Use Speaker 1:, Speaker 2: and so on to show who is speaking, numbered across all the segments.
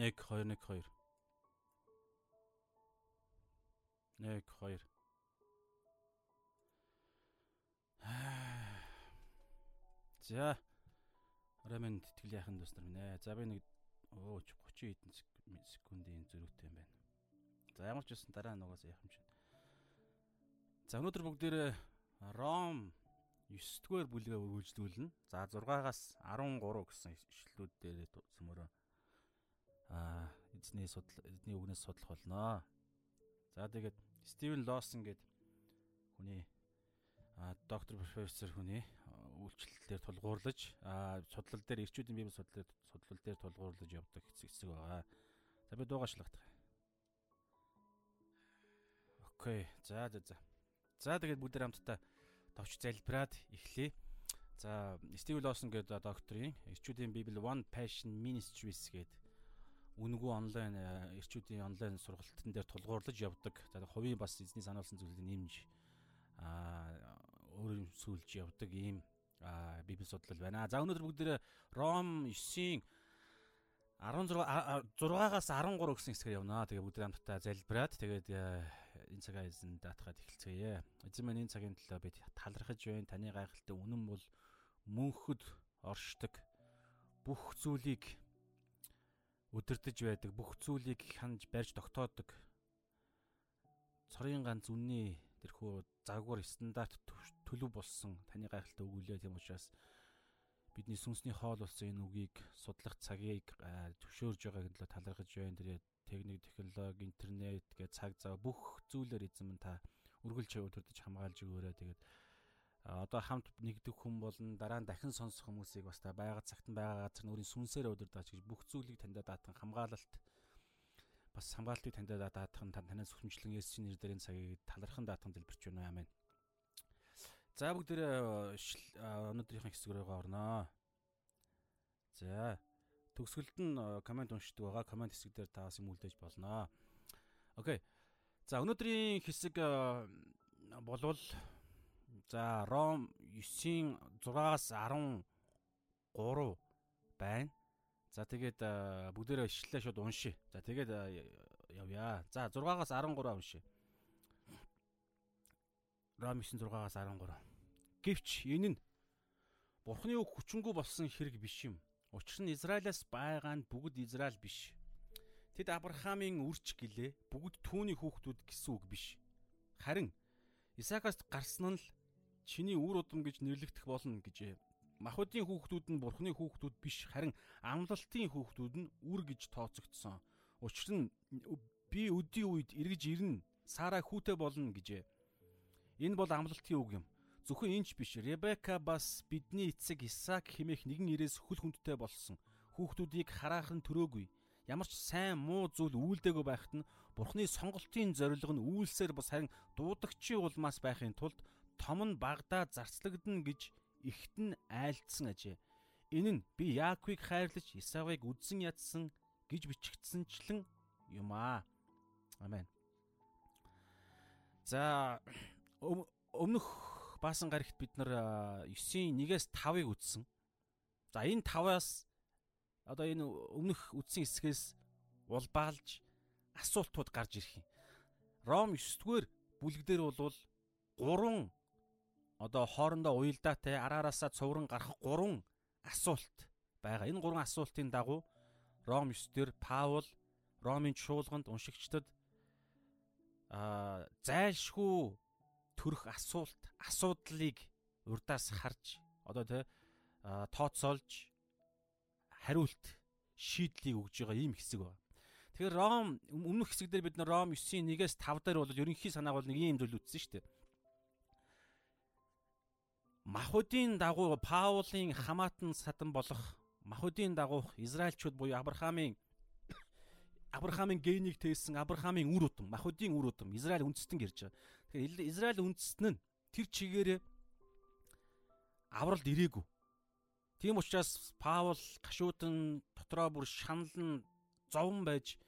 Speaker 1: 1 2 1 2. 1 2. За. Рамэн тэтгэл яхан дуснаар минь ээ. За би нэг өө 30 хэдэн секундын зөрүүтэй юм байна. За ямар ч үсэн дараа нугаас яах юм чинь. За өнөөдөр бүгдээрээ Ром 9-р бүлгээ үргэлжлүүлнэ. За 6-аас 13 гэсэн ишлүүд дээр зөвмөрөө аа эзний судал эзний үгнээс судлах болно. За тэгээд Стивен Лосон гэдэг хүний доктор профессор хүний үйлчлэл дээр тулгуурлаж судлал дээр эрчүүдийн библи судлал судлал дээр тулгуурлаж явдаг хэсэг байгаа. За би дуугаачлах. Окей. За за за. За тэгээд бүгд хамтдаа товч залбираад эхлэе. За Стив Лосон гэдэг докторийн эрчүүдийн библи One Passion Ministries гэдэг үнэгүй онлайн эрчүүдийн онлайн сургалтын дээр тулгуурлаж явдаг. За хувийн бас эзний санаалсан зүйлийг нэмж аа өөр юм сүлж явдаг ийм библи судлал байна. За өнөөдөр бүгдээрээ Ром 9-ийн 16 6-аас 13 гэсэн хэсгээр явнаа. Тэгээ бүгд хамтдаа залбираад тэгээд э, энэ цагаа эзэн даатгаад эхэлцгээе. Эзэн минь энэ цагийн төлөө бид талархаж байна. Таны гайхалтай үнэн бол мөнхөд оршдог бүх зүйлийг өдөрдөж байдаг, бүх зүйлийг ханж барьж тогтоодог. Цорын ганц үнний тэрхүү загвар стандарт төлөв болсон таны гайхалтай өгүүлээ тийм учраас бидний сүнсний хоол болсон энэ үгийг судлах цагийг төвшөөрж байгааг нь талархаж байна. Тэр техник, технологи, интернет гэж цаг зав бүх зүйлээр эзэм та үргэлж өдөрдөж хамгаалж өгөөрэй. Тэгээд одоо хамт нэгдэх хүн болон дараа нь дахин сонсох хүмүүсийг бас та байгаад цагт нь байгаа газар нүрийн сүнсээр өдөрдөөч гэж бүх зүйлийг таньдаа даатан хамгаалалт бас хамгаалтыг таньдаа даатан танаас хүчмжлэн Есүсийн нэрээр энэ цагийг талархан даатан дэлбэрч байна. Амен. За бүгдээ өнөөдрийнхэн хэсэг рүү орноо. За төгсгөлд нь комент уншдаг байгаа. Комент хэсэг дээр та бас юм үлдээж болно. Окей. За өнөөдрийн хэсэг болвол за Ром 9-ийн 6-аас 13 байна. За тэгээд бүгдээрээ ишлэлээ шууд уншия. За тэгээд явъя. За 6-аас 13 уншия. Ром 9:6-аас 13. Гэвч энэ нь Бурхны үг хүчингү болсон хэрэг биш юм. Учир нь Израилаас байгаа нь бүгд Израиль биш. Тэд Авраамийн үрч гэлээ бүгд түүний хүүхдүүд гэсэн үг биш. Харин Исаакаас гарсан нь л чиний үр удам гэж нэрлэгдэх болно гэжээ. Махуудын хүүхдүүд нь Бурхны хүүхдүүд биш харин амлалтын хүүхдүүд нь үр гэж тооцогдсон. Учир нь би өдийн үед эргэж ирнэ. Сара хүүтэй болно гэжээ. Энэ бол амлалтын үг юм. Зөвхөн энэч биш. Ребека бас бидний эцэг Исаак хэмээх нэгэн ирээс хөл хүндтэй болсон. Хүүхдүүдийг хараахан төрөөгүй. Ямар ч сайн муу зүйл үйлдэггүй байхад нь Бурхны сонголтын зорилго нь үйлсээр бас харин дуудагчийн улмаас байхын тулд том нь багдаа зарцлагдана гэж ихт нь айлдсан ажээ. Энэ нь би Яаковыг хайрлаж Исавыг үдсэн ядсан гэж бичигдсэнчлэн юм аа. Амен. За өмнөх баасан гарагт бид нар 9-ийн 1-ээс 5-ыг үтсэн. За энэ 5-аас одоо энэ өмнөх үтсэн хэсгээс улбаалж асуултууд гарч ирэх юм. Ром 9-р бүлэгдэр бол 3 одоо хоорондоо уялдаатай араараасаа цувран гарах 3 асуулт байгаа. Энэ 3 асуултын дагуу Ром 9-дэр Паул Ромын чуулганд уншигчдад аа зайлшгүй төрөх асуулт асуудлыг урдаас харж одоо тэ тооцоолж хариулт шийдлийг өгж байгаа ийм хэсэг байна. Тэгэхээр Ром өмнөх хэсэг дээр бид Ром 9-ийн 1-ээс 5 дээр бол ерөнхий санааг бол нэг ийм зүйл үтсэн шүү дээ. Махуудын дагуу Паулын хамаатан садан болох Махуудын дагуух Израильчууд буюу Авраамийн Авраамийн генийг тээсэн Авраамийн үр удам, Махуудын үр удам Израиль үндэстэн гэрж байгаа. Тэгэхээр Израиль үндэстэн нь тэр чигээрээ авралд ирээгүй. Тийм учраас Паул гашуудан дотроо бүр шаналн зовн байж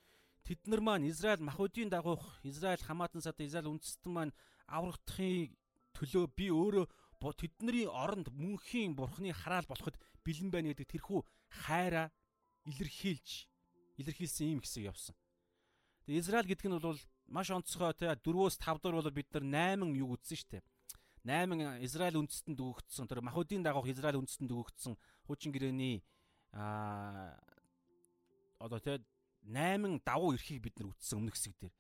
Speaker 1: тэд нар маань Израиль Махуудын дагуух Израиль хамаатан сад Израиль үндэстэн маань аврагдахын төлөө би өөрөө тэдний оронд мөнхийн бурхны хараал болоход бэлэн байна гэдэг тэрхүү хайраа илэрхийлж илэрхийлсэн ийм хэсэг явсан. Тэгээ Израиль гэдэг нь бол маш онцгой те 4-өөс 5 дор бол бид нар 8 юу үзсэн шүү дээ. 8 Израиль үндэстэнд өгөгдсөн тэр Махуудын дагуух Израиль үндэстэнд өгөгдсөн хуучин гэрээний аа одоо те 8 давуу эрхийг бид нар үтсэн өмнөх хэсэг дээр.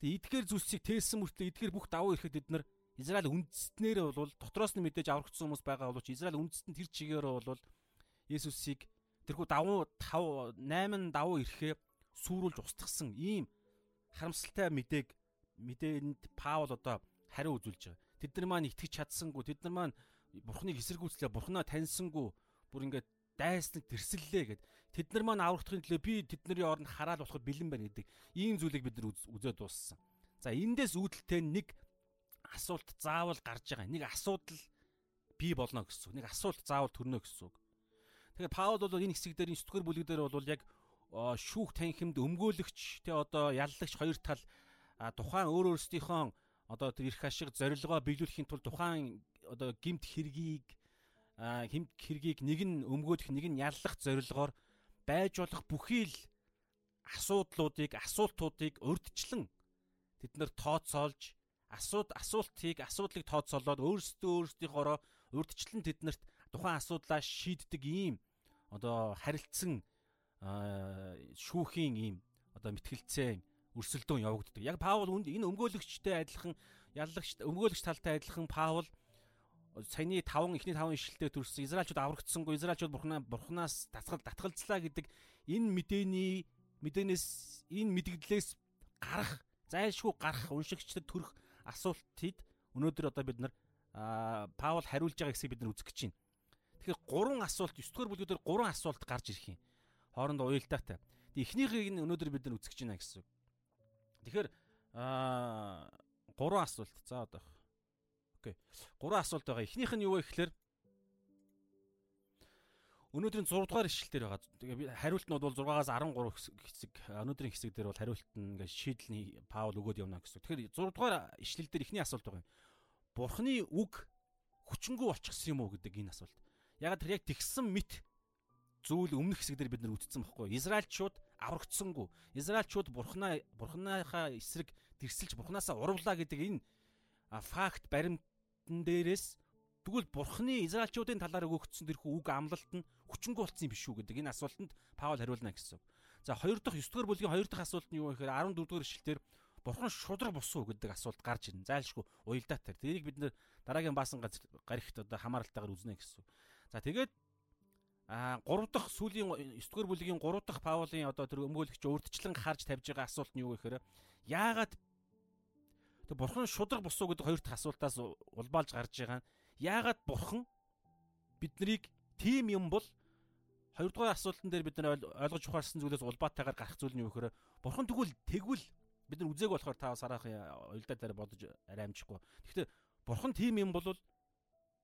Speaker 1: Тэгээ эдгээр зүйлсийг тээсэн мөртлөө эдгээр бүх давуу эрхэд бид нар Израиль үндэстнээр бол дотроос нь мэдээж аврагдсан хүмүүс байгаа боловч Израиль үндэстэн тэр чигээр бол Есүсийг тэрхүү давуу 5 8 давуу эрхээ сүрүүлж устгасан ийм харамсалтай мэдээг мэдээнд Паул одоо хариу үзүүлж байгаа. Тэд нар маань итгэж чадсангүй, тэд нар маань Бурхныг эсэргүүцлээ, Бурхнаа таньсангүй, бүр ингээд дайсныг тэрсэллээ гэд. Тэд нар маань аврагдахын төлөө би тэдний оронд хараал болоход бэлэн байна гэдэг ийм зүйлийг бид нар үзээд дууссан. За эндээс үүдэлтэй нэг асуулт заавал гарч байгаа. Нэг асуудал бий болно гэсэн үг. Нэг асуулт заавал төрнө гэсэн үг. Тэгэхээр Паул бол энэ хэсэг дээр энэ 9 дугаар бүлэг дээр бол яг шүүх танхимд өмгөөлөгч тэ одоо яллагч хоёр тал тухайн өөр өөрсдийнхөө одоо тэр эрх ашиг зорилгоо биелүүлэхийн тулд тухайн одоо гимт хэргийг хэмт хэргийг нэг нь өмгөөлөх нэг нь яллах зорилгоор байж болох бүхий л асуудлуудыг асуултуудыг урдчлан тэд нар тооцоолж асууд асуултыг асуудлыг тооцоолоод өөрсдөө өөрсдийнхоороо урдчлан тэднэрт тухайн асуудлаа шийддэг ийм одоо харилцсан шүүхийн ийм одоо мэтгэлцээ өрсөлдөөн явагддаг. Яг Паул энэ өмгөөлөгчтэй адилхан яллагч өмгөөлөгч талтай адилхан Паул саяны 5 эхний 5 ишлэлдээ төрсэн Израильчууд аврагдсангүй Израильчууд бурхнаа бурхнаас татгал татгалзлаа гэдэг энэ мэдээний мэдээнээс энэ мэдгдлээс гарах зайлшгүй гарах уншигчдад төрөх асуултыг өнөөдөр одоо бид нар Паул хариулж байгаа хэсгийг бид нар үзэх гэж байна. Тэгэхээр гурван асуулт 9 дугаар бүлгээр гурван асуулт гарч ирэх юм. Хоорондоо уялдаатай. Эхнийхийг нь өнөөдөр бид нар үзэх гэж байна гэсэн. Тэгэхээр аа гурван асуулт. За одоо. Окей. Гурван асуулт байгаа. Эхнийх нь юу вэ гэхээр өнөөдрийн 6 дугаар ишлэл дээр байгаа. Тэгээ хариулт нь бол 6-аас 13 хэсэг өнөөдрийн хэсэг дээр бол хариулт нь ингээд шийдлний Паул өгөөд явна гэсэн. Тэгэхээр 6 дугаар ишлэл дээр эхний асуулт байгаа юм. Бурхны үг хүчингү болчихсон юм уу гэдэг энэ асуулт. Яг тэр яг тэгсэн мэт зүйл өмнөх хэсэг дээр бид нар үтцсэн байхгүй. Израильчууд аврагдсангүй. Израильчууд бурхнаа бурхныхаа эсрэг тэрсэлж бурхнаасаа урвлаа гэдэг энэ факт баримтан дээрээс тэгвэл бурхны израильчуудын талаар өгөгдсөн тэрхүү үг амлалт нь хүчингү болцсон юм биш үү гэдэг энэ асуултанд Паул хариулна гэсэн. За хоёр дахь 9 дугаар бүлгийн хоёр дахь асуулт нь юу вэ гэхээр 14 дугаар ишлэлээр бурхан шудраг босуу гэдэг асуулт гарч ирнэ. Зайлшгүй уялдаатар. Тэрийг бид нэр дараагийн баасан газар гарагт одоо хамааралтайгаар үзнэ гэсэн. За тэгээд а 3 дахь сүүлийн 9 дугаар бүлгийн 3 дахь Паулын одоо тэр өмгөөлөгч урдчлан харж тавьж байгаа асуулт нь юу вэ гэхээр яагаад Тэг бурхан шудраг босуу гэдэг хоёр дахь асуултаас улбаалж гарч байгаа нь яагаад бурхан биднийг тийм юм бол хоёрдугаар асуултан дээр бид нар ойлгож ухаарсан зүйлээс улбаатайгаар гарах зүйл нь юу гэхээр бурхан тэгвэл тэгвэл бид нар үзег болохоор та сараахан уялдаа дээр бодож арай амжихгүй. Гэхдээ бурхан тийм юм бол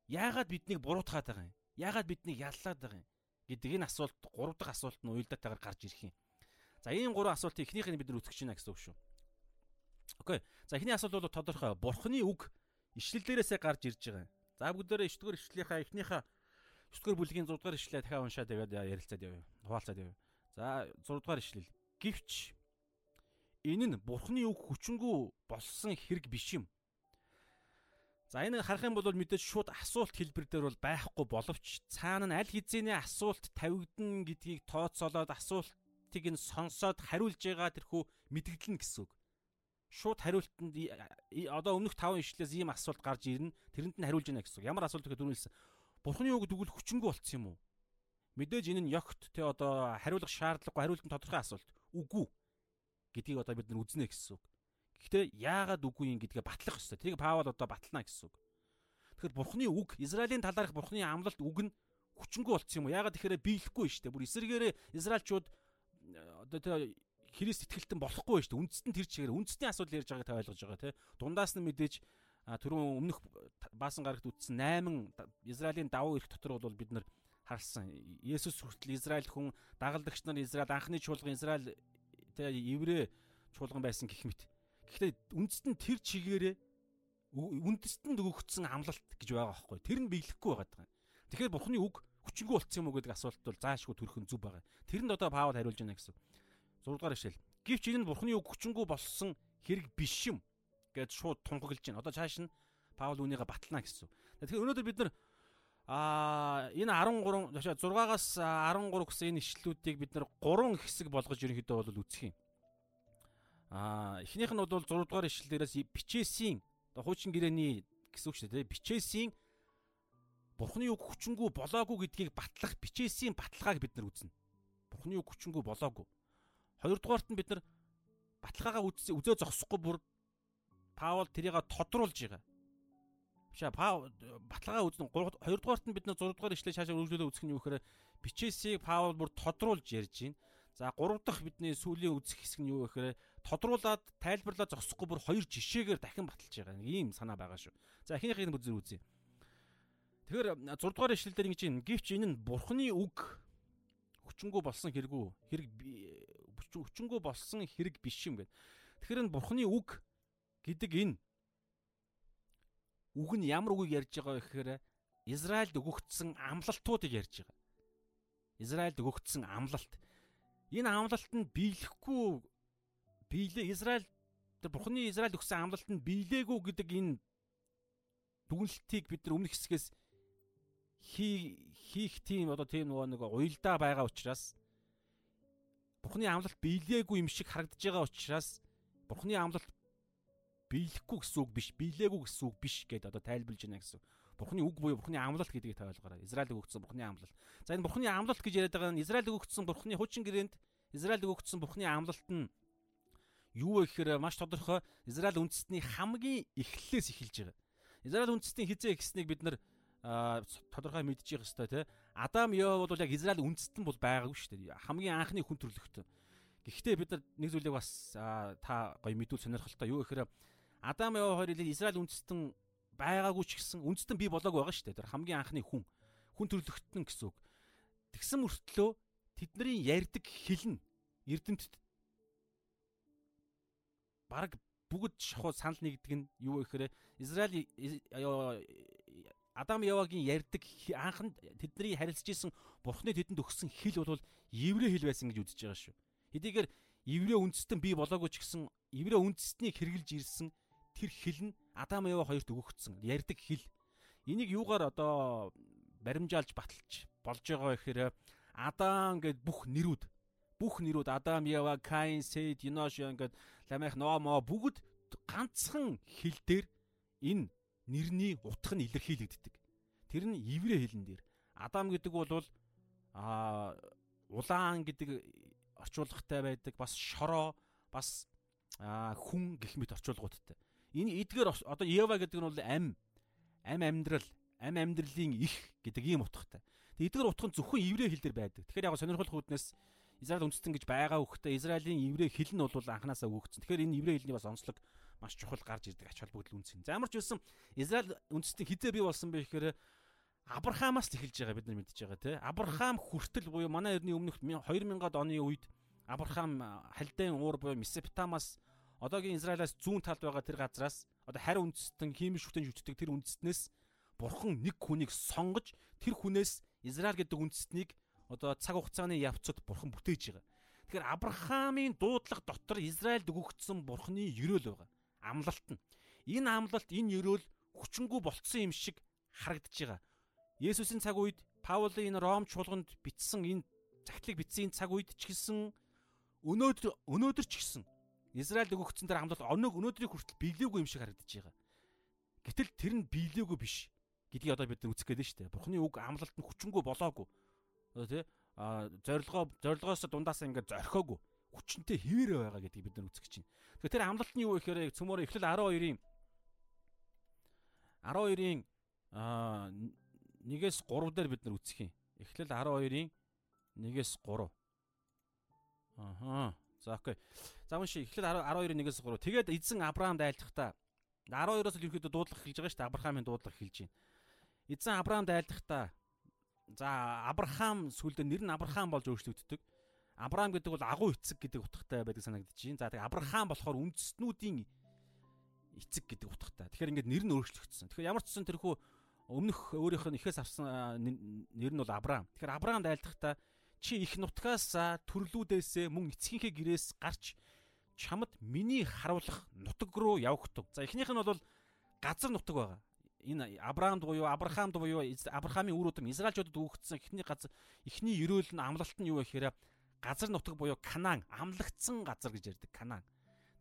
Speaker 1: яагаад биднийг буруутгаад байгаа юм? Яагаад биднийг яллаад байгаа юм? гэдэг энэ асуулт гурав дахь асуулт нь уялдаатайгаар гарч ирэх юм. За ийм гурван асуултыг эхнийх нь бид нар үзэж байна гэсэн үг шүү. Окей. За эхний асуулт бол тодорхой. Бурхны үг ишлэл дээрээсээ гарч ирж байгаа. За бүгдээрээ 9 дугаар ишлэлийнхаа эхнийхээ 9 дугаар бүлгийн 6 дугаар ишлэлээ дахиад уншаа тэгээд ярилцаад явъя. Хуваалцаад явъя. За 6 дугаар ишлэл. Гэвч энэ нь Бурхны үг хүчингү болсон хэрэг биш юм. За энэ харах юм бол мэдээж шууд асуулт хэлбэр дээр бол байхгүй боловч цаана нь аль хэзээний асуулт тавигдана гэдгийг тооцоолоод асуултыг нь сонсоод хариулж байгаа тэрхүү мэдгэлэн гэсэн үг шууд хариултанд одоо өмнөх 5 ишлээс ийм асуулт гарч ирнэ. Тэрэнд нь хариулж яана гэсэн. Ямар асуулт гэхэд түрүүлсэн. Бурхны үг тэгвэл хүчингү болцсон юм уу? Мэдээж энэ нь ёгт те одоо хариулах шаардлагагүй хариултын тодорхой асуулт. Үгүй гэдгийг одоо бид нар үзнэ гэсэн үг. Гэхдээ яагаад үгүй юм гэдгээ батлах ёстой. Тэрийг Паул одоо батлана гэсэн үг. Тэгэхээр Бурхны үг, Израилийн талаарх Бурхны амлалт үг нь хүчингү болцсон юм уу? Яагаад тэгэхээр биелэхгүй шүү дээ. Бүр эсэргээрээ Израильчууд одоо тэ Христ итгэлтэн болохгүй шүү дээ. Үндэстэн тэр чигээр үндэстний асуудал ярьж байгааг та ойлгож байгаа тий. Дундаас нь мэдээж түрүүн өмнөх баасан гарагт үтсэн 8 Израилийн давуу эрх дотор бол бид нар харсан. Есүс хүртэл Израиль хүн дагалдагч нар Израиль анхны чуулган Израиль тий еврей чуулган байсан гэх мэт. Гэхдээ үндэстэн тэр чигээрээ үндэстэнд өгөгдсөн амлалт гэж байгаа байхгүй. Тэр нь биелэхгүй байгаа юм. Тэгэхээр Бурхны үг хүчингү болцсон юм уу гэдэг асуулт бол заашгүй төрөх нь зүв байгаа. Тэрэнд одоо Паул хариулж байна гэсэн. 6 дугаар ишлэл. Гэвч энэ нь бурхны үг хүчингү болсон хэрэг биш юм гэж шууд тунхаглаж байна. Одоо цааш нь Паул үүнийгээ батлана гэсэн. Тэгэхээр өнөөдөр бид нар Аа энэ 13 6-аас 13 гэсэн энэ ишлүүдийг бид нар 3 хэсэг болгож ерөнхийдөө бол үзэх юм. Аа эхнийх нь бол 6 дугаар ишлэлээрээс бичээсийн хуучин гэрээний гэсэн үг шүү дээ. Бичээсийн Бурхны үг хүчингү болоогүй гэдгийг батлах бичээсийн баталгааг бид нар үзнэ. Бурхны үг хүчингү болоогүй. Хоёрдугаарт нь бид нар баталгаагаа үзээ зогсохгүй бүр Паул тэрийг тодруулж байгаа. Бишаа баталгаа үзнэ 2 дугаарт нь бид нар 6 дугаар ишлээ цаашаа үргэлжлүүлээ үзэх нь юу гэхээр бичээсийг Паул бүр тодруулж ярьж байна. За 3 дахь бидний сүүлийн үзэх хэсэг нь юу гэхээр тодруулаад тайлбарлаад зогсохгүй бүр хоёр жишээгээр дахин баталж байгаа. Ийм санаа байгаа шүү. За эхнийхийг нь үзэр үзье. Тэгэхээр 6 дугаар ишлэл дээр ингэж юм. Гэвч энэ нь Бурхны үг хүчингү болсон хэрэггүй хэрэг хүчингү болсон хэрэг биш юм гээд. Тэгэхээр энэ Бурхны үг гэдэг энэ үг нь ямар үгийг ярьж байгаа вэ гэхээр Израильд өгөгдсөн амлалтуудыг ярьж байгаа. Израильд өгөгдсөн амлалт. Энэ амлалт нь биелэхгүй биелээ Израиль тэр Бурхны Израиль өгсөн амлалт нь биелээгүй гэдэг энэ дүгнэлтийг бид нар өмнөх хэсгээс хийх тийм одоо тийм нөгөө нэг уялдаа байгаа учраас Бурхны амлалт биелээгүй юм шиг харагдаж байгаа учраас Бурхны амлалт биелэхгүй гэсэн үг биш, биелээгүй гэсэн үг биш гэдээ одоо тайлбарлаж байна гэсэн. Бурхны үг буюу Бурхны амлалт гэдгийг та ойлгоорой. Израиль өгөгдсөн Бурхны амлалт. За энэ Бурхны амлалт гэж яриад байгаа нь Израиль өгөгдсөн Бурхны хуучин гэрээнд Израиль өгөгдсөн Бурхны амлалт нь юу вэ гэхээр маш тодорхой Израиль үндэстний хамгийн эхлэлээс эхэлж байгаа. Израиль үндэстний хизээ ихснэг бид нар тодорхой мэдчих хэвээр тий. Адам Ева бол яг Израиль үндэстэн бол байгаагүй шүү дээ. Хамгийн анхны хүн төрлөختөө. Гэхдээ бид нар нэг зүйлийг бас та гоё мэдүүл сонирхолтой юу гэхээр Адам Ева хоёрыг Израиль үндэстэн байгаагүй ч гэсэн үндэстэн бий болоогүй байгаа шүү дээ. Тэр хамгийн анхны хүн хүн төрлөختөн гэсэн үг. Тэгсэн мөртлөө тэдний ярьдаг хэл нь эрдэмтэд баг бүгд шахуу санал нэгдэг нь юу вэ гэхээр Израиль Адам Явагийн ярьдаг анхан тэдний харилцаж исэн Бурхны тэдэнд өгсөн хэл бол еврей хэл байсан гэж үзэж байгаа шүү. Хэдийгээр еврей үндэстэн бий болоогүй ч гэсэн еврей үндэстнийг хэрэгжилж ирсэн тэр хэл нь Адам Ева хоёрт өгөгдсөн ярьдаг хэл. Энийг юугаар одоо баримжаалж баталж болж байгаа гэхээр Адам гэд бүх нэрүүд бүх нэрүүд Адам, Ева, Каин, Сет, Енош ингээд Ламех, Ноамо бүгд ганцхан хэл дээр энэ нэрний утга нь илэрхийлэгддэг. Тэр нь еврей хэлэн дээр. Адам гэдэг бол а улаан гэдэг орчуулгатай байдаг, бас шороо, бас хүн гэх мэт орчуулгуудтай. Энэ эдгээр одоо Ева гэдэг нь бол ам ам амьдрал, ам амьдралын их гэдэг ийм утгатай. Тэгээ эдгээр утга нь зөвхөн еврей хэл дээр байдаг. Тэгэхээр яг сонирхолтой хүднээс Израиль үндэстэн гэж байгаа хөхтэй Израилийн еврей хэл нь бол анханасаа өгөгдсөн. Тэгэхээр энэ еврей хэлний бас онцлог маш чухал гарч ирдэг ач холбогдол үнсэн. За ямар ч байсан Израиль үндэстэн хизээ бий болсон бэ гэхээр Авраамаас эхэлж байгаа бид нар мэдчихэж байгаа тийм. Авраам хүртэл буюу манай эртний өмнөх 2000-ад оны үед Авраам халдайн уур буюу Месопотамаас одоогийн Израилаас зүүн талд байгаа тэр газраас одоо харь үндэстэн хиймэл шүтэн шүтдэг тэр үндэстнээс бурхан нэг хүнийг сонгож тэр хүнээс Израиль гэдэг үндэстнийг одоо цаг хугацааны явцад бурхан бүтээж байгаа. Тэгэхээр Авраамийн дуудлага дотор Израильд өгөгдсөн бурханы ерөөл байгаа. Амлалт нь. Энэ амлалт энэ ерөөл хүчингү болцсон юм шиг харагдаж байгаа. Есүсийн цаг үед Паулийн энэ Ром чуулганд бичсэн энэ загтлыг бичсэн цаг үед ч гэсэн өнөөдөр өнөөдөр ч гэсэн Израильд өгөгдсөн тэр хамлал өнөг өнөөдрийг хүртэл биелээгүй юм шиг харагдаж байгаа. Гэтэл тэр нь биелээгүй биш гэдгийг одоо бид үзэх гээд нь шүү дээ. Бурхны үг амлалт нь хүчингү болоогүй. Одоо тий зорилгоо зорилгоос дундаас ингээд зорхоогүй хүчнтэй хിവэрэ байгаа гэдгийг бид нар үзэх чинь. Тэгэхээр тэр амлалт нь юу вэ гэхээр цөмөр эхлэл 12-ийн 12-ийн а 1-ээс 3 дээр бид нар үзэх юм. Эхлэл 12-ийн 1-ээс 3. Ахаа. За окей. За унши эхлэл 12-1-ээс 3. Тэгээд эзэн Авраамд айлтгахдаа 12-оос л ерөөдөө дуудлага хэлж байгаа шүү дээ. Авраамын дуудлага хэлж байна. Эзэн Авраамд айлтгахдаа за Авраам сүлдө нэр нь Авраам болж өөрчлөгддөг. Авраам гэдэг бол агуу эцэг гэдэг утгатай байдаг санагдаж байна. За тэгээ Авраам болохоор үндэстнүүдийн эцэг гэдэг утгатай. Тэгэхээр ингээд нэр нь өөрчлөгдсөн. Тэгэхээр ямар ч ч тэрхүү өмнөх өөрийнх нь ихээс авсан нэр нь бол Авраам. Тэгэхээр Авраамд айлтгахдаа чи их нутгаас төрлүүдээсээ мөн эцгийнхээ гэрээс гарч чамд миний харуулах нутаг руу явагдав. За эхнийх нь бол газар нутаг байгаа. Энэ Авраамд буюу Авраамд буюу Авраамийн үр удам Израильчуудад өгөгдсөн эхний газар эхний ерөөл нь амлалт нь юу гэхээр газар нутаг буюу Канаан амлагдсан газар гэж ярьдаг Канаан.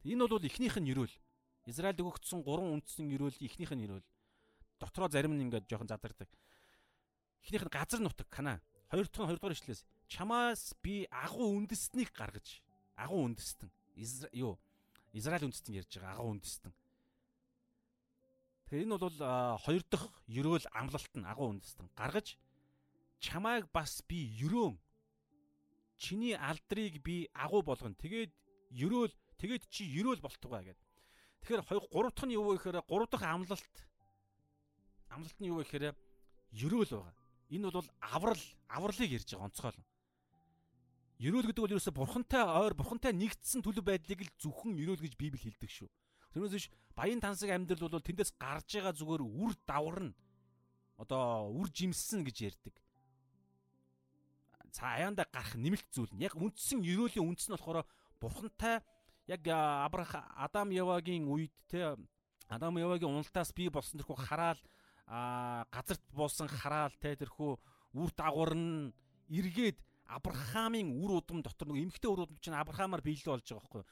Speaker 1: Энэ бол эхнийх нь ерөөл. Израильд өгөгдсөн гурван үндсэн ерөөл эхнийх нь ерөөл. Дотроо зарим нь ингээд жоохон задардаг. Эхнийх нь газар нутаг Канаан. Хоёр дахь нь хоёр дахь ишлээс чамаас би агуу үндэстнийг гаргаж агуу үндэстэн юу Израиль үндэстэн ярьж байгаа агуу үндэстэн. Тэгэхээр энэ бол хоёр дахь ерөөл амлалт нь агуу үндэстэн гаргаж чамайг бас би ерөөн чиний алдрыг би агуу болгоно. Тэгээд ерөөл тэгээд чи ерөөл болтугай гэдэг. Тэгэхээр гурав дахь нь юу вэ гэхээр гурав дахь амлалт амлалт нь юу вэ гэхээр ерөөл байгаа. Энэ бол аврал авралыг ярьж байгаа онцгойлон. Ерөөл гэдэг бол ерөөсө бурхантай ойр бурхантай нэгдсэн төлөв байдлыг л зөвхөн ерөөл гэж Библи хэлдэг шүү. Тэрнээс биш баян тансаг амьдрал бол тэндээс гарч байгаа зүгээр үр даварна. Одоо үр жимссэн гэж ярьдаг цааяанда гарах нэмэлт зүйл нь яг үндсэн ерөөлийн үндэс нь болохоор бурхантай яг Абрах Адам Явагийн үед те Адам Явагийн уналтаас бий болсон тэрхүү хараал газарт буусан хараал те тэрхүү үр дагавар нь эргээд Авраамийн үр удам дотор нэг эмгхтэй үр удам чинь Авраамаар биелэл болж байгаа байхгүй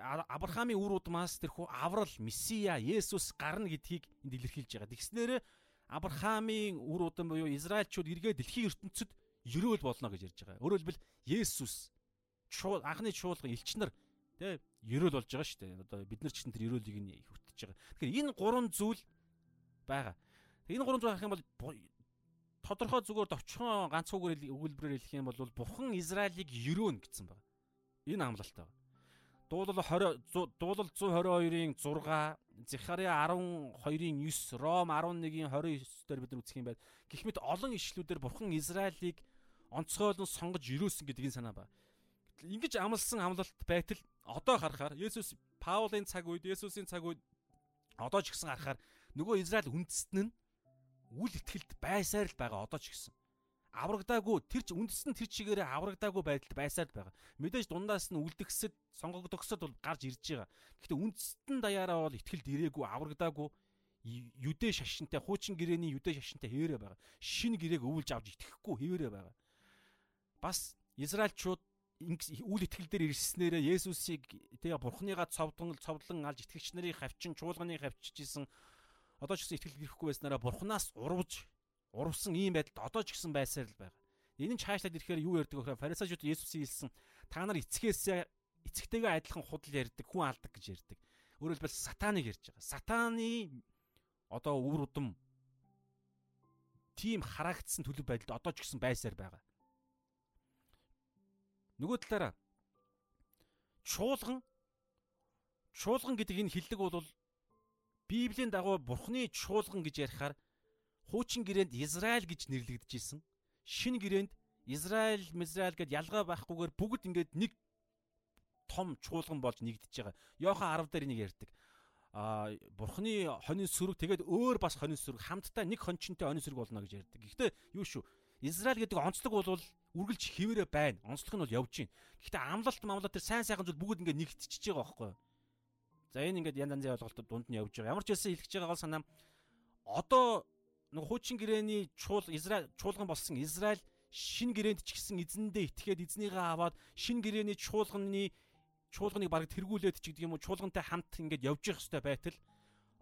Speaker 1: Авраамийн үр удмаас тэрхүү аврал Месиа Есүс гарна гэдгийг энд илэрхийлж байгаа. Тэгснээр Авраамийн үр удам буюу Израильчууд эргээд дэлхийн ертөнцид ерөөл болно гэж ярьж байгаа. Өөрөөр хэлбэл Есүс чуул анхны чуулган элч нар тий ерөөл болж байгаа шүү дээ. Одоо бид нар ч гэсэн тэр ерөөлийг нь хүртэж байгаа. Тэгэхээр энэ гурван зүйл байгаа. Энэ гурван зүйл харах юм бол тодорхой зүгээр товчхон ганц үгээр өгүүлбэрээр хэлэх юм бол Бурхан Израилийг ерөөн гэсэн байна. Энэ амлалт байна. Дуулал 20 дуулал 122-ын 6 Захария 12-ын 9 Ром 11-ийн 29 дээр бид нар үзэх юм байна. Гэх мэт олон ишлүүдээр Бурхан Израилийг онцгойлон сонгож ирүүлсэн гэдгийг санаа ба. Ингиж амлсан амлалт байтал одоо харахаар Есүс Паулийн цаг үед Есүсийн цаг үед одоо ч гэсэн харахаар нөгөө Израиль үндэстэн нь үл итгэлд байсаар л байгаа одоо ч гэсэн. Аврагдаагүй тэр ч үндэстэн тэр чигээрээ аврагдаагүй байдалд байсаар л байгаа. Мэдээж дундаас нь үлдгэсэд сонгогдохсод бол гарч ирж байгаа. Гэхдээ үндэстэн даяараа бол итгэлд ирээгүй аврагдаагүй юдэ шашинтай хуучин гэрээний юдэ шашинтай хэвээрээ байгаа. Шинэ гэрээг өвлж авч итгэхгүй хэвээрээ байгаа бас Израильчууд үйл итгэл дээр ирснээрээ Есүсийг тэгээ Бурхныгаа цовдлон цовдлон алж итгэгч нарын хавчин чуулганы хавчижсэн одоо ч гэсэн итгэл гэрхгүй байснараа Бурханаас урвж урвсан ийм байдалд одоо ч гэсэн байсаар л байгаа. Энэ нь чаашлаад ирэхээр юу ярьдаг вэ? Фарисеучуд Есүсийг хэлсэн та нар эцгээс эцэгтэйгээ адилхан худал ярьдаг, хүн алдаг гэж ярьдаг. Өөрөөр хэлбэл сатаныг ярьж байгаа. Сатаны одоо үр удам тийм харагдсан төлөв байдалд одоо ч гэсэн байсаар байгаа. Нөгөө талаараа чуулган чуулган гэдэг энэ хиллэг бол Библийн дагуу Бурхны чуулган гэж ярихаар хуучин гэрээнд Израиль гэж нэрлэгдэжсэн. Шинэ гэрээнд Израиль, Мизраиль гэд ялгаа байхгүйгээр бүгд ингээд нэг том чуулган болж нэгдэж байгаа. Йохан 10 дээр энийг ярьдаг. А Бурхны хонин сүрэг тэгээд өөр бас хонин сүрэг хамтдаа нэг хончинтой хонин сүрэг болно гэж ярьдаг. Гэхдээ юу шүү? Израиль гэдэг онцлог бол үргэлж хിവэрэ байна. Онцлог нь бол явж байна. Гэхдээ амлалт мамлалт тэр сайн сайхан зүйл бүгд ингээд нэгтчихэж байгаа байхгүй юу? За энэ ингээд янз янзын ойлголтууд дунд нь явж байгаа. Ямар ч байсан хэлж байгаа гол санаа одоо нэг хуучин гэрээний чуул Израиль чуулган болсон Израиль шин гэрээнд ч гэсэн эзэндээ итгээд эзнийгээ аваад шин гэрээний чуулганы чуулганыг бараг тэргүүлээд ч гэдэг юм уу чуулгантай хамт ингээд явж явах хэрэгтэй байтал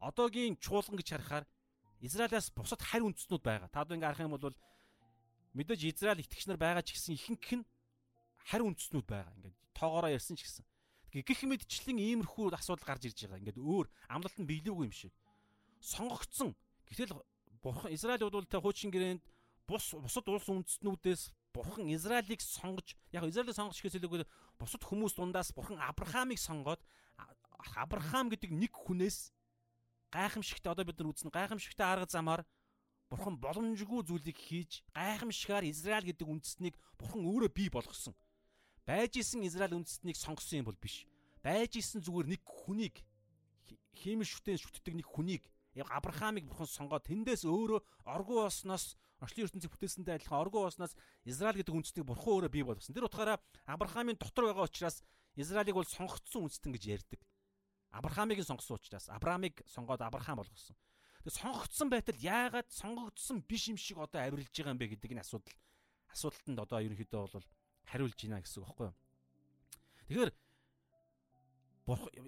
Speaker 1: одоогийн чуулган гэж харахаар Израилаас бусад харь үндэстнүүд байгаа. Та одоо ингээд харах юм бол мэдээж Израиль итгэгч нар байгаа ч гэсэн ихэнх нь харь үндэстнүүд байгаа. Ингээд тоогоороо ярьсан ч гэсэн. Гэх мэдчлэн иймэрхүү асуудал гарч ирж байгаа. Ингээд өөр амлалт нь биелээгүй юм шиг. Сонгогдсон. Гэтэл бурхан Израиль бол тэ хуучин гэрээнд бус бусад улс үндэстнүүдээс бурхан Израилийг сонгож яг Израилийг сонгож гэхээс илүүгээр бусад хүмүүс дундаас бурхан Авраамыг сонгоод Авраам гэдэг нэг хүнээс гайхамшигтай одоо бид нар үзсэн гайхамшигтай арга замаар Бурхан боломжгүй зүйлийг хийж гайхамшигар Израиль гэдэг үндэстнийг Бурхан өөрөө бий болгосон. Байж исэн Израиль үндэстнийг сонгосон юм бол биш. Байж исэн зүгээр нэг хүнийг хиймэл шүтэн шүтдэг нэг хүнийг яг Авраамыг Бурхан сонгоод тэндээс өөрөө оргуу осноос Орчлын ертөнцийг бүтээсэндээ адилхан оргуу болсноос Израиль гэдэг үндэстнийг бурхан өөрөө бий болгосон. Тэр утгаараа Авраамийн дотор байгаа учраас Израилийг бол сонгогдсон үндэстэн гэж ярьдаг. Авраамыг сонгосон учраас Авраамыг сонгоод Авраам болгосон. Тэгээ сонгогдсон байтал яагаад сонгогдсон биш юм шиг одоо авирлж байгаа юм бэ гэдэг энэ асуудал асуудалтанд одоо ерөнхийдөө бол хариулж байна гэсэн үг байхгүй юу? Тэгэхээр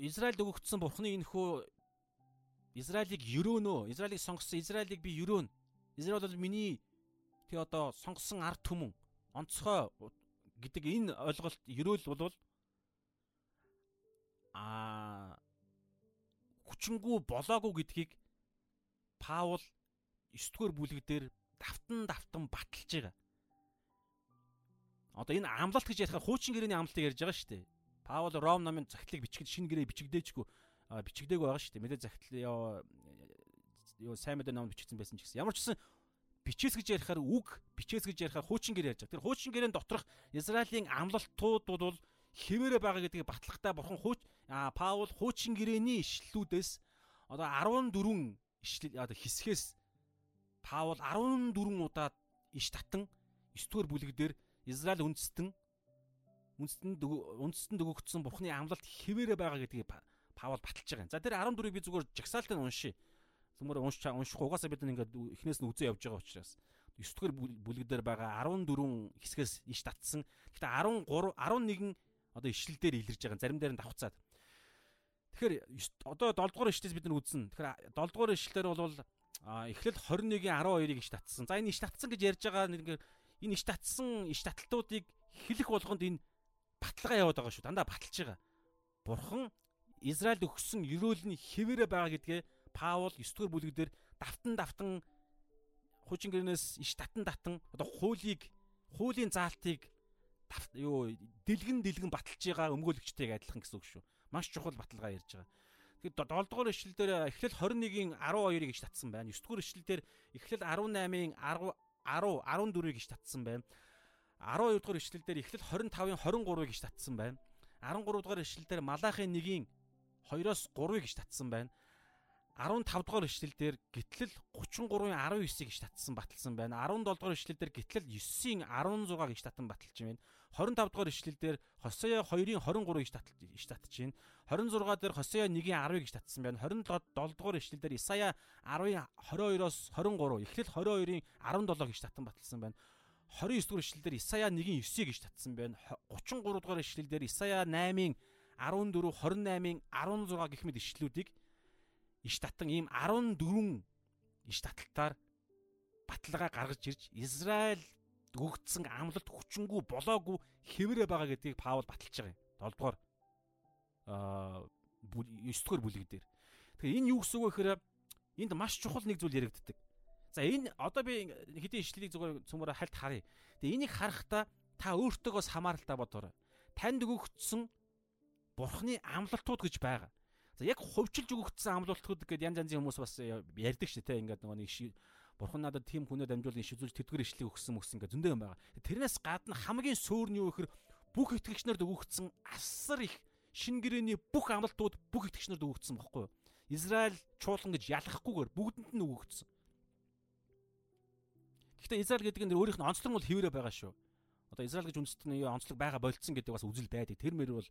Speaker 1: Израильд өгөгдсөн бурхны энэ хөө Израилийг ерөөнөө, Израилийг сонгосон Израилийг би ерөөнө. Израиль бол миний тий одоо сонгосон ард түмэн онцгой гэдэг энэ ойлголт ерөөл бол а хүчингүү болоогүй гэдгийг Паул 9 дугаар бүлэг дээр давтан давтан баталж байгаа. Одоо энэ амлалт гэж ярихаар хуучин гэрээний амлалтыг ярьж байгаа шүү дээ. Паул Ром намын захидлыг бичгэд шинэ гэрээ бичигдээчгүй бичигдээгүй байгаа шүү дээ. Мэдээ захидал юу сайн мэдээ ном бичигдсэн байсан ч гэсэн. Ямар ч гэсэн бичээс гэж ярихаар үг бичээс гэж ярихаар хуучин гэр ярьж байгаа. Тэр хуучин гэрээнд доторх Израилийн амлалтууд бол хэвээрээ байгаа гэдгийг батлахтаа бурхан хууч Паул хуучин гэрээний ишлэлүүдээс одоо 14 ишлэл одоо хэсгээс Паул 14 удаа иш татан 9 дугаар бүлэг дээр Израиль үндэстэн үндэстэнд үндэстэнд өгөгдсөн Бурхны амлалт хэвээрээ байгаа гэдгийг Паул баталж байгаа юм. За тэр 14-ийг би зүгээр жагсаалтаа уншия. Зүгээр унш унших угаасаа бид ингээд эхнээс нь үзэн явж байгаа учраас 9 дугаар бүлэг дээр байгаа 14 хэсгээс иш татсан. Гэхдээ 13 11 одоо ишлэл дээр илэрж байгаа. Зарим дээр нь давхцаад. Тэгэхээр одоо 7 дугаар ишлээс бид нар үзнэ. Тэгэхээр 7 дугаар ишлэлээр бол эхлэл 21-ийн 12-ыг иш татсан. За энэ иш татсан гэж ярьж байгаа нэг энэ иш татсан иш таталтуудыг хэлэх болгонд энэ баталгаа яваад байгаа шүү. Дандаа баталж байгаа. Бурхан Израильд өгсөн ерөөлний хэвээрээ байгаа гэдгээ Паул 9 дугаар бүлэг дээр давтан давтан хуучин гэрнээс иш татан татан одоо хуулийг хуулийн заалтыг юу дэлгэн дэлгэн баталж байгаа өмгөөлөгчтэйг адилхан гэсэн үг шүү. Маш чухал баталгаа ярьж байгаа. Тэгэхээр 7 дугаар ишлэл дээр эхлэл 21-ийн 12-ыг иш татсан байна. 9 дугаар ишлэл дээр эхлэл 18-ийн 10 10 14-ийг иш татсан байна. 12 дугаар ишлэл дээр эхлэл 25-ын 23-ыг иш татсан байна. 13 дугаар ишлэл дээр Малахын 1-ийн 2-оос 3-ыг иш татсан байна. 15 дугаар ишлэл дээр гитлэл 33-ын 19-ыг иш татсан баталсан байна. 17 дугаар ишлэл дээр гитлэл 9-ийн 16-ыг иш татан баталж байна. 25 дугаар ишлэл дээр Хосея 2-ын 23-ыг иш таталж иш татж байна. 26 дээр Хосея 1-ийн 10-ыг иш татсан байна. 27 дугаар ишлэл дээр Исая 10-ын 22-оос 23, Эхлэл 22-ын 17-ыг иш татан баталсан байна. 29 дугаар ишлэлдэр Исая 1-ийн 9-ийг иш татсан байна. 33 дугаар ишлэлдэр Исая 8-ийн 14, 28-ийн 16 гэх мэт ишлэлүүдийг иш татан ийм 14 иш таталтаар баталгаа гаргаж ирж Израиль өгөгдсөн амлалт хүчингү болоогүй хэвээрээ байгаа гэдгийг Паул баталж байгаа юм. 7 дугаар аа 9 дугаар бүлэг дээр. Тэгэхээр энэ юу гэсэн үг вэ гэхээр энд маш чухал нэг зүйл яригддаг. За энэ одоо би хэдийн ишлэлийг зүгээр цөмөрө хальт харъя. Тэгээ энийг харахтаа та өөртөөгөөс хамааралтай бодоорой. Танд өгөгдсөн бурхны амлалтууд гэж байгаа. За яг хувьчилж өгөгдсөн амлалтууд гэдэг янз янзын хүмүүс бас ярьдаг шүү дээ. Ингээд нөгөө нэг бурхан надад тийм хүнээ дамжуулан шизүүлж тэдгэр ишлэг өгсөн мөксөн ингээд зөндөө юм байгаа. Тэрнээс гадна хамгийн суур нь юу гэхээр бүх итгэгч нарт өгөгдсөн асар их шин гэрэний бүх амлалтууд бүх итгэгч нарт өгөгдсөн баггүй юу? Израиль чуулган гэж ялахгүйгээр бүгдэнд нь өгөгдсөн. Гэхдээ Израиль гэдэг нь өөрийнх нь онцлог бол хэвээрээ байгаа шүү. Одоо Израиль гэж үндэстэн онцлог байгаа болцсон гэдэг бас үзэл байдаг. Тэр мөр бол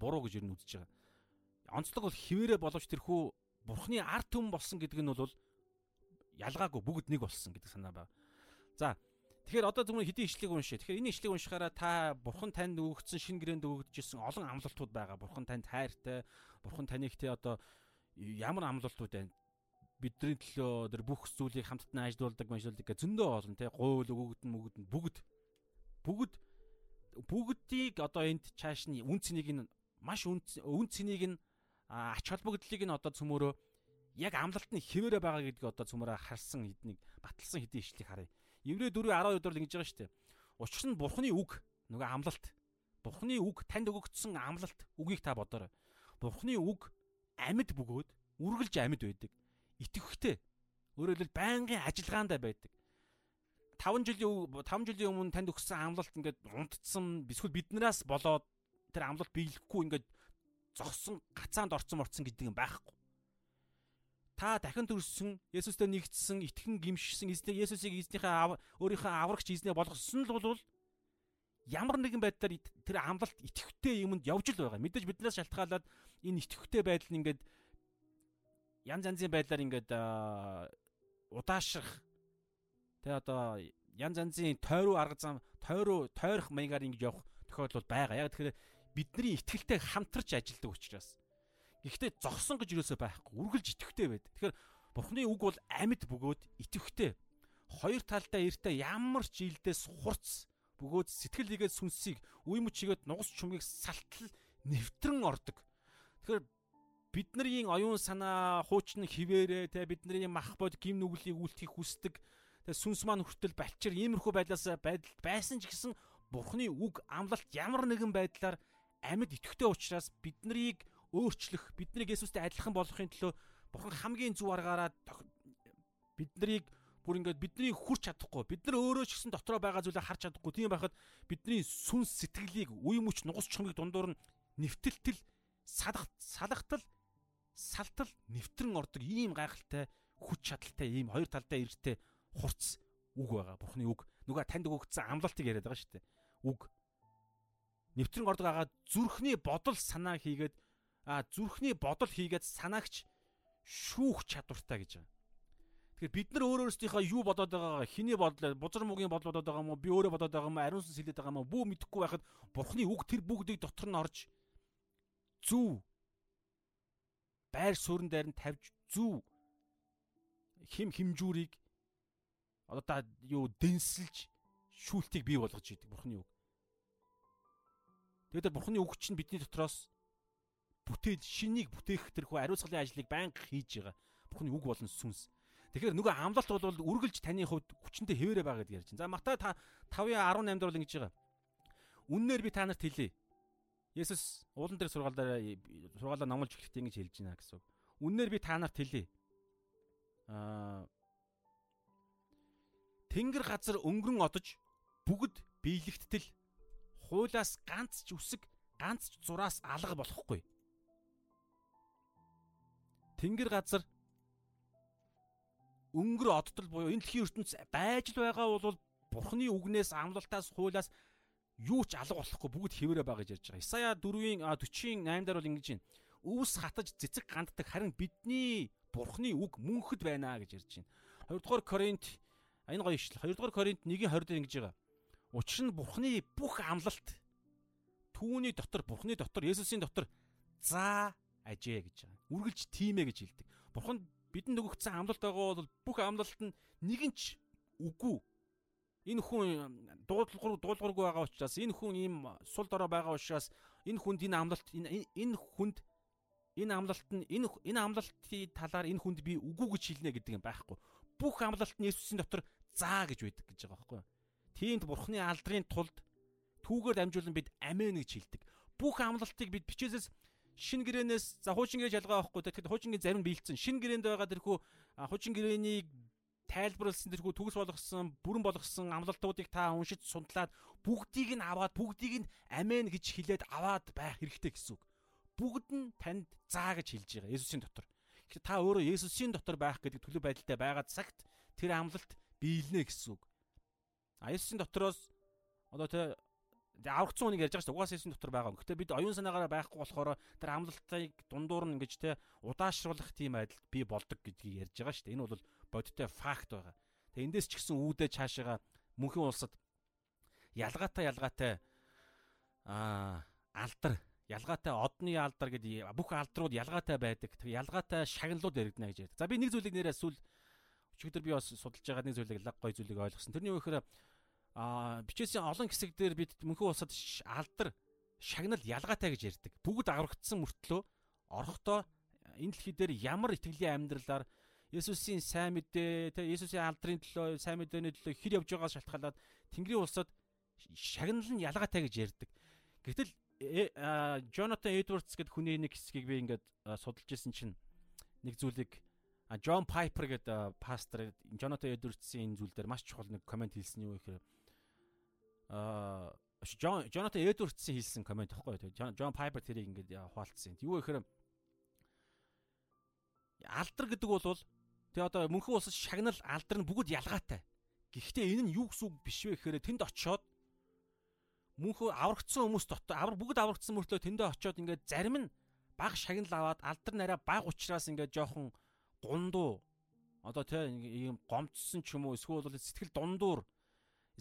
Speaker 1: буруу гэж ер нь үзэж байгаа. Онцлог бол хэвээрээ боловч тэрхүү бурхны ард түмэн болсон гэдэг нь бол ялгаагүй бүгд нэг болсон гэдэг санаа байна. За Тэгэхээр одоо зөвхөн хэдийн ишлэгийг уншъя. Тэгэхээр энэ ишлэгийг уншихаараа та бурхан танд өгөгдсөн шин гэрээнд өгөгдөжсэн олон амлалтууд байгаа. Бурхан танд хайртай, бурхан таныг те одоо ямар амлалтууд байна бидний төлөө тэр бүх зүйлийг хамтдаа ажилуулдаг, мажилуулдаг гэх зөндөө олон тий гуйл өгөгдөн мөгдөн бүгд бүгд бүгдийг одоо энд чааш нь үн цэнийг нь маш үн үн цэнийг нь ач холбогдлыг нь одоо цөмөрөө яг амлалт нь хэвээрээ байгаа гэдгийг одоо цөмөрөө харсан хэднийг баталсан хэдийн ишлийг харъя. Еврей 4:12 дээр л ингэж байгаа шүү дээ. Учир нь бурхны үг нөгөө амлалт. Бурхны үг танд өгөгдсөн амлалт үгийг та бодоорой. Бурхны үг амьд бөгөөд үргэлж амьд байдаг итгэвхтэй. Өөрөөр хэлбэл байнгын ажиллагаандаа байдаг. 5 жилийн 5 жилийн өмнө танд өгсөн амлалт ингээд унтцсан эсвэл биднээс болоод тэр амлалт биелэхгүй ингээд зогсон гацаанд орцсон морцсон гэдэг юм байхгүй. та дахин төрсөн Есүстэй нэгдсэн, итгэн гимшсэн Есүсийг эзнийхээ өөрийнхөө аврагч эзнээ болгосон л бол ямар нэгэн байдлаар тэр амлалт итгэвтэй юмд явж л байгаа. Мэдээж биднээс шалтгаалаад энэ итгэвтэй байдал нь ингээд янз янзын байдлаар ингээд удаашрах тэ одоо янз янзын тойруу арга зам тойруу тойрох маягаар ингэж явах тохиолдол байгаа. Яг тэгэхээр бидний итгэлтэй хамтарч ажилладаг учраас. Гэхдээ зогсон гэж юусоо байхгүй. Үргэлж итгэвтэй байд. Тэгэхээр Бурхны үг бол амьд бөгөөд итгэвтэй. Хоёр талдаа эртээ ямар ч жилдээс хурц бөгөөд сэтгэл игээд сүнсийг үе мөчигээд нугас чумгийг салтал нэвтрэн ордог. Тэгэхээр бидний оюун санаа хуучин хിവэрэ те бидний мах бод гим нүглийг үлдэхийг хүсдэг. Тэгээ сүнс маань хүртэл балчир иймэрхүү байдлаас байдал байсан ч гэсэн Бурхны үг амлалт ямар нэгэн байдлаар амьд итгэвтэй учраас биднийг өөрчлөх, биднийг Есүстэй адилхан болгохын төлөө Бурхан хамгийн зөв аргаараа биднийг бүр ингээд бидний хүрч чадахгүй бид нар өөрөө ч гэсэн дотроо байгаа зүйлээ харж чадахгүй. Тийм байхад бидний сүнс сэтгэлийг үе мөч нугас чумыг дундуур нь нэвтэлтэл салах салахтал салтал нэвтрэн ордог ийм гайхалтай хүч чадалтай ийм хоёр талдаа эргэтэй хурц үг байгаа. Бурхны үг. Нөгөө танд өгөгдсөн амлалтыг яриад байгаа шүү дээ. Үг нэвтрэн ордог агаа зүрхний бодол санаа хийгээд а зүрхний бодол хийгээд санаагч шүүх чадвартай гэж байгаа. Тэгэхээр бид нар өөр өөрсдийнхөө юу бодоод байгаагаа хэний бодлоо бузар мөгийн бодол бодоод байгаа юм уу? Би өөрөө бодоод байгаа юм уу? Ариун сүнс хэлээд байгаа юм уу? Бүү мэдэхгүй байхад бурхны үг тэр бүгдийг дотор нь орж зүв. Байр суурин дээр нь тавьж зүв. Хим химжүүрийг одоо та юу дэнсэлж шүүлтийг бий болгож идэг бурхны үг. Тэгээд бурхны үг чинь бидний дотроос бүтээл шинийг бүтээх тэрхүү ариусгалын ажлыг байнга хийж байгаа. Бурхны үг болон сүнс. Тэгэхээр нөгөө амлалт бол үргэлж таны хувьд хүчнтэй хэвээрээ байгаа гэдгийг ярьж байна. За Матай 5:18 дээр бол ингэж байгаа. Үннээр би та нарт хэлье. Есүс уулан дээр сургаалаар сургаалаа номлож эхлэхдээ ингэж хэлж байна гэсэн үг. Үннээр би та нарт хэлье. Аа Тэнгэр газар өнгөрөн одож бүгд биелэгттэл хуулаас ганц ч үсэг ганц ч зураас алга болохгүй. Тэнгэр газар өнгөр одтол буюу энэ дэлхийн ертөнц байж л байгаа бол Бурхны үгнээс амлалтаас хуулаас юу ч алга болохгүй бүгд хэвээрээ байгаа гэж ярьж байгаа. Исая 4-ийн 40-ийн 8 дээр бол ингэж байна. Өвс хатаж цэцэг ганддаг харин бидний Бурхны үг мөнхөд байна гэж ярьж байна. 2 дугаар Коринт энэ гоё ишлэл. 2 дугаар Коринт 1-ийн 20 дээр ингэж байгаа. Учир нь Бурхны бүх амлалт түүний дотор Бурхны дотор Есүсийн дотор заа ажээ гэж байгаа. Үргэлж тиймээ гэж хэлдэг. Бурхан бидэнд өгөгдсөн амлалт байгаа бол бүх амлалт нь нэгэн ч үгүй. Энэ хүн дуулуур дуулуургүй байгаа учраас энэ хүн ийм сул дорой байгаа учраас энэ хүнд энэ амлалт энэ энэ хүнд энэ амлалт нь энэ энэ амлалтын талаар энэ хүнд би үгүй гэж хэлнэ гэдэг юм байхгүй. Бүх амлалт нь Есүсийн дотор заа гэж байдаг гэж байгаа байхгүй юу? Тиймд бурхны алдрын тулд түүгээр дамжуулан бид амин гэж хэлдэг. Бүх амлалтыг бид бичээсээс шин гэрээнээс за хуучин гэрээ ялгаа авахгүй тэгэхээр хуучин гэрээ зарим биелсэн. Шин гэрээнд байгаа тэрхүү хуучин гэрээнийг тайлбарлсан тэрхүү төгс болгосон, бүрэн болгосон амлалтуудыг та уншиж сундлаад бүгдийг нь аваад бүгдийг нь амин гэж хэлээд аваад байх хэрэгтэй гэсэн үг. Бүгд нь танд заа гэж хэлж байгаа Есүсийн дотор. Тэгэхээр та өөрөө Есүсийн дотор байх гэдэг төлөв байдалтай байгаа цагт тэр амлалт биелнэ гэсэн үг. Есүсийн дотроос одоо тэ аврагцсан хүнийг ярьж байгаа шүү. Угаасаа Есүсийн дотор байгаа. Гэхдээ бид оюун санаагаараа байхгүй болохоор тэр амлалтыг дундуур нь ингэж тэ удаашруулах тийм байдал би болдог гэдгийг ярьж байгаа шүү. Энэ бол бодиттой факт байгаа. Тэгээ эндээс ч гэсэн үүдээ цаашаага мөнхийн улсад ялгаатай ялгаатай аа алдар ялгаатай одны алдар гэдэг бүх алдрууд ялгаатай байдаг. Тэр ялгаатай шагналууд яригдана гэж ярьдаг. За би нэг зүйлийг нэрээ сүл өчигдөр би бас судалж байгаа нэг зүйлийг лаг гой зүйлийг ойлгосон. Тэрний үехээр а бичээсийн олон хэсэг дээр бид мөнхөө улсад алдар шагнал ялгаатай гэж ярьдаг. Бүгд аврагдсан мөртлөө орохдоо энэ дэлхий дээр ямар итгэлийн амьдралаар Есүсийн сайн мэдээ, тэ Есүсийн алдрын төлөө, сайн мэдээний төлөө хэр явж байгаас шалтгаалаад Тэнгэрийн улсад шагнал нь ялгаатай гэж ярьдаг. Гэтэл Джонатан Эдвардс гэдэг хүний нэг хэсгийг би ингээд судалж исэн чинь нэг зүйлийг Джон Пайпер гэдэг пастор Джонатан Эдвардсын энэ зүйл дээр маш чухал нэг комент хэлсэн юу гэхээр аа Джон Джонатан Эдвардсын хэлсэн комент байхгүй юу? Джон Пайпер тэрийг ингээд хуваалцсан. Юу гэхээр алдар гэдэг бол тэгээ одоо мөнхөн улсад шагнал алдар нь бүгд ялгаатай. Гэхдээ энэ нь юу гэсэн үг биш вэ гэхээр тэнд очиод мөнхөө аврагдсан хүмүүс дотор авар бүгд аврагдсан мөртлөө тэндээ очиод ингээд зарим нь баг шагнал аваад алдар нараа баг учраас ингээд жоохон гундуу одоо тийм гомцсон ч юм уу эсвэл сэтгэл дундуур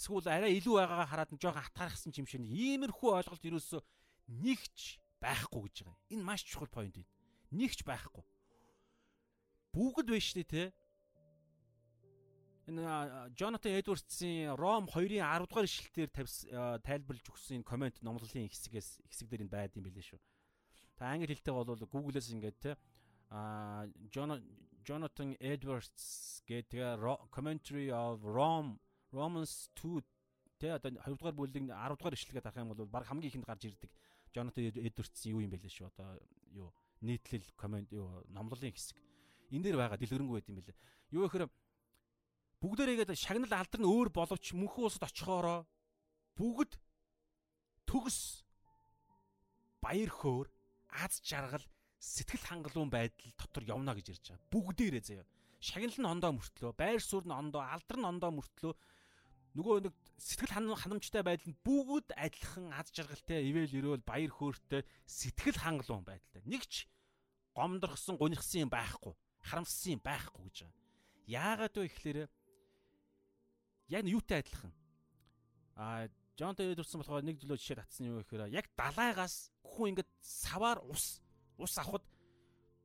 Speaker 1: эсвэл арай илүү байгаагаа хараад жоохон хатаархсан юм шиг иймэрхүү ойлголт ерөөсөө нэгч байхгүй гэж байгаа. Энэ маш чухал point юм. Нэгч байхгүй. Бүгд байж тээ те. Энэ Jonathan Edwards-ийн Ром 2-ын 10 дугаар ишлэлээр тайлбарлаж өгсөн комент номлолын хэсгээс хэсэг дээр нь байд юм билээ шүү. Та англи хэлтэй бол Google-ээс ингээд те а Jonathan Edwards гэдэг commentary of Rome Romans 2 тэ одоо 2 дугаар бүлгийн 10 дугаар ишлэгээ дарах юм бол баг хамгийн ихэнд гарч ирдэг Jonathan Edwards-ийн юу юм бэ лээ шүү одоо юу нийтлэл комент юу номлолын хэсэг энэ дээр байгаа дэлгэрэнгүй байт юм бэлээ юу гэхээр бүгдээрээ шагнал алдар нь өөр боловч мөнхөн улсад очихоороо бүгд төгс баяр хөөр аз жаргал сэтгэл хангалуун байдал дотор явна гэж ярьж байгаа. Бүгдээрээ заяа. Шагнал нь ондоо мөртлөө, байр суурь нь ондоо, алдар нь ондоо мөртлөө нөгөө нэг сэтгэл ханамжтай байдал нь бүгд адилхан аз жаргалтай, ивэл өрөөл баяр хөөртэй, сэтгэл хангалуун байдалтай. Нэг ч гомдорхсон, гунигсан юм байхгүй, харамссан юм байхгүй гэж байгаа. Яагаад вэ гэхээр яг юутай адилхан. А Джон Дэвидсон болохоор нэг зүйлөө жишээ татсан юм гэхээр яг далайгаас хүн ингээд саваар ус ус авахд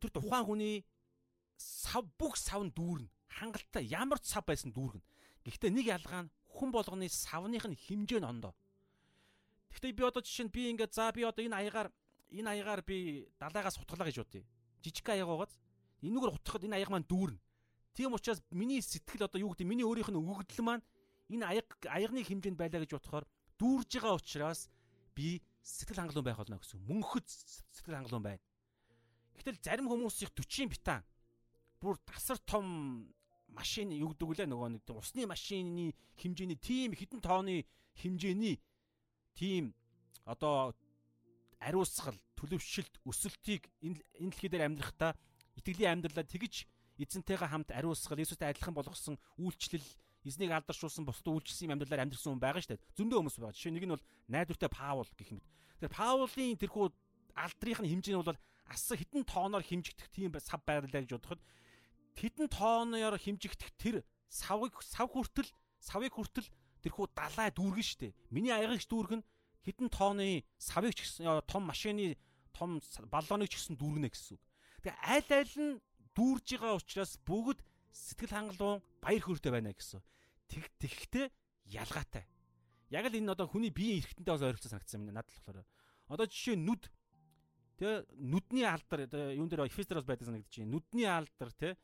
Speaker 1: тэр тухайн хүний сав бүх сав нь дүүрнэ. Хангалттай ямар ч сав байсан дүүргэнэ. Гэхдээ нэг ялгаа нь хүн болгоны савных нь хэмжээ нь ондоо. Гэхдээ би одоо жишээ нь би ингээд за би одоо энэ аягаар энэ аягаар би далайгаас утгалаа гэж бодъё. Жижиг аяг байгааз энүүгээр утгахад энэ аяг маань дүүрнэ. Тийм учраас миний сэтгэл одоо юу гэдэг миний өөрийнх нь өгөгдөл маань энэ аяг аягны хэмжээнд байлаа гэж бодохоор дүүрж байгаа учраас би сэтгэл хангалуун байх болно гэсэн. Мөнхөд сэтгэл хангалуун байна. Гэтэл зарим хүмүүс их 40 битан бүр тасар том машин юу гэдэг үлээ нөгөө нэг усны машины хэмжээний тийм хідэн тооны хэмжээний тийм одоо ариусгал төлөвшөлт өсөлтийг энэ дэлхий дээр амьдрахдаа итгэлийн амьдралаа тэгж эзэнтэйгээ хамт ариусгал Иесустэй адилхан болгосон үйлчлэл эзнийг алдаршуулсан бусдад үйлчлсэн юм амьдралаар амьдрсан хүн байгаа шүү дээ. Зөндөө хүмүүс байгаа. Жишээ нэг нь бол найдвартай Паул гэх мэт. Тэгэхээр Паулын тэрхүү алдрынх нь хэмжээ нь бол асар хитэн тооноор хэмжигдэх тийм сав байрлалаа гэж бодоход хитэн тооноор хэмжигдэх тэр савыг сав хүртэл савыг хүртэл тэрхүү далай дүүргэн штэ. Миний аягч дүүргэн хитэн тооны савыг ч гэсэн том машины том баллоныг ч гэсэн дүүргэнэ гэсэн үг. Тэгээ аль аль нь дүүрж байгаа учраас бүгд сэтгэл хангалуун баяр хөөртэй байна гэсэн. Тэг тэгхтээ ялгаатай. Яг л энэ одоо хүний биеийн эрхтэнтэй бас ойролцоо санагдсан юм надад болохоор. Одоо жишээ нүд Тэ нүдний алдар юун дээр эфестерос байдаг санагдаж байна. Нүдний алдар тэ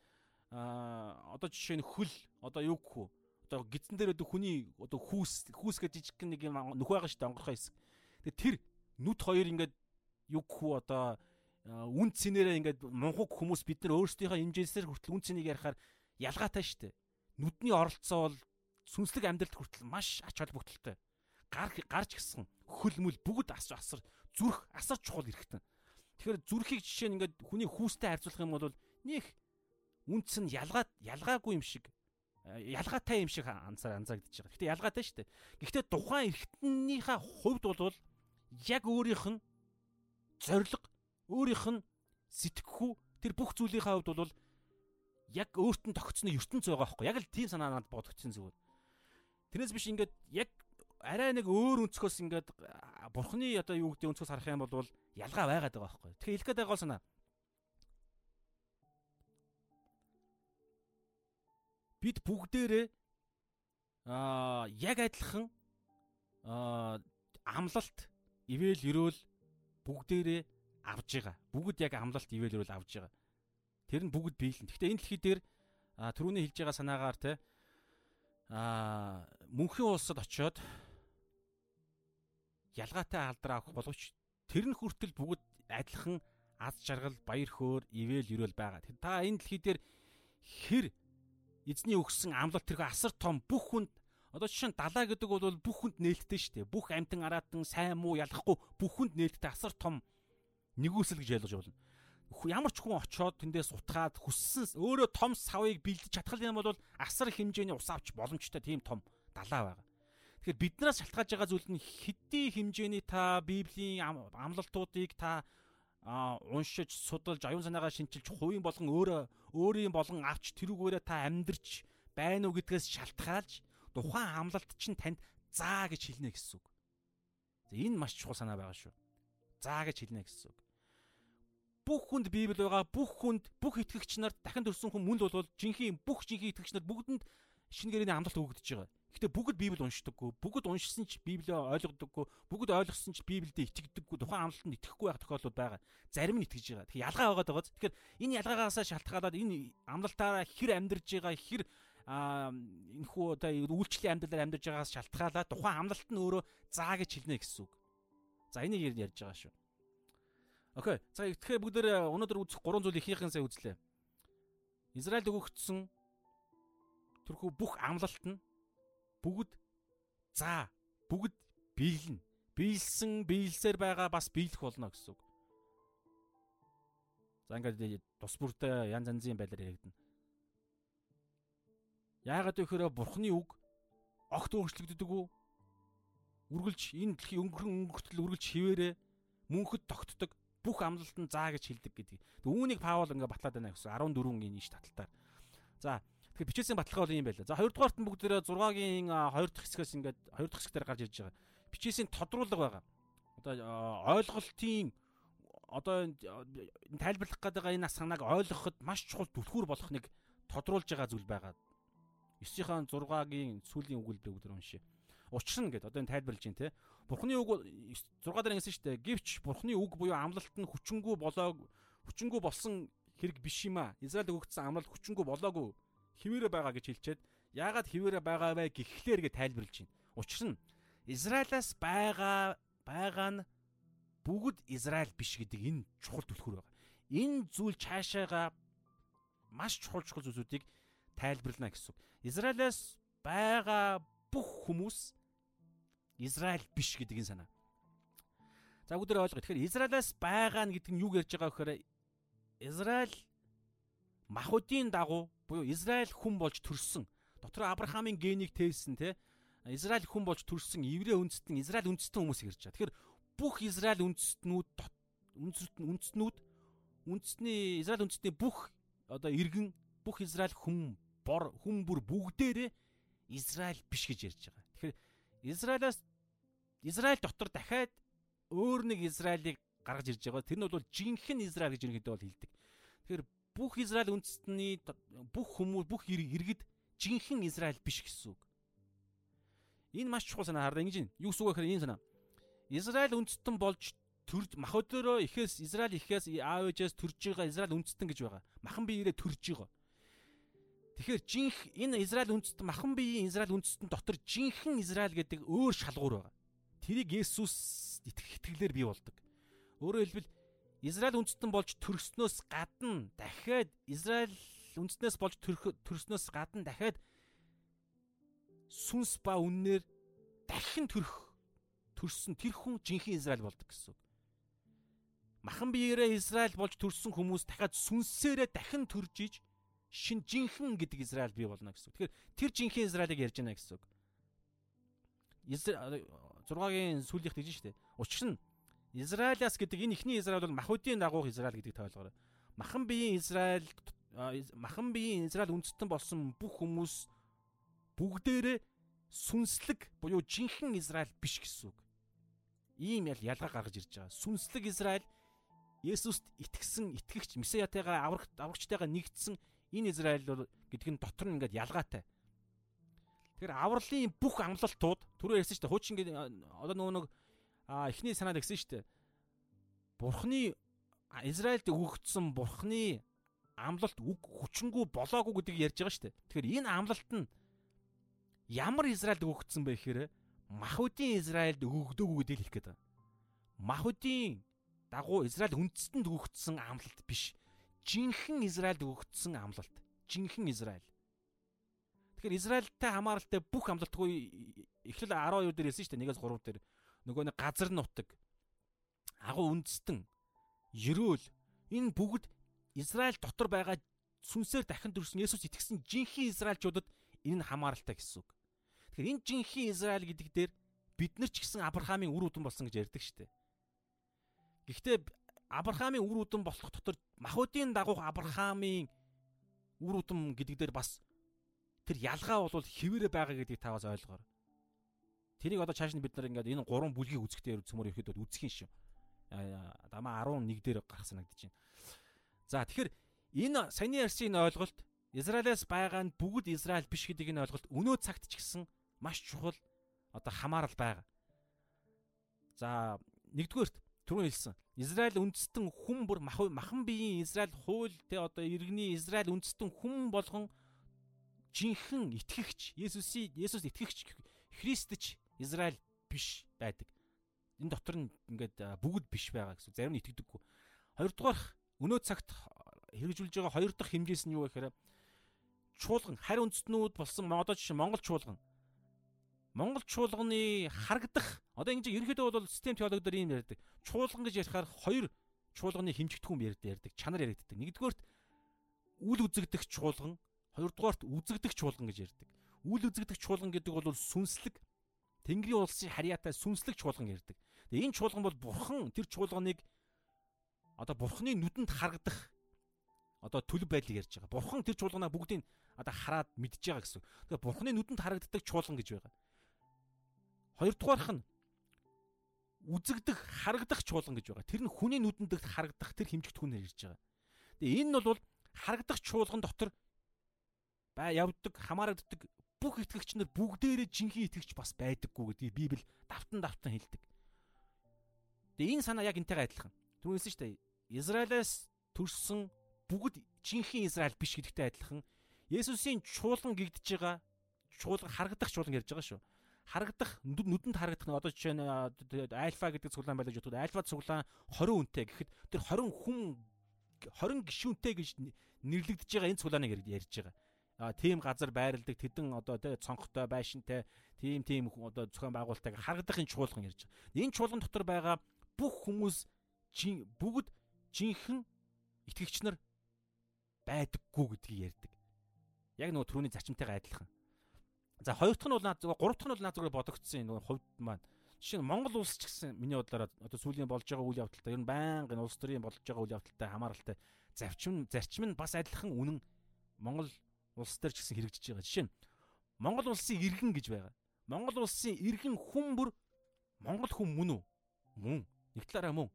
Speaker 1: а одоо жишээ нь хөл одоо юу гэх вэ? Одоо гидсэн дээр одоо хүний одоо хүүс хүүс гэж жижиг нэг юм нөх байгаа шүү дээ онгорхой хэсэг. Тэгээ тэр нүд хоёр ингээд юу гэх вэ одоо үн цэнээрээ ингээд мунхаг хүмүүс бид нар өөрсдийнхөө хэмжээсээр хүртэл үн цэнийг ярихаар ялгаатай шүү дээ. Нүдний оролцоо бол сүнслэг амьдралд хүртэл маш ач холбогдолтой. Гар гарч гисэн хөлмөл бүгд асар зүрх асар чухал хэрэгтэй. Тэгэхээр зүрхийг жишээ нь ингээд хүний хүүстэй харьцуулах юм бол них үнц нь ялгаа ялгаагүй юм шиг э, ялгаатай юм шиг анзаар анзаагдаж байгаа. Гэхдээ ялгаатай шүү дээ. Гэхдээ тухайн эргэтнийхээ хувьд бол яг өөрийнх нь зориг, өөрийнх нь сэтгэхүй тэр бүх зүйлийнхээ хувьд бол яг өөрт нь тогтцны ертөнц байгаа байхгүй. Яг л тийм санаа надад бодогдсон зүгээр. Тэрнээс биш ингээд яг арай нэг өөр өнцгөөс ингээд бурхны одоо юу гэдэг өнцгөөс харах юм бол ялгаа байгаад байгаа байхгүй. Тэгэхээр хэлэх гээд байгаа санаа. Бид бүгдээрээ аа яг адилхан аа амлалт ивэл өрөөл бүгдээрээ авж байгаа. Бүгд яг амлалт ивэл өрөөл авж байгаа. Тэр нь бүгд биелэн. Гэхдээ энэ дэлхий дээр түрүүний хэлж байгаа санаагаар те аа мөнхийн улсад очиод ялгаатай алдраа авах боловч Тэр нь хүртэл бүгд адилхан аз жаргал, баяр хөөр, ивэл өрөөл байгаа. Та энэ дэлхий дээр хэр эзний өгсөн амлалт тэрхүү асар том бүх хүнд одоо жишээ нь далаа гэдэг бол бүх хүнд нээлттэй шүү дээ. Бүх амтан араатан сайн муу ялахгүй бүх хүнд нээлттэй асар том нэгүсэл гэж ойлгож болно. ямар ч хүн очоод тэндээс утгаад хүссэн өөрөө том савыг бэлдэж чадхал юм бол асар хэмжээний ус авч боломжтой тийм том далаа байгаа. Тэгэхээр биднээс шалтгааж байгаа зүйл нь хэдий хэмжээний та Библийн амлалтуудыг та уншиж, судалж, аюун санаагаа шинчилж, хувийн болгон өөрөө өөрийн болгон авч тэрүүгээрээ та амьдрч байна уу гэдгээс шалтгаалж тухайн амлалт чинь танд заа гэж хэлнэ гэсэн үг. Энэ маш чухал санаа байгаа шүү. Заа гэж хэлнэ гэсэн үг бүх хүнд Библи байгаа. Бүх хүнд бүх итгэгч нарт дахин төрсөн хүн мөн л бол жинхэнэ бүх жинхэнэ итгэгч нарт бүгдэнд шинэ гэрээний амлалт өгөгдөж байгаа. Гэхдээ бүгд Библийг уншдаггүй. Бүгд уншсан ч Библийг ойлгодоггүй. Бүгд ойлгосон ч Библиэд итгэдэггүй. Тухайн амлалтанд итгэхгүй байх тохиолдлууд байгаа. Зарим нь итгэж байгаа. Тэгэхээр ялгаа байгаа даа. Тэгэхээр энэ ялгаагаас шалтгаалаад энэ амлалтаараа хэр амьдарж байгаа, хэр а энэхүү одоо үйлчлэлийн амьдралаар амьдарж байгаас шалтгаалаад тухайн амлалт нь өөрөө заа гэж хэлнэ гэсэн үг. За энийг ярьж байгаа шүү. Окей. За тэгэхээр бүгд өнөөдөр үзэх гурван зүйл ихийнхэн сая үзлээ. Израильд өгөгдсөн тэрхүү бүх амлалт нь бүгд за бүгд биелнэ. Биелсэн, биелсээр байгаа бас биелэх болно гэсэн үг. За ингээд тус бүртээ янз янзын байдлаар яригдана. Яагаад гэхээр бурхны үг огт өөрчлөгддөг үү? Үргэлж энэ дэлхийн өнгөрөн өнгөртөл үргэлж хിവэрэ мөнхөд тогтдог бүх амлалт нь заа гэж хэлдэг гэдэг. Үүнийг Паул ингээ батлаад байна гэсэн 14-ийн иш таталтаар. За тэгэхээр бичээсийн баталгаа бол юм байла. За хоёрдугаарт нь бүгдээрээ 6-гийн 2 дахь хэсгээс ингээд 2 дахь хэсгээр гарч ирж байгаа. Бичээсийн тодруулга байгаа. Одоо ойлголтын одоо тайлбарлах гэдэг энэ санааг ойлгоход маш чухал түлхүүр болох нэг тодруулж байгаа зүйл байгаа. 9-ийн 6-гийн сүүлийн би бүгд уншия. Учир нь гэдэг одоо энэ тайлбарлаж байна те. Бурхны үг 6 дараа ингэсэн шүү дээ. Гэвч Бурхны үг буюу амлалт нь хүчингү болоог хүчингү болсон хэрэг биш юм а. Израиль өгөгдсөн амлалт хүчингү болоогүй хിവэрэ байгаа гэж хэлчихэд яагаад хിവэрэ байгаа вэ гэхлээр гэж тайлбарлаж байна. Учир нь Израилаас байгаа байгаа нь бүгд Израиль биш гэдэг энэ чухал түлхүүр байгаа. Энэ зүйл цаашаага маш чухал чухал зүйлсүүдийг тайлбарлана гэсэн. Израилаас байгаа бүх хүмүүс Израиль биш гэдэг энэ санаа. За бүгд ойлгоо. Тэгэхээр Израилаас байгаа нь гэдэг нь юу ярьж байгаа вэ гэхээр Израиль махуудын дагуу буюу Израиль хүн болж төрсөн. Дотор Авраамийн генийг тээсэн те. Израиль хүн болж төрсөн еврей үндэстэн Израиль үндэстэн хүмүүс ирж байгаа. Тэгэхээр бүх Израиль үндэстнүүд үндэстнүүд үндэстний Израиль үндэстний бүх одоо иргэн бүх Израиль хүн бор хүн бүр бүгдээрээ Израиль биш гэж ярьж байгаа. Тэгэхээр Израилаас Израиль дотор дахиад өөр нэг Израилийг гаргаж ирж байгаа. Тэр нь бол жинхэнэ Израиль гэж ерөнхийдөө бол хэлдэг. Тэгэхээр бүх Израиль үндэстний бүх хүмүүс бүх иргэд жинхэнэ Израиль биш гэсэн үг. Энэ маш чухал санаа хардаа ингэж. Юу гэсэн үг гэхээр энэ санаа. Израиль үндэстэн болж төр мах өдөрөө ихээс Израиль ихээс аав ээжээс төрж байгаа Израиль үндэстэн гэж байгаа. Махан биеэрээ төрж байгаа. Тэгэхээр жинх энэ Израиль үндэстэн махан биеийн Израиль үндэстэн дотор жинхэнэ Израиль гэдэг өөр шалгуур байгаа. Тэрийг Есүс итгэх итгэлээр бий болдог. Өөрөөр хэлбэл Израиль үндэстэн болж төрснөөс гадна дахиад Израиль үндэстнээс болж төрснөөс гадна дахиад сүнс ба үннээр дахин төрөх төрсөн тэр хүн жинхэнэ Израиль болдог гэсэн. Махан биеэрээ Израиль болж төрсэн хүмүүс дахиад сүнсээрээ дахин төрж иж шин жинхэнэ гэдэг Израиль бий болно гэсэн. Тэгэхээр тэр жинхэнэ Израилийг ярьж байна гэсэн үг. 6-гийн сүүлийнх гэж штэ. Учир нь Израилаас гэдэг энэ ихний Израиль бол махуудын дагуух Израиль гэдэг тоолгоор. Махан биеийн Израиль махан биеийн Израиль үндэстэн болсон бүх хүмүүс бүгдээрээ сүнслэг буюу жинхэнэ Израиль биш гэсэн үг. Ийм ял ялгаа гаргаж ирж байгаа. Сүнслэг Израиль Есүст итгэсэн итгэгч Месиятайгаа аврагт аврагчтайгаа нэгдсэн энэ Израиль гэдэг нь дотор нь ингээд ялгаатай. Тэгэхээр авралын бүх амлалтууд түрүү ярьсан шүү дээ. Хуучин гэдэг одоо нөгөө нэг эхний санаад шүү дээ. Бурхны Израильд өгөгдсөн бурхны амлалт үг хүчингү болоогүй гэдгийг ярьж байгаа дээ. Тэгэхээр энэ амлалт нь ямар Израильд өгөгдсөн бэ гэхээр Махуудын Израильд өгөгдөөгүй гэдгийг хэлэх гээд байгаа. Махуудын дагуу Израиль үндэстэнд өгөгдсөн амлалт биш. Жинхэнэ Израильд өгөгдсөн амлалт. Жинхэнэ Израиль. Тэгэхээр Израильтай хамааралтай бүх амлалтгүй эхлэл 12 дээр хэлсэн шүү дээ. Нэгээс 3 дээр нөгөө нэг газар нутаг агуу үндэстэн ерөөл Энэ бүгд Израиль дотор байгаа сүнсээр дахин төрсэн Есүс итгэсэн жинхэнэ Израильчуудад энэ нь хамааралтай гэсэн үг. Тэгэхээр энэ жинхэнэ Израиль гэдэг дээр бид нар ч гэсэн Авраамийн үр үдэн болсон гэж ярьдаг шүү дээ. Гэхдээ Авраамийн үр үдэн болох дотор махуудын дагуух Авраамийн үр үдэн гэдэг дээр бас тэр ялгаа бол хിവэрэ байгаа гэдгийг та бас ойлгоорой. Тэрийг одоо цааш нь бид нар ингээд энэ гурван бүлгийг үзэхдээ цөмөр ихэд үзэх юм шүү. Дамаа 11 дээр гарах санагдаж байна. За тэгэхээр энэ саяны ярьсан энэ ойлголт Израилаас байгаа нь бүгд Израиль биш гэдэг энэ ойлголт өнөө цагт ч гэсэн маш чухал одоо хамаарал байгаа. За нэгдүгээрт түрүү хэлсэн. Израиль үндэстэн хүн бүр махан биеийн Израиль хууль те одоо иргэний Израиль үндэстэн хүн болгон жинхэнэ итгэгч Есүсийн Есүс итгэгч Христч Израиль биш байдаг. Энэ дотор нь ингээд бүгд биш байгаа гэсэн. Зарим нь итгэдэггүй. Хоёрдугаар өнөө цагт хэрэгжүүлж байгаа хоёр дахь хэмжээс нь юу гэхээр чуулган харь үндэстнүүд болсон одоо жишээ Монгол чуулган Монгол чуулганы харагдах одоо ингэж ерөнхийдөө бол систем теологоор ийм ярьдаг. Чуулган гэж ярихаар хоёр чуулганы хэмжигдэхүүн ярьдаг. Чанар яригддаг. Нэгдүгээрт үл үзэгдэх чуулган, хоёрдугаарт үзэгдэх чуулган гэж ярьдаг. Үл үзэгдэх чуулган гэдэг бол сүнслэг Тэнгэрийн улсын харьяатай сүнслэг чуулган ярьдаг. Тэгээ энэ чуулган бол бурхан тэр чуулганыг одоо бурханы нүдэнд харагдах одоо төлөв байдлыг ярьж байгаа. Бурхан тэр чуулганаа бүгдийг одоо хараад мэдж байгаа гэсэн. Тэгээ бурханы нүдэнд харагддаг чуулган гэж байгаа. Хоёрдугаарх нь үзэгдэх, харагдах чуулган гэж байгаа. Тэр нь хүний нүдэнд харагдах тэр хэмжигдэхүүнээр ирж байгаа. Тэгээ энэ нь бол харагдах чуулган дотор бай явдаг, хамаарагддаг бүх итгэгч нар бүгдээрээ жинхэнэ итгэгч бас байдаггүй гэдгийг Библи давтан давтан хэлдэг. Тэгээ энэ санаа яг энтэйгээ адилхан. Түрүүнээс шүү дээ. Израилаас төрсэн бүгд жинхэнэ Израиль биш гэдэгтэй адилхан. Есүсийн чуулган гэгдэж байгаа чуулган харагдах чуулган ярьж байгаа шүү харагдах нүдэнд харагдах нь одоо жишээ нь альфа гэдэг цуглаан байлаж бодоход альфа цуглаан 20 үнэтэй гэхэд тэр 20 хүн 20 гишүүнтэй гэж нэрлэгдэж байгаа энэ цуглааныг ярьж байгаа. Тийм газар байрладаг тэдэн одоо тэ цонхтой байшинтай тийм тийм одоо зохион байгуулалтыг харагдахын чуулган ярьж байгаа. Энэ чуулган дотор байгаа бүх хүмүүс бүгд жинхэнэ итгэгч нар байдаггүй гэдгийг ярьдаг. Яг нөгөө түрүүний зарчимтайгаа адилхан. За хоёр дахь нь бол наад зүгээр гурав дахь нь бол наад зүгээр бодогдсон энэ хувьд маань. Жишээ нь Монгол улс ч гэсэн миний бодлоор одоо сүүлийн болж байгаа үйл явдалтай ер нь байнгын улс төрийн болж байгаа үйл явдалтай хамааралтай зарчим зарчим нь бас адилхан үнэн Монгол улс төр ч гэсэн хэрэгжиж байгаа. Жишээ нь Монгол улсын иргэн гэж байгаа. Монгол улсын иргэн хүн бүр Монгол хүн мөн үү? Мөн. Нэг талаараа мөн.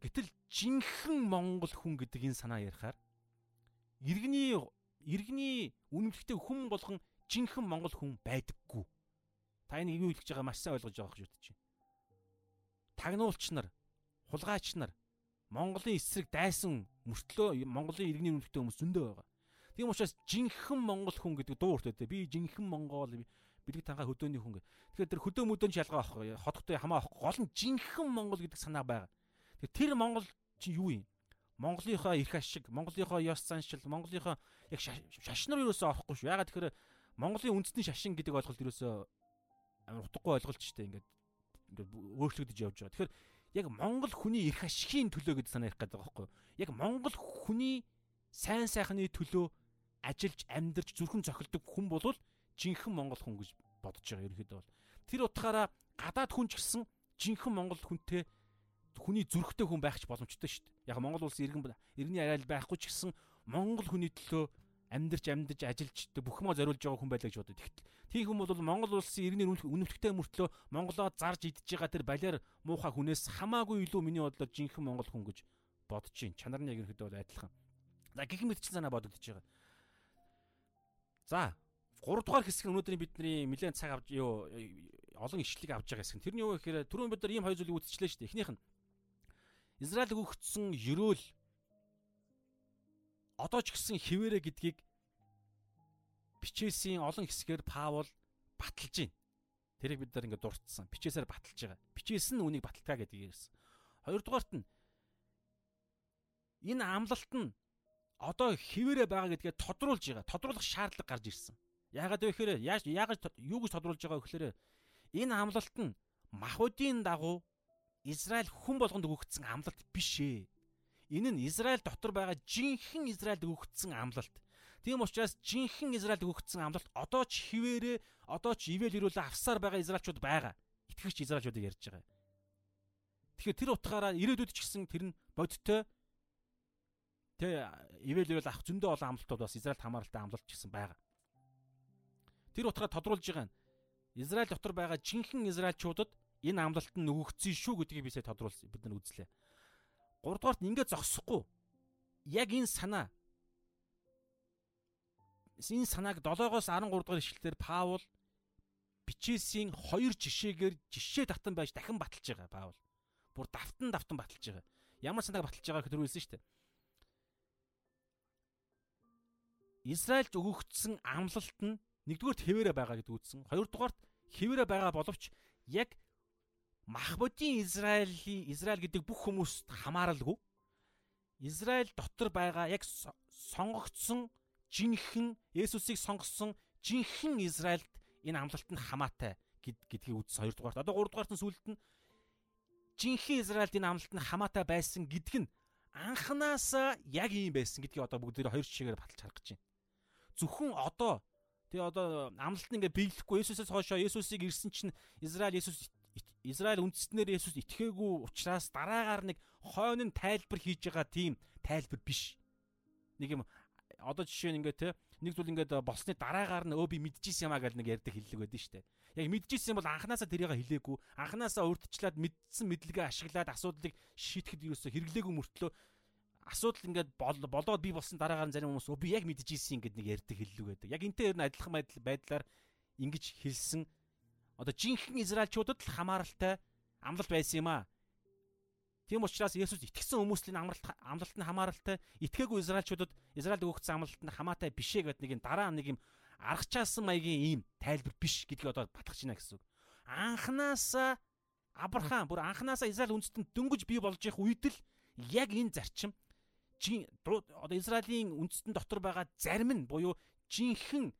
Speaker 1: Гэтэл жинхэнэ Монгол хүн гэдэг энэ санаа ярихаар иргэний иргэний үнэмлэхтэй хүн болгон жинхэнэ монгол хүн байдаггүй. Та энийг юу хэлж байгаа маш сайн ойлгож байгаа гэж бодож байна. Тагнуулч нар, хулгайч нар Монголын эсрэг дайсан мөртлөө Монголын иргэний үнэлттэй хүмүүс зөндөө байгаа. Тийм учраас жинхэнэ монгол хүн гэдэг дуу өртөөтэй. Би жинхэнэ монгол бэлэг тангаа хөдөөний хүн гэ. Тэгэхээр тэр хөдөө мөдөөнд шалгаа авахгүй, хоттой хамаа авахгүй. Гол нь жинхэнэ монгол гэдэг санаа байгаа. Тэгэхээр тэр монгол чи юу юм? Монголынхоо эрх ашиг, Монголынхоо ёс заншил, Монголынхоо яг шашнаар юусоо орохгүй шүү. Ягаад тэгэхээр Монголын үндэсний шашин гэдэг ойлголт ерөөсөө амар утгагүй ойлголт шүү дээ. Ингээд өөрчлөгдөж явж байгаа. Тэгэхээр яг Монгол хүний эрх ашигын төлөө гэдэг санаа ярих гэдэг байгаа байхгүй юу? Яг Монгол хүний сайн сайхны төлөө ажиллаж амьдарч зүрхэн цохилдог хүн болвол жинхэнэ Монгол хүн гэж бодож байгаа ерөөхдөө бол. Тэр утгаараа гадаад хүн ч гэсэн жинхэнэ Монгол хүнтэй хүний зүрхтэй хүн байх ч боломжтой шүү дээ. Яг Монгол улсын иргэн иргэний араал байхгүй ч гэсэн Монгол хүний төлөө амьдарч амьдж ажиллаж бүх юмаа зориулж байгаа хүн байлаа гэж бодод. Тэгтэл тийм хүн бол Монгол улсын иргэний үнэмшигтэй мөртлөө Монголоо зарж идж байгаа тэр балиар муухай хүнээс хамаагүй илүү миний бодлоор жинхэнэ монгол хүн гэж бодож чинь. Чанар нь яг ихэд бол адилхан. За гих мэтчин санаа бодогдож байгаа. За 3 дугаар хэсэг нь өнөөдрийн бидний нэлээд цаг авч юу олон ишлэг авж байгаа хэсэг. Тэрний юу гэхээр түрүүн бид нар ийм хоёр зүйлийг үзчихлээ шүү дээ. Эхнийх нь Израиль өгөгдсөн ерөөл одоо ч гэсэн хിവэрэ гэдгийг бичээсийн олон хэсгээр Паул баталж байна. Тэрийг бид нар ингээд дурдсан. Бичээсээр баталж байгаа. Бичээс нь үнийг баталгаа гэдэг ярьсан. Хоёрдугаарт нь энэ амлалт нь одоо хിവэрэ байгаа гэдгээ тодруулж байгаа. Тодруулах шаардлага гарч ирсэн. Яагаад вэ гэхээр яаж яагаад юу гэж тодруулж байгаа вэ гэхээр энэ амлалт нь махуудын дагуу Израиль хүн болгонд өгөгдсөн амлалт биш ээ. Энэ нь Израиль дотор байгаа жинхэнэ Израильд өгөгдсөн амлалт. Тийм учраас жинхэнэ Израильд өгөгдсөн амлалт одоо ч хിവэрэ одоо ч ивэл ирүүлээ авсаар байгаа израилчууд байгаа. Итгэгч израилчуудыг ярьж байгаа. Тэгэхээр тэр утгаараа ирээдүйд ч гэсэн тэр нь бодтой Тэ ивэл ивэл ах зөндөө олон амлалтууд бас Израильд хамааралтай амлалт гэсэн байгаа. Тэр утгаар тодруулж байгаа нь Израиль дотор байгаа жинхэнэ израильчуудад энэ амлалт нь өгөгдсөн шүү гэдгийг бисээ тодруулсан бид нар үзлээ. 3 дугаарт ингээд зогсохгүй. Яг энэ санаа энэ санааг 7-оос 13 дугаар ишлэлээр Паул бичээсийн хоёр жишээгээр жишээ татан байж дахин баталж байгаа Паул. Бүр давтан давтан баталж байгаа. Ямар санааг баталж байгааг төрүүлсэн шүү дээ. Израильд өгөгдсөн амлалт нь нэгдүгээр хэвээрээ байгаа гэдэг үздэн. Хоёрдугаарт хэвээрээ байгаа боловч яг Махбодийн Израилийн Израиль гэдэг бүх хүмүүст хамааралгүй. Израиль дотор байгаа яг сонгогдсон жинхэнэ Есүсийг сонгосон жинхэнэ Израильд энэ амлалт нь хамаатай гэдгийг үзсэн хоёрдугаарт. Одоо гуравдугаарт нь сүлд нь жинхэнэ Израильд энэ амлалт нь хамаатай байсан гэдг нь анханасаа яг ийм байсан гэдгийг одоо бүгд хоёр жишээгээр баталж харах гэж байна зөвхөн одоо тэгээ одоо амлалт нь ингээ биелэхгүй Есүсээс хойшоо Есүсийг ирсэн чинь Израиль Есүс Израиль үндэстнэр Есүс итгээгүй учраас дараагаар нэг хойно нь тайлбар хийж байгаа тийм тайлбар биш. Нэг юм одоо жишээ нь ингээ те нэг зүйл ингээд болсны дараагаар нь өө би мэдчихсэн юмаа гэж нэг ярьдаг хэллэг байдаг шүү дээ. Яг мэдчихсэн бол анханасаа тэрийг хэлээгүй. Анханасаа урдчлаад мэдсэн мэдлэгээ ашиглаад асуудлыг шийтгэхэд юусоо хэрэглээгүй мөртлөө асуудал ингээд болоод би болсон дараагаар зарим хүмүүс би яг мэдчихсэн ингээд нэг ярьдаг хэллэг байдаг. Яг энтэй ер нь адилхан байдлаар ингэж хэлсэн одоо жинхэнэ израилчуудад л хамааралтай амлалт байсан юм аа. Тийм учраас Есүс итгэсэн хүмүүсийн амралт амлалт нь хамааралтай, итгээгүй израилчуудад Израильд өгөгдсөн амлалт нь хамаатай биш ээ гэдэг нэг юм дараа нэг юм аргачлаасан маягийн ийм тайлбар биш гэдгийг одоо батгаж байна гэсэн үг. Анханасаа Авраам бүр анханасаа Израиль үндэстэнд дөнгөж бий болж их үед л яг энэ зарчим одоо Израилийн үндэстэн дотор байгаа зарим нь буюу жинхэнэ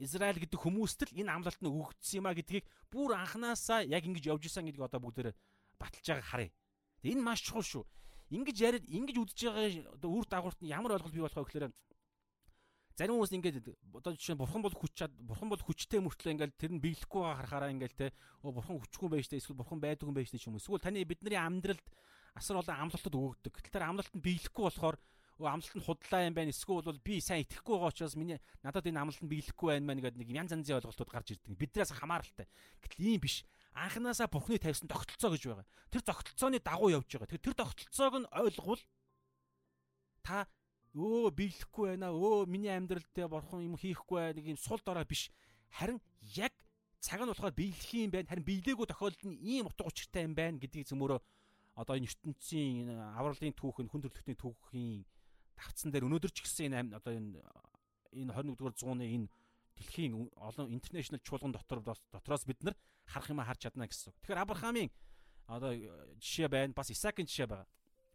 Speaker 1: Израиль гэдэг хүмүүст л энэ амлалт нь өгөгдсөн юм а гэдгийг бүр анханасаа яг ингэж явж исэн гэдгийг одоо бүгдээр баталж байгааг харъя. Энэ маш чухал шүү. Ингэж яриад ингэж үдж байгаа үр дагаварт нь ямар ойлголт бий болох вэ гэхээр зарим хүмүүс ингээд одоо жишээ нь бурхан бол хүч чад бурхан бол хүчтэй мөртлөө ингээд тэр нь биелэхгүй харахаараа ингээд те бурхан хүчгүй байж тээ эсвэл бурхан байдгүй юм байж тээ юм эсвэл таны бидний амьдралд асар олон амлалтад өгөгдөг. Гэтэл тэр амлалт нь биелэхгүй болохоор амлалт нь худлаа юм байна. Эсвэл бол би сайн итгэхгүй байгаа учраас миний надад энэ амлалт нь биелэхгүй байна мэн гэдэг нэг янз янзын ойлголтууд гарч ирдэг. Биднээс хамааралтай. Гэтэл ийм биш. Анханасаа Бурхны тавьсан тогтолцоо гэж байгаа. Тэр тогтолцооны дагуу явж байгаа. Тэр тогтолцоог нь ойлгвол та өө биелэхгүй байна. Өө миний амьдралд Бурхан юм хийхгүй нэг юм сул дорой биш. Харин яг цаг нь болохоор биелэх юм байна. Харин биелээгүй тохиолдолд нь ийм утга учиртай юм байна гэдгийг зөмөрөө одоо энэ ертөнцийн авралын түүх нь хүн төрөлхтний түүхийн давцсан дээр өнөөдөр ч гэсэн энэ одоо энэ энэ 21-р зууны энэ дэлхийн олон интернэшнл чуулган дотор дотроос бид нар харах юм харж чадна гэсэн. Тэгэхээр Авраамийн одоо жишээ байна. Бас Исаакийн жишээ байгаа.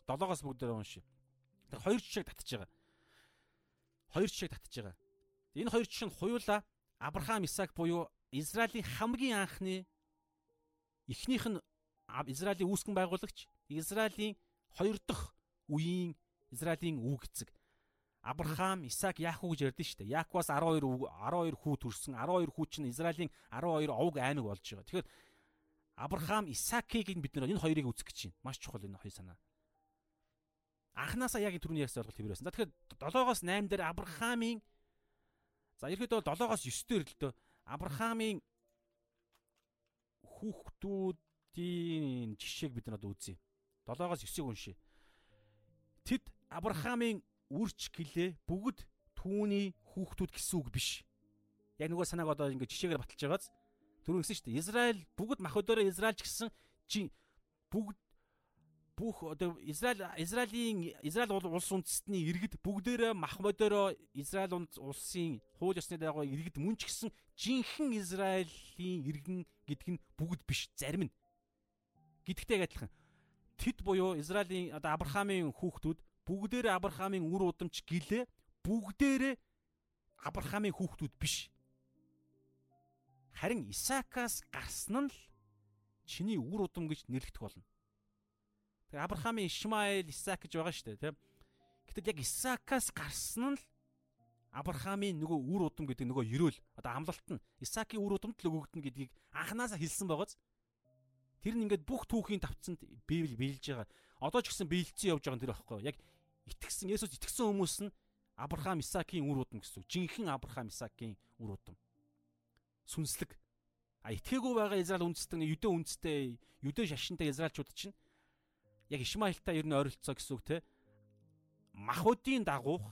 Speaker 1: Долоогоос бүгдээр уншия. Тэр хоёр жишээг татж байгаа. Хоёр жишээг татж байгаа. Энэ хоёр жишээ нь хуйлаа Авраам, Исаак буюу Израилийн хамгийн анхны эхнийх нь Израилийн үүсгэн байгуулагч Израилийн хоёр дахь үеийн Израилийн үг эцэг Авраам, Исаак, Яаков гэж ярьдэн шүү дээ. Яаковаас 12 12 хүү төрсөн. 12 хүү чинь Израилийн 12 овг аймаг болж байгаа. Тэгэхээр Авраам, Исаакийг бид нар энэ хоёрыг үзэх гэж байна. Маш чухал энэ хоёр санаа. Анханасаа яг түрүүний ярьсан ойлголт хэвээрсэн. За тэгэхээр 7-оос 8 дээр Авраамийн За ерөөдөө 7-оос 9 дээр л дөө Авраамийн хүүхдүүдийн жишээг бид нар одоо үзье. 7-оос 9-ийг уншия. Тэд Авраамийн үрч гэлээ бүгд түүний хүүхдүүд гэсэн үг биш. Яг нөгөө санааг одоо ингэ жишээгээр баталж байгааз түрүү гэсэн шүү дээ. Израиль бүгд мах өдөрөө Израильч гэсэн чи бүгд бүх одоо Израиль Израилийн Израиль улс үндэстний иргэд бүгдээрээ мах модороо Израиль улсын хууль ёсны дагуу иргэд мөн ч гэсэн жинхэнэ Израилийн иргэн гэдг нь бүгд биш зарим нь гэдэгтэй адилхан тэд буюу Израилийн одоо Авраамийн хүүхдүүд бүгдээрээ Авраамийн үр удамч гэлээ бүгдээрээ Авраамийн хүүхдүүд биш. Харин Исаакаас гарсан нь л чиний үр удам гэж нэрлэгдэх болно. Тэр Авраамийн Ишмаэл, Исаак гэж байгаа шүү дээ, тийм. Гэтэл яг Исаакаас гарсан нь л Авраамийн нөгөө үр удам гэдэг нөгөө ерөөл одоо амлалт нь Исаакийн үр удамд л өгөгдөн гэдгийг анханасаа хэлсэн байгааз. Тэр нь ингээд бүх түүхийн тавцанд Библи биелж байгаа. Одоо ч гэсэн биелцэн явж байгаа тэр байхгүй? Яг итгэсэн Есүс итгэсэн хүмүүс нь Авраам, Исаакийн үр удам гэсэн. Жинхэнэ Авраам, Исаакийн үр удам. Сүнслэг. А итгээгүй байгаа Израиль үндэстэн Юдэ үндэстэй Юдэ шашинтай Израильчууд чинь яг Ишмаилтай ер нь ойролцоо гэсэн үг те. Махуудын дагуух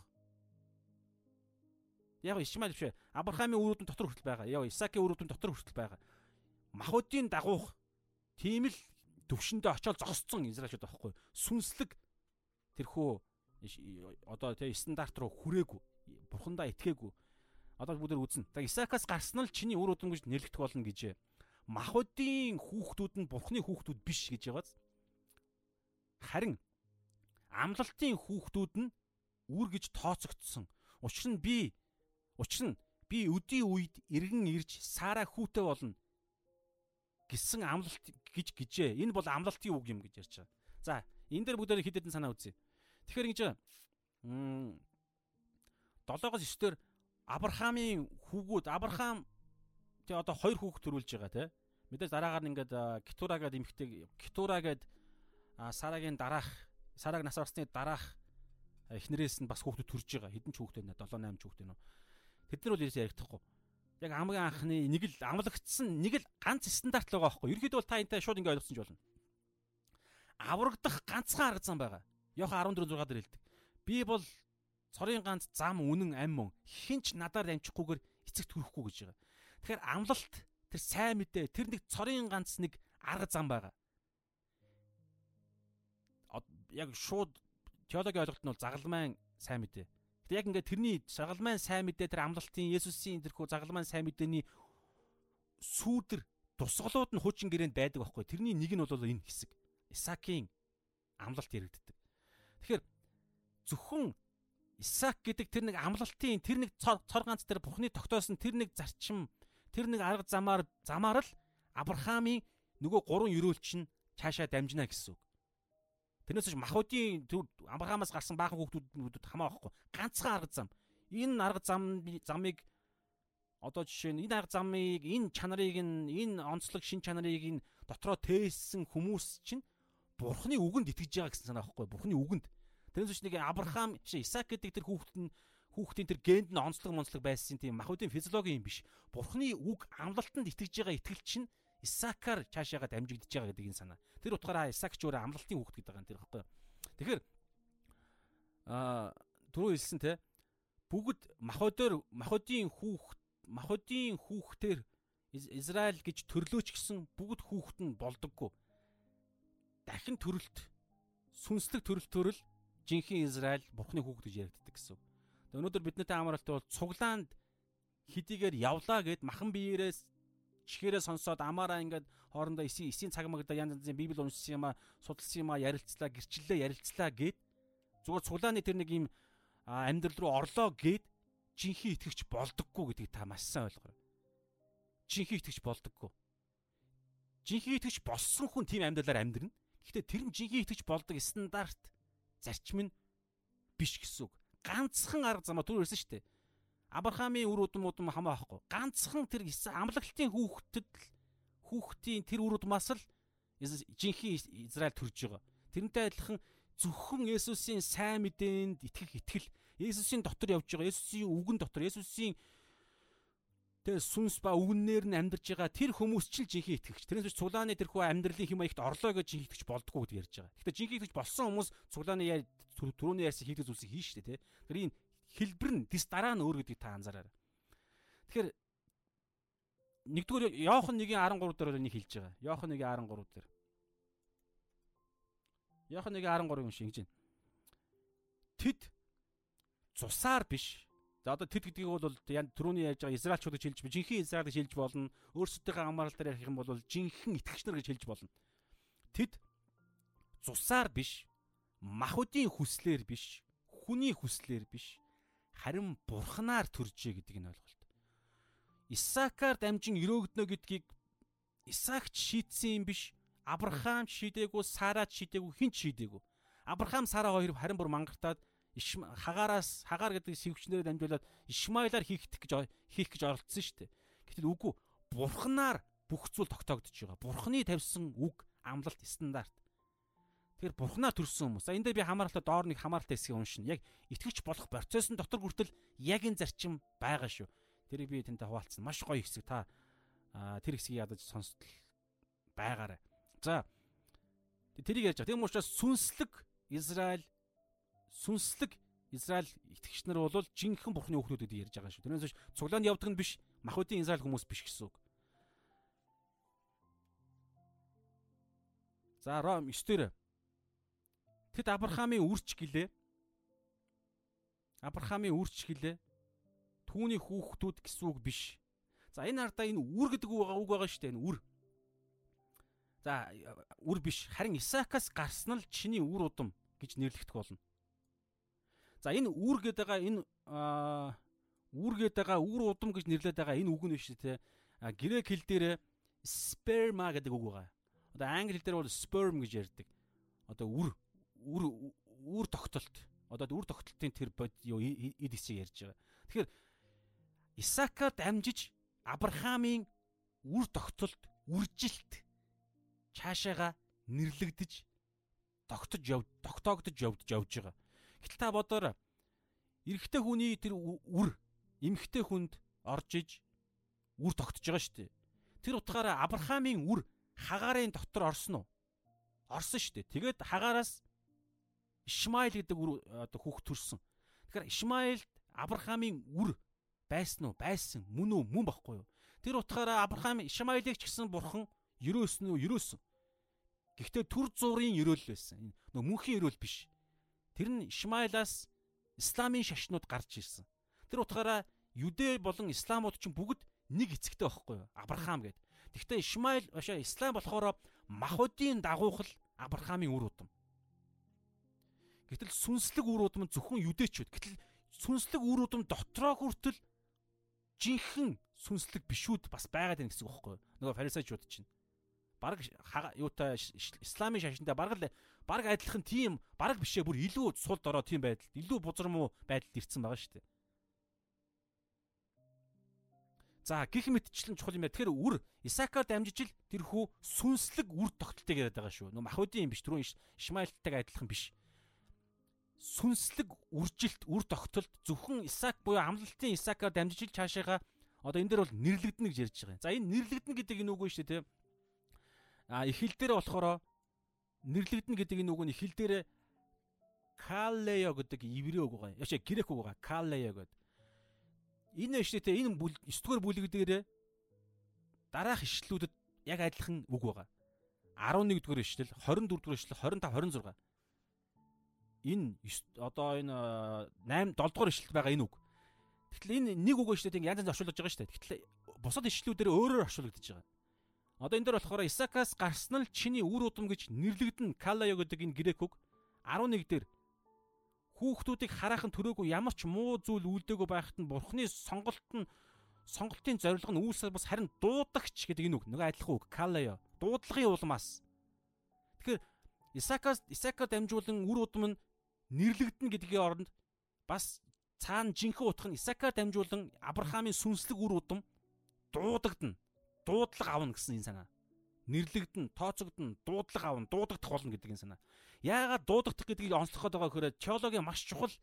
Speaker 1: яг Ишмаил биш Авраамийн үр дүн дотор хүртэл байгаа. Яг Исаакийн үр дүн дотор хүртэл байгаа. Махуудын дагуух тийм л төвшөндөө очиод зогсцсон Израильчууд байхгүй. Сүнслэг тэрхүү одоо тий стандарт руу хүрээгүй бурхандаа итгээгүй одоо бүгд үзнэ. За Исаакаас гарсан л чиний үр удам гэж нэрлэгдэх болно гэж. Махуудын хүүхдүүд нь бурхны хүүхдүүд биш гэж байгааз. Харин амлалтын хүүхдүүд нь үр гэж тооцогдсон. Учир нь би учир нь би өдийн үед иргэн ирж Сара хүүтэй болно гэсэн амлалт гэж гижээ. Энэ бол амлалтын үг юм гэж ярьж байгаа. За, энэ дээр бүгдээр хэд хэдэн санаа үзье. Тэгэхээр ингэж 7-оос 9 дээр Авраамийн хүүгүүд Авраам тий одоо хоёр хүүхд төрүүлж байгаа тий. Мэдээж дараагаар нь ингээд Кетура гэдэг эмэгтэй Кетура гэдэг Сарагийн дараах Сараг нас барсны дараах эхнэрээс нь бас хүүхдүүд төрж байгаа. Хэдэн ч хүүхдтэй нэ 7 8 хүүхдтэй нөө. Тэд нар бол ерөөсөө ярихдаггүй. Яг хамгийн анхны нэг л амлагдсан нэг л ганц стандарт л байгаа байхгүй. Ерөнхийдөө бол та энтэй шууд ингээд ойлгосон ч болно. Аврагдах ганцхан арга зам байгаа. Йохан 14 6 дээр хэлдэг. Би бол цорын ганц зам үнэн ам мөн хинч надаар амжихгүйгээр эцэгт хүрэхгүй гэж байгаа. Тэгэхээр амлалт тэр сайн мэдээ тэр нэг цорын ганц нэг арга зам байгаа. Яг шууд теологийн ойлголт нь бол загалмайн сайн мэдээ. Яг ингээд тэрний загалмайн сайн мэдээ тэр амлалтын Есүсийн тэрхүү загалмайн сайн мэдээний сүүдэр тусгалууд нь хуучин гэрээнд байдаг байхгүй. Тэрний нэг нь бол энэ хэсэг. Исаакийн амлалт яригддаг. Тэгэхээр зөвхөн Исаак гэдэг тэр нэг амлалтын тэр нэг цор ганц тэр Бурхны тогтоосон тэр нэг зарчим тэр нэг арга замаар замаар л Авраамийн нөгөө гурван ерөөлч нь цаашаа дамжина гэсэн үг. Тэрнээс ч махуудын төр Авраамаас гарсан баахан хүүхдүүд хамаа байхгүй. Ганцхан арга зам. Энэ арга зам замыг одоо жишээ нь энэ арга замыг энэ чанарыг энэ онцлог шин чанарыг энэ дотроо тээсэн хүмүүс чинь Бурхны үгэнд итгэж байгаа гэсэн санаа байхгүй. Бурхны үгэнд. Тэрнээс ч нэг Авраам Исаак гэдэг тэр хүүхэд нь хүүхдийн тэр генд нь онцлог монцлог байсан тийм махуудын физиологи юм биш. Бурхны үг амлалтанд итгэж байгаа итгэл чинь Исаакаар цаашаага дамжигдж байгаа гэдэг энэ санаа. Тэр утгаараа Исаак ч өөр амлалтын хүүхэд гэдэг байгаа юм тэр хэвгүй. Тэгэхээр аа түрүү хэлсэн те бүгд махуудаар махуудын хүүхд махуудын хүүхдээр Израиль гэж төрлөөч гэсэн бүгд хүүхэд нь болдоггүй. Дахин төрөлт сүнслэг төрөлт төрөл жинхэнэ Израиль бурхны хүүхэд гэж яригддаг гэсэн. Өнөөдөр биднээтэй амралттай бол цуглаанд хэдийгээр явлаа гэд махан биеэрээс чихээрээ сонсоод амаараа ингээд хоорондоо эсийн эсийн цаг магада янз янзын библи уншсан юм а судалсан юм а ярилцлаа гэрчлэлээ ярилцлаа гэд зүгээр цуглааны тэр нэг юм амьдрал руу орлоо гэд жинхэнэ итгэгч болдоггүй гэдгийг та маш сайн ойлгоё. Жинхэнэ итгэгч болдоггүй. Жинхэнэ итгэгч болсон хүн тийм амьдралаар амьдрна. Гэхдээ тэр нь жинхэнэ итгэгч болдог стандарт зарчим нь биш гэсэн үг. Ганцхан арга замаа түр ирсэн шүү дээ. Авраамийн үр удам удам хамаа ахгүй. Ганцхан тэр амлалтын хүүхдэд хүүхдийн тэр үр удмаас л жинхэнэ Израиль төрж байгаа. Тэрнтэй адилхан зөвхөн Есүсийн сайн мэдээнд итгэх итгэл, Есүсийн дотор явж байгаа, Есүсийн үгэн дотор, Есүсийн тэр сүнс ба үгнээр нь амьдарч байгаа тэр хүмүүс ч л жинхэнэ итгэгч. Тэрнээс биш цуглааны тэрхүү амьдралын хэм маягт орлоо гэж жинхэнэ итгэж болдгоо гэдгийг ярьж байгаа. Гэхдээ жинхэнэ итгэж болсон хүмүүс цуглааны яа түрүүний ярьсан хийдэг зүйлсийг хийн штэ тий. Тэгэхээр энэ хэлбэр нь дис дараа нь өөр гэдгийг та анзаараарай. Тэгэхээр нэгдүгээр Иохан 1-ийн 13 дээр энийг хэлж байгаа. Иохан 1-ийн 13 дээр. Иохан 1-ийн 13-ыг уншиж ингэж байна. Тэд цусаар биш За одоо тэд гэдгийг бол түрүүний яаж байгаа Израильчууд гэж хэлж жинхэнэ Израиль гэж хэлж болно. Өөрсдийнхээ хамааралтаар ярих юм бол жинхэнэ итгэгч нар гэж хэлж болно. Тэд цусаар биш, махуудын хүслээр биш, хүний хүслээр биш, харин бурхнаар төржээ гэдэг нь ойлголт. Исаакаар дамжин өрөөгднө гэдгийг Исаакч шийтсэн юм биш, Авраам шийдээгүй, Сара шийдээгүй, хэн ч шийдээгүй. Авраам, Сара хоёр харин бүр мангартаад хагаараас хагаар гэдэг сэвчнээр дамжуулаад Ишмаилаар хийх гэж хийх гэж оролцсон шүү дээ. Гэтэл үгүй бурхнаар бүх зүйл тогтоогдож байгаа. Бурхны тавьсан үг, амлалт, стандарт. Тэгэхээр бурхнаар төрсэн хүмүүс. За энэ дээр би хамааралтай доор нэг хамааралтай хэсгийг уншина. Яг итгэвч болох процессын дотор хүртэл яг энэ зарчим байгаа шүү. Тэрийг би тэнтэй хуваалцсан. Маш гоё хэсэг та тэр хэсгийг ядаж сонсдол байгаарай. За тэрийг ярьж байгаа. Тийм учраас сүнслэг Израиль сүнслэг Израиль итгэгч нар бол жинхэнэ бурхны хүүхдүүдэд ярьж байгаа шүү. Тэрнээс цуглаанд явдаг нь биш, махуудын Израиль хүмүүс биш гэсэн үг. За Ром 9 дээр Тэд Авраамийн үрч гэлээ. Авраамийн үрч гэлээ. Түүний хүүхдүүд гэсэн үг биш. За энэ ардаа энэ үр гэдэг үг байгаа шүү дээ. Энэ үр. За үр биш. Харин Исаакаас гарсан л чиний үр удам гэж нэрлэгдэх болно. За энэ үр гэдэг байгаа энэ үр гэдэг байгаа үр удам гэж нэрлэдэг байгаа энэ үг нь биш те. Грек хэл дээр sperma гэдэг үг байгаа. Одоо англи хэл дээр бол sperm гэж ярьдаг. Одоо үр үр үр тогтолт одоо үр тогтолтын тэр бод юу эд хэсэг ярьж байгаа. Тэгэхээр Исаакад амжиж Авраамийн үр тогтолт үржилт цаашаага нэрлэгдэж тогтож яв тогтоогдож явж явж байгаа. Гэтэл та бодоорой. Эрэгтэй хүний тэр үр эмэгтэй хүнд орж иж үр тогтож байгаа шүү дээ. Тэр утгаараа Авраамийн үр хагаарын дотор орсон уу? Орсон шүү дээ. Тэгээд хагаараас Ишмаил гэдэг үр одоо хүүхд төрсөн. Тэгэхээр Ишмаилд Авраамийн үр байсан уу? Байсан. Мөн үү? Мөн баггүй юу? Тэр утгаараа Авраам Ишмаилыг ч гэсэн бурхан ерөөсөн үү? Ерөөсөн. Гэхдээ төр зургийн ерөөл байсан. Энэ нөө мөнхийн ерөөл биш. Тэр нь Ишмаилаас исламын шашнууд гарч ирсэн. Тэр утгаараа Юдэ болон исламууд ч бүгд нэг эцэгтэй байхгүй юу? Авраам гэд. Гэхдээ Ишмаил башаа ислам болохоор махуудын дагуухал Авраамийн үр удам. Гэтэл сүнслэг үр удам зөвхөн юдэчүүд. Гэтэл сүнслэг үр удам дотроо хүртэл жинхэнэ сүнслэг бишүүд бас байгаад байна гэсэн үг байхгүй юу? Нөгөө фарисеучуд чинь. Бараг юутай исламын шашинтай бараг л бараг адилхан тийм бараг бишээ бүр илүү сул дорой тийм байдал илүү бузар муу байдалд ирсэн байгаа шүү дээ. За гих мэтчлэн чухал юм яа. Тэгэхээр үр Исаакаар дамжиж л тэрхүү сүнслэг үр тогтолтыг яриад байгаа шүү. Нөө махуудын юм биш түрүүн Ишмаильтайг адилхан биш сүнслэг үржилт, үр тогтолт зөвхөн Исаак буюу амлалтын Исаакаар дамжиж ил цаашаага одоо энэ дээр бол нэрлэгдэнэ гэж ярьж байгаа юм. За энэ нэрлэгдэнэ гэдэг энэ үг нь шүү дээ. А их хэл дээр болохоор нэрлэгдэнэ гэдэг энэ үг нь их хэл дээр каллео гэдэг иврэ үг байгаа. Яшаа грек үг байгаа. Каллео гэдэг. Энэ шүү дээ, энэ 9 дугаар бүлэг дээр дараах ишлэлүүдэд яг адилхан үг байгаа. 11 дугаар ишлэл, 24 дугаар ишлэл, 25, 26 энэ одоо энэ 8 7 дугаар ишлэлд байгаа энэ үг. Тэгтэл энэ нэг үг шүү дээ янз янз орчуулж байгаа шүү дээ. Тэгтэл бусад ишлэлүүдээр өөрөөр орчуулагдаж байгаа. Одоо энэ дээр болохоор Исакаас гарсан л чиний үр удам гэж нэрлэгдэн Калаё гэдэг энэ грек үг 11 дээр хүүхдүүдийг хараахан төрөөгүй ямар ч муу зүйл үлдээгөө байхад нь бурхны сонголт нь сонголтын зорилго нь үүсэл бас харин дуудагч гэдэг энэ үг нөгөө адилхан үг Калаё дуудлагын улмаас Тэгэхээр Исакаас Исака дамжуулан үр удам нь нэрлэгдэнэ гэдгийн оронд бас цаана жинхэнэ утга нь Исаакаар дамжуулан Авраамийн сүнслэг үр удам дуудагдана. Дуудлага авна гэсэн энэ санаа. Нэрлэгдэн, тооцогдно, дуудлага авна, дуудагдах болно гэдэг энэ санаа. Яагаад дуудагдах гэдгийг онцлоход байгаа гэхээр теологийн маш чухал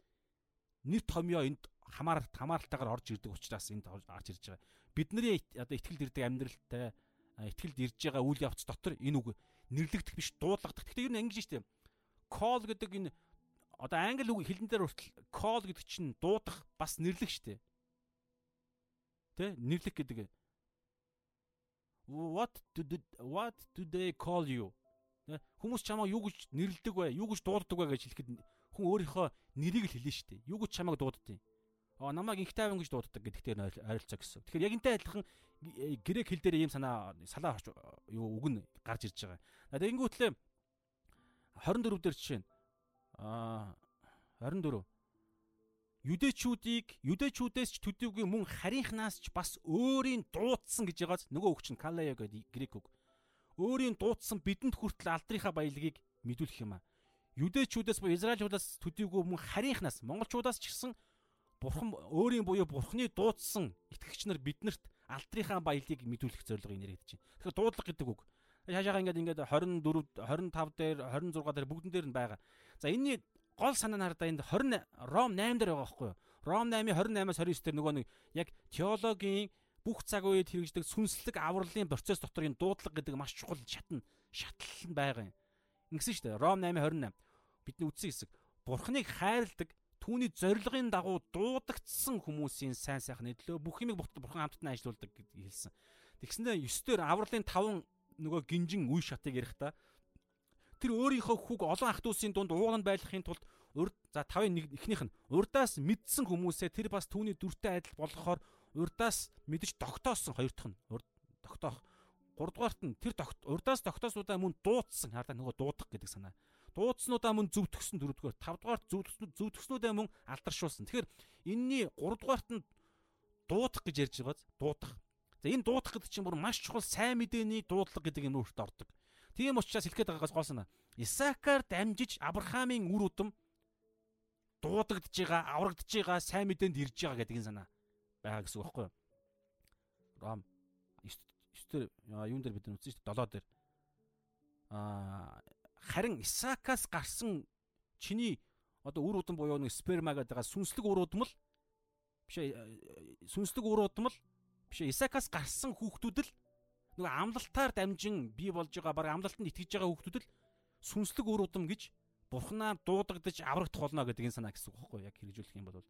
Speaker 1: нийт томьёо энд хамааралт хамааралтайгаар орж ирдэг учраас энд орж ирж байгаа. Бидний одоо ихтгэл дэрдэг амьдралтай ихтгэл дэрж байгаа үйл явц дотор энэ үг нэрлэгдэх биш дуудлагдах. Гэхдээ ер нь ангиж штеп. Call гэдэг энэ одоо англи үг хэлэн дээр хүртэл call гэдэг чинь дуудах бас нэрлэх штэ. Тэ нэрлэх гэдэг. What do what do they call you? Хүмүүс чамайг юу гэж нэрлдэг вэ? Юу гэж дууддаг вэ гэж хэлэхэд хүн өөрийнхөө нэрийг л хэлнэ штэ. Юу гэж чамайг дууддیں۔ Аа намайг инх тайван гэж дууддаг гэдэгтэй ойролцоо гэсэн. Тэгэхээр яг энтэй адилхан грек хэл дээр ийм санаа салаа юу үг нь гарч ирж байгаа. Тэгэнгүүтлээ 24 дээр жишээ нь Аа 24. Юдэчүүдийг юдэчүүдээс ч төдийгүй мөн харийнхнаас ч бас өөрийн дуудсан гэж байгааз нөгөө үг чинь Калая гэдэг грек үг. өөрийн дуудсан бидэнд хүртэл алдрынхаа баялагийг мэдүүлэх юм а. Юдэчүүдээс буюу Израильчуудаас төдийгүй мөн харийнхнаас монголчуудаас ч гэсэн бурхан өөрийн буюу бурханы дуудсан итгэгч нар биднэрт алдрынхаа баялагийг мэдүүлэх зорилго инэрэгдэж байна. Тэгэхээр дуудлага гэдэг үг. Шаашаага ингээд ингээд 24 25 дээр 26 дээр бүгдэн дээр нь байгаа. За энэний гол санаа нь хардаа энд 20 Ром 8 дээр байгаа байхгүй юу? Ром 8-ийн 28-аас 29 дээр нөгөө нэг яг теологийн бүх цаг үед хэрэгждэг сүнслэг авралын процесс дотор энэ дуудлага гэдэг маш чухал шатн шатлал нь байгаа юм. Ингэсэн шүү дээ. Ром 8:28 бидний үтсэн хэсэг. Бурхныг хайрладаг түүний зорилгын дагуу дуудагдсан хүмүүсийн сайн сайхан нэдлөө бүх юмыг бурхан хамтд нь ажилуулдаг гэж хэлсэн. Тэгснээр 9 дээр авралын 5 нөгөө гинжин үе шатыг ярих та. Тэр өөрийнхөө хүүг олон ах дүүсийн дунд ууган байлгахын тулд урд за тавын нэг эхнийх нь урдаас мэдсэн хүмүүсээ тэр бас түүний дүртэй адил болгохоор урдаас мэдж тогтоосон хоёр дахь нь. Урд тогтоох. Гуравдугаарт нь тэр урдаас тогтоосуудаа мөн дуудсан. Хаалта нөгөө дуудах гэдэг санаа. Дуудснуудаа мөн зөвтгсөн дөрөвдүгээр тавдугаарт зөвтгснүүдээ мөн алдаршуулсан. Тэгэхээр энэний гуравдугаарт нь дуудах гэж ярьж байгааз дуудах за энэ дуудах гэдэг чинь бүр маш чухал сайн мэдээний дуудлага гэдэг юм өөртөө ордог Тийм учраас хэлэхэд байгаагаас гол санаа. Исаакаар дамжиж Авраамийн үр удам дуудагдж байгаа, аврагдж байгаа, сайн мэдээнд ирж байгаа гэдэг энэ санаа байгаа гэсэн үг байхгүй юу? Ром 9 дээр юун дээр бид нар үзсэн шүү дээ 7 дээр. Аа харин Исаакаас гарсан чиний одоо үр удам буюу нэг сперма гэдэг сүнслэг үр удам л биш сүнслэг үр удам л биш ээ Исаакаас гарсан хүүхдүүд л нөгөө амлалтаар дамжин бий болж байгаа баг амлалтанд итгэж байгаа хүүхдүүд л сүнслэг үр удам гэж бурхнаар дуудагдаж аврагдах болно гэдэг энэ санаа гэсэн үг байхгүй яг хэрэгжүүлэх юм бол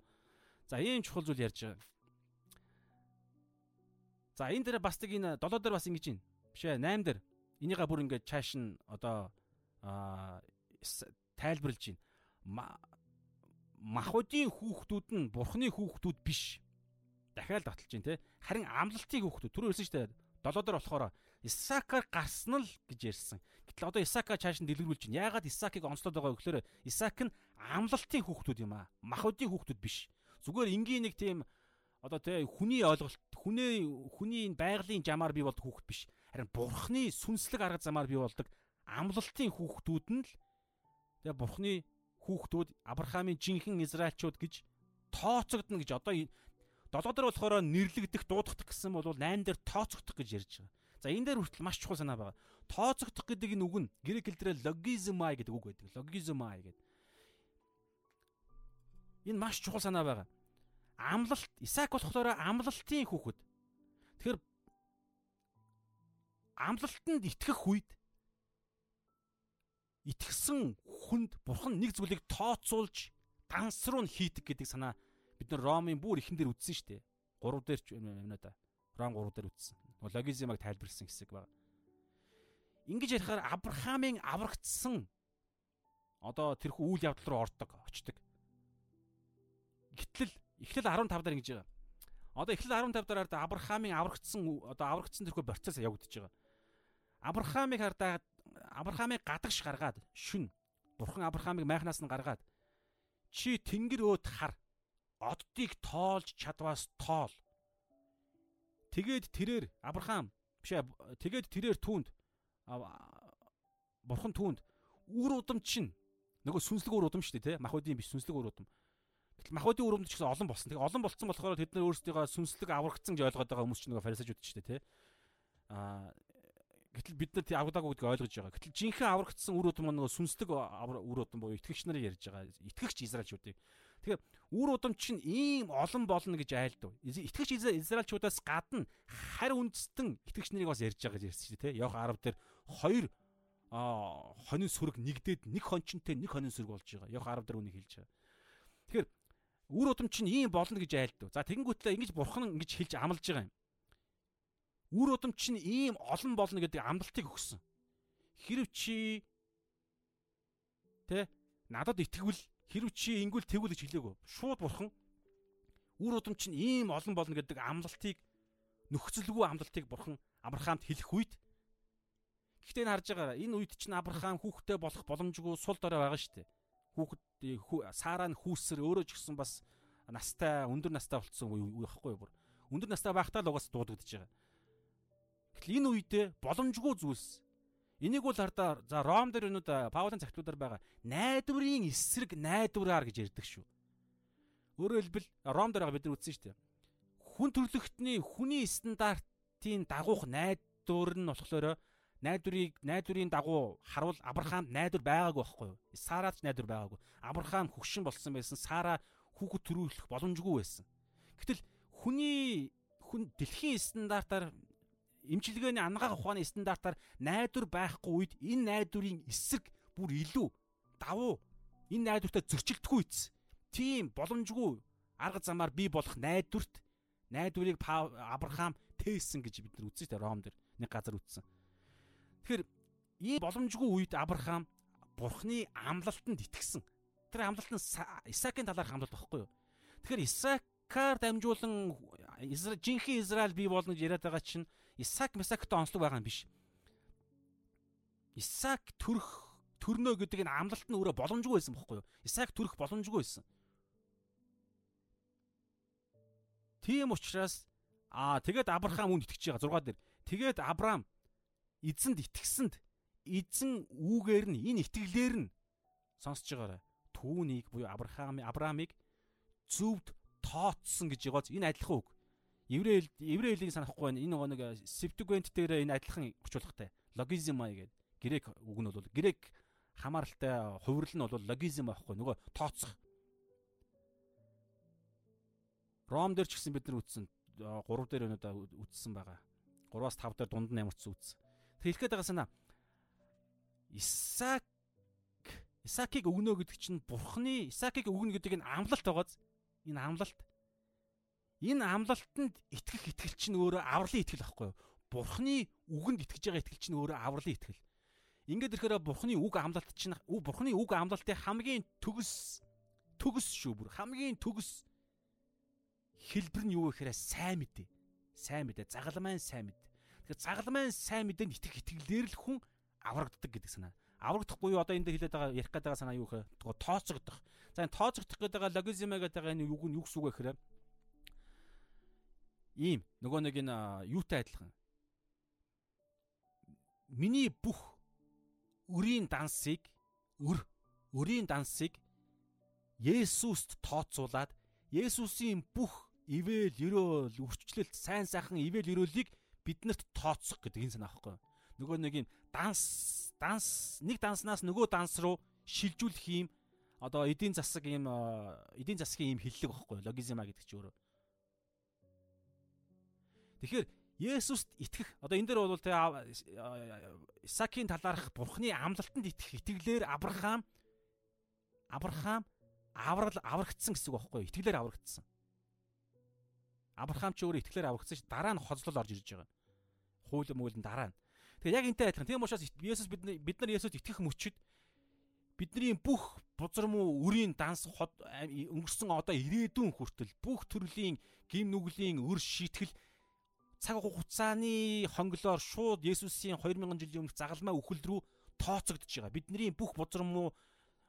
Speaker 1: за ийм чухал зүйл ярьж байгаа. За энэ дээр бас нэг энэ 7 дээр бас ингэж байна. Биш ээ 8 дээр энийгээ бүр ингээд чааш нь одоо тайлбарлаж байна. Махуудын хүүхдүүд нь бурхны хүүхдүүд биш. Дахиад баталж байна те. Харин амлалтын хүүхдүүд түрүү хэлсэн шүү дээ. 7 дээр болохоор Исаакаар гарсан л гэж ярьсан. Гэтэл одоо Исаака чааш нь дэлгэрүүлж байна. Яагаад Исаакийг онцлоод байгаа вэ гэхээр Исаак нь амлалтын хүүхдүүд юм аа. Махуудын хүүхдүүд биш. Зүгээр энгийн нэг тийм одоо тэ хүний ойлголт, хүний хүний байгалийн жамаар бий болдог хүүхд биш. Харин бурхны сүнслэг арга замаар бий болдог амлалтын хүүхдүүд нь л тэгээ бурхны хүүхдүүд Авраамийн жинхэнэ Израильчууд гэж тооцогдно гэж одоо 7 дээр болохоор нэрлэгдэх дуудагдах гэсэн бол 8 дээр тооцогдох гэж ярьж байгаа. За энэ дээр хүртэл маш чухал санаа байгаа. Тооцогдох гэдэг энэ үг нь грек хэлээр логизмай гэдэг үг байдаг. Логизмай гэдэг. Энэ маш чухал санаа байгаа. Амлалт Исаак болохоор амлалтын хүүхэд. Тэгэхээр амлалтанд итгэх үед итгэсэн хүнд бурхан нэг зүйлийг тооцоолж данс руу нь хийдэг гэдэг санаа бид нар Ромын бүр ихэн дээр үтсэн шүү дээ. 3 дээр ч юм да. Ром 3 дээр үтсэн. Логизмыг тайлбарлсан хэсэг байна. Ингэж ярихаар Авраамийн аврагдсан одоо тэрхүү үйл явдал руу ордог, очдог. Гэтэл Эхлэл 15 дээр ингэж байгаа. Одоо Эхлэл 15 дээр Авраамийн аврагдсан одоо аврагдсан тэрхүү процесс явагдаж байгаа. Авраамыг хардаа Авраамыг гадагш гаргаад шүн Бурхан Авраамыг майхнаас нь гаргаад чи тэнгэр өөд хар оддыг тоолж чадваас тоол. Тэгээд тэрээр Авраам биш ээ тэгээд тэрээр түүнд бурхан түүнд үр удам чинь нөгөө сүнслэг үр удам шүү дээ тий махуудын биш сүнслэг үр удам. Гэтэл махуудын үр удам ч гэсэн олон болсон. Тэгээ олон болсон болохоор тэд нар өөрсдийгөө сүнслэг аврагдсан гэж ойлгоод байгаа хүмүүс ч нөгөө фарисеучуд шүү дээ тий. Аа гэтэл бид нар тий аврагдаагүй гэдгийг ойлгож байгаа. Гэтэл жинхэнэ аврагдсан үр удам нөгөө сүнслэг үр удам буюу итгэгч нарыг ярьж байгаа. Итгэгч Израильчүүдийг Тэгэхээр үр удам чинь ийм олон болно гэж айлдав. Итгэгч Израильчуудаас гадна харь үндэстэн итгэгч нарыг бас ярьж байгаа гэж ярьсан шүү дээ. Явах 10 дээр хоёр а хонин сүрэг нэгдээд нэг хончинтэй нэг хонин сүрэг болж байгаа. Явах 10 дээр үнийг хэлж байгаа. Тэгэхээр үр удам чинь ийм болно гэж айлдав. За тэгэнгүүтлээ ингэж бурхан ингэж хэлж амлаж байгаа юм. Үр удам чинь ийм олон болно гэдэг амлалтыг өгсөн. Хэрв чи тэ надад итгэвэл Хэрв чи ингүүл тэгвэл гэж хэлээгөө. Шууд бурхан үр удам чинь ийм олон болно гэдэг амлалтыг нөхцөлгүй амлалтыг бурхан Авраамд хэлэх үед Гэхдээ энэ харж байгаа энэ үед чинь Авраам хүүхдтэй болох боломжгүй сул дорой байгаа шүү дээ. Хүүхэд Сараа нь хүүсэр өөрөө ч гэсэн бас настай өндөр настай болцсон үе байхгүй бүр. Өндөр настай байхдаа л угаас дуудагдж байгаа. Гэтэл энэ үедээ боломжгүй зүйлс Энийг бол хардаа за Ром дээр өнөд Паулийн цагтуудаар байгаа найдварын эсрэг найдвараар гэж ярьдаг шүү. Өөрөөр хэлбэл Ром дээр байгаа бид нар үзсэн шүү дээ. Хүн төрлөختний хүний стандартын дагуух найдвар нь болохоор найдварыг найдварын дагуу харуул Авраам найдвар байгаагүй байхгүй юу? Сараач найдвар байгаагүй. Авраам хөгшин болсон байсан. Сара хүүхэд төрүүлэх боломжгүй байсан. Гэтэл хүний хүн дэлхийн стандартаар эмчилгээний ангаах ухааны стандартаар найдвар байхгүй үед энэ найдварын эсрэг бүр илүү давуу энэ найдвартай зөрчилдөхгүй ийц. Тийм боломжгүй арга замаар бий болох найдварт найдварыг Авраам тээсэн гэж бид нар үзсэн шүү дээ Ром дээр нэг газар үтсэн. Тэгэхээр ийм боломжгүй үед Авраам Бурхны амлалтанд итгэсэн. Тэр амлалт нь Исаакийн талаарх амлалт байхгүй юу? Тэгэхээр Исаакаар дамжуулан жинхэнэ Израиль бий болно гэж яриад байгаа чинь Исаак Месактой онцлог байгаа юм биш. Исаак төрөх төрнө гэдэг энэ амлалт нь өөрөө боломжгүй байсан бохоггүй юу? Исаак төрөх боломжгүй байсан. Тийм учраас аа тэгээд Авраам үнд итгэж байгаа 6 дээр. Тэгээд Авраам эзэнд итгэсэнд эзэн үүгээр нь энэ итгэлээр нь сонсож байгаарай. Түүнийг буюу Авраам Авраамыг зөвд тооцсон гэж байгааз энэ адилхан үг. Еврей еврей хэлийг санахгүй байна. Энэ нөгөө нэг Septuagint дээр энэ адилхан орчуулгатай. Logizma гэдэг грек үг нь бол грек хамааралтай хувирлал нь бол logizma байхгүй нөгөө тооцох. Ром дээр ч гэсэн бид нар үтсэн 3 дээр өнөөдөр үтсэн байгаа. 3-аас 5 дээр дунд нь ямар ч үтсэн. Тэр хэлэхэд байгаа санаа. Исаак Исаакийг өгнө гэдэг чинь бурхны Исаакийг өгнө гэдэг энэ амлалт байгааз энэ амлалт Энэ амлалтанд итгэх итгэл чинь өөрөө авралын итгэл байхгүй юу? Бурхны үгэнд итгэж байгаа итгэл чинь өөрөө авралын итгэл. Ингээд ирэхээр Бурхны үг амлалт чинь Бурхны үг амлалтын хамгийн төгс төгс шүү бүр хамгийн төгс хэлбэр нь юу гэхээр сайн мэдээ. Сайн мэдээ, загалмайн сайн мэдээ. Тэгэхээр загалмайн сайн мэдээнд итгэх итгэлээр л хүн аврагддаг гэдэг санаа. Аврагдахгүй юу одоо энэ дээр хэлээд байгаа ярих гэдэг санаа юу гэхээр тооцогдох. За энэ тооцогдох гэдэг логизм гэдэг энэ юг нь юу гэсэн үг вэ гэхээр ийм нөгөө нэг энэ юутай адилхан. Миний бүх өрийн дансыг өр өрийн дансыг Есүст тооцоолаад Есүсийн бүх ивэл өрөөл үрчлэлт сайн сайхан ивэл өрөөлийг биднэрт тооцох гэдэг энэ санаа аахгүй. Нөгөө нэг юм данс данс нэг данснаас нөгөө данс руу шилжүүлэх юм одоо эдийн засаг юм эдийн засгийн юм хиллэг байхгүй логизма гэдэг чи өөрөө Тэгэхээр Есүст итгэх одоо энэ дээр бол тэ Исаакийн талаарх бурхны амлалтанд итгэх итгэлээр Авраам Авраам аврал аврагдсан гэсэн үг байхгүй юу? Итгэлээр аврагдсан. Авраам ч өөрөө итгэлээр аврагдсан ш дараа нь хозлол орж ирж байгаа. Хууль мөөлн дараа нь. Тэгэхээр яг энтэй адилхан. Тийм учраас Есүс бид бид нар Есүст итгэх мөчид бидний бүх бузар муу үрийн данс өнгөрсөн одоо ирээдүйн хүртэл бүх төрлийн гим нүглийн өр шийтгэл цаг хугацааны хонглоор шууд Есүсийн 2000 жилийн өмнөх загалмай үхэл рүү тооцогдож байгаа. Бидний бүх бузар муу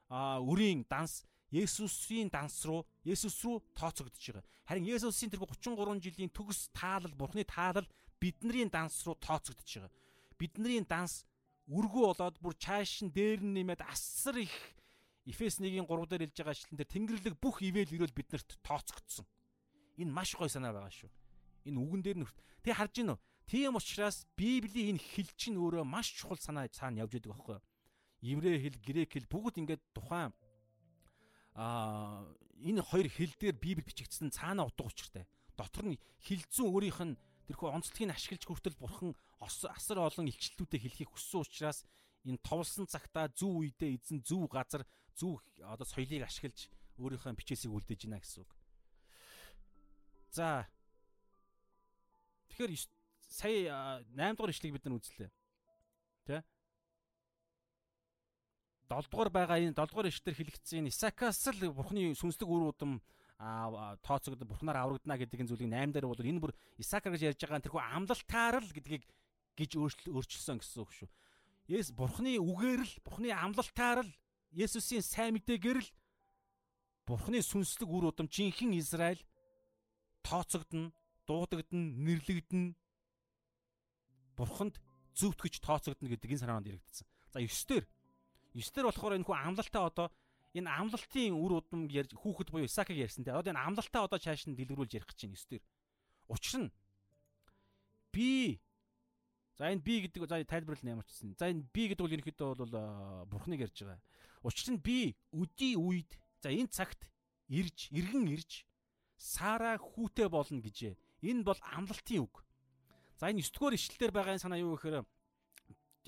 Speaker 1: өрийн данс Есүсийн данс руу Есүс рүү тооцогдож байгаа. Харин Есүсийн тэр 33 жилийн төгс таалал, Бурхны таалал бидний данс руу тооцогдож байгаа. Бидний данс үргүү болоод бүр чааш нь дээр нь нэмээд асар их Эфес 1-ийн 3 дээр хэлж байгаа ажилтан дээр Тэнгэрлэг бүх ивэл өрөөл биднэрт тооцогдсон. Энэ маш гой санаа байгаа шүү. Энэ үгэн дээр нь тэг харж гинөө. Тийм учраас Библийн энэ хэл чинь өөрөө маш чухал санаа цаана явж байдаг байхгүй юу? Еврей хэл, грек хэл бүгд ингээд тухайн аа энэ хоёр хэл дээр Библи бичигдсэн цаана утга учиртай. Дотор нь хилцэн өөрийнх нь тэрхүү онцлогийг ашиглаж хүртэл бурхан асар олон илчлэлтүүдэд хэлхийг хүссэн учраас энэ товлсон цагтаа зөв үедээ эзэн зөв газар зөв одоо соёлыг ашиглаж өөрийнхөө бичээсийг үлдээж гинэ гэсэн үг. За Тэгэхээр сая 8 дугаар ишлэгийг бид нар үзлээ. Тэ? 7 дугаар байгаа энэ 7 дугаар ишлэлээр хэлэгдсэн Исакаас л бурхны сүнслэг үр удам тооцогдсон бурхнаар аврагдана гэдэг зүйлийг 8 дээр бол энэ бүр Исакар гэж ярьж байгаа тэрхүү амлалтаар л гэдгийг гэж өөрчилсөн гэсэн үг шүү. Есүс бурхны үгээр л бурхны амлалтаар л Есүсийн сайн мэдээгээр л бурхны сүнслэг үр удам жинхэнэ Израиль тооцогдно дуудагдана, нэрлэгдэнэ. Бурханд зөвтгөж тооцогдно гэдэг энэ санаанд яригдсан. За 9 дээр 9 дээр болохоор энэ хүү амлалтаа одоо энэ амлалтын үр удам ярьж хүүхэд буюу Исаакийг ярьсан те. Одоо энэ амлалтаа одоо чааш нь дэлгэрүүлж ярих гэж байна 9 дээр. Учир нь би За энэ би гэдэг за тайлбарлал нэмэрчсэн. За энэ би гэдэг бол ерөнхийдөө бол бурхныг ярьж байгаа. Учир нь би өдий үед за энэ цагт ирж иргэн ирж Сара хүүтэй болно гэжээ. Энэ бол амлалтын үг. За энэ 9 дугаар ишлэлээр байгаа санаа юу гэхээр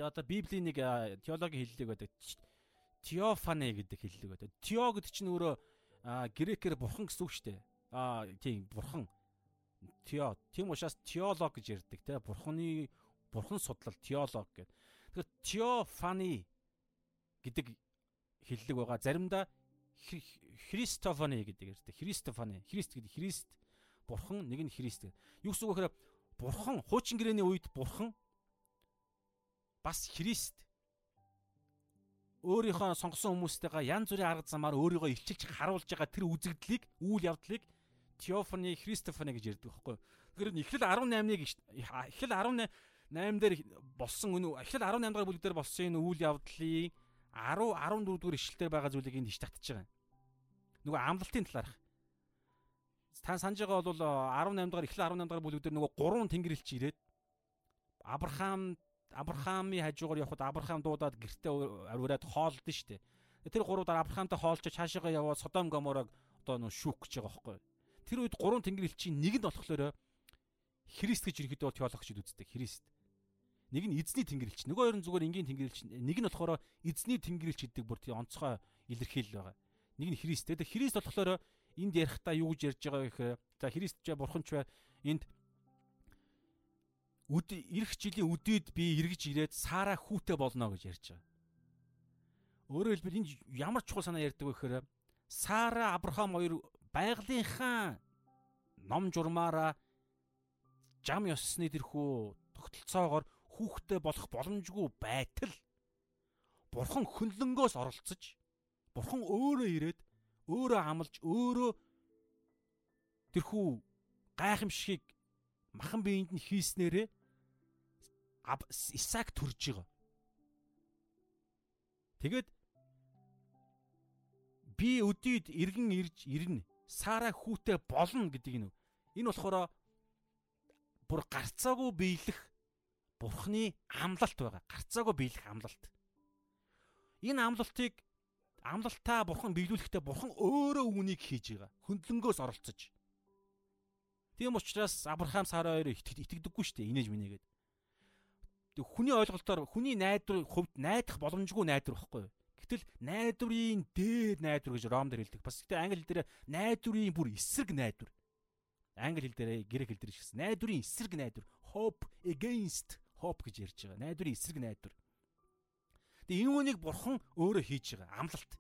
Speaker 1: одоо Библийн нэг теологийн хэллэг байдаг. Теофане гэдэг хэллэг байдаг. Тео гэдэг чинь өөрөө грекээр бурхан гэсэн үг шүү дээ. Аа тийм бурхан. Тео. Тийм учраас теолог гэж ярьдаг те. Бурханы бурхан судлал теолог гэдэг. Тэгэхээр теофани гэдэг хэллэг байгаа. Заримдаа Христофани гэдэг ярьдаг. Христофани. Христ гэдэг Христ бурхан нэг нь Христ. Юу гэсэн үг гэхээр бурхан хуучин гэрээний үед бурхан бас Христ өөрийнхөө сонгосон хүмүүстэйгээ янз бүрийн арга замаар өөрийгөө илчилж харуулж байгаа тэр үзэгдлийг, үйл явдлыг Теофани, Христофани гэж ярьдаг байхгүй. Тэгэхээр Эхлэл 18-ыг Эхлэл 18 8 дээр болсон энэ Эхлэл 18 дахь бүлэг дээр болсон энэ үйл явдлын 10 14 дугаар ишлэлээр байгаа зүйлийг энд иш татчих байгаа. Нөгөө амлалтын талаарх. Та санаж байгаа бол 18 дахь эхлэл 18 дахь бүлэг дээр нөгөө гурван тэнгэрлэгч ирээд Авраам Авраамын хажуугаар явхад Авраам дуудаад гэртээ авираад хоолдсон шүү дээ. Тэр гурвуудаар Авраамтай хоолж цаашаагаа яваад Содом Гоморог одоо нөө шүүх гэж байгаа байхгүй. Тэр үед гурван тэнгэрлэгчийн нэг нь болохоор Христ гэж ерөнхийдөө теологчид үздэг. Христ. Нэг нь эзний тэнгэрлэгч, нөгөө хоёр нь зүгээр энгийн тэнгэрлэгч. Нэг нь болохоор эзний тэнгэрлэгч гэдэг бүр тийм онцгой илэрхийлэл байгаа. Нэг нь Христ. Тэгээд Христ болохоор энд ярихдаа юу гэж ярьж байгаа гэхээр за Христ ч бурханч бай энд үд ирэх жилийн үдээд би эргэж ирээд Сара хүүтэй болно гэж ярьж байгаа. Өөрөөр хэлбэл энд ямар чухал санаа ярьдаг вэ гэхээр Сара Авраам хоёр байгалийнхаа ном журмаараа жам ёссны тэрхүү тогтолцоогоор хүүхдэд болох боломжгүй байтал бурхан хөнлөнгөөс оролцож бурхан өөрөө ирээд өөрөө амлаж өөрөө тэрхүү гайхамшигыг махан биеинд нь хийснээрээ Исаак төрж байгаа. Тэгээд би өдийд иргэн ирж ирнэ. Сара хүүтэй болно гэдэг нь. Энэ болохоор бүр гарцаагүй биелэх бурхны амлалт байгаа. Гарцаагүй биелэх амлалт. Энэ амлалтыг амлалтаа бурхан биелүүлэхдээ бурхан өөрөө үүнийг хийж байгаа. Хөндлөнгөөс оролцож. Тийм учраас Авраам Сара хоёр итгэдэггүй шүү дээ. Инээж минийгээд. Хүний ойлголтоор хүний найдвар хувьд найдах боломжгүй найдвар байхгүй юу? Гэтэл найдварын дээд найдвар гэж Ром дээр хэлдэг. Бас гэдэг англи хэл дээр найдварын бүр эсрэг найдвар. Англи хэл дээр грек хэл дээр шигсэн. Найдварын эсрэг найдвар. Hope against hope гэж ярьж байгаа. Найдварын эсрэг найдвар. Тэгээ энэ үнийг бурхан өөрөө хийж байгаа. Амлалт.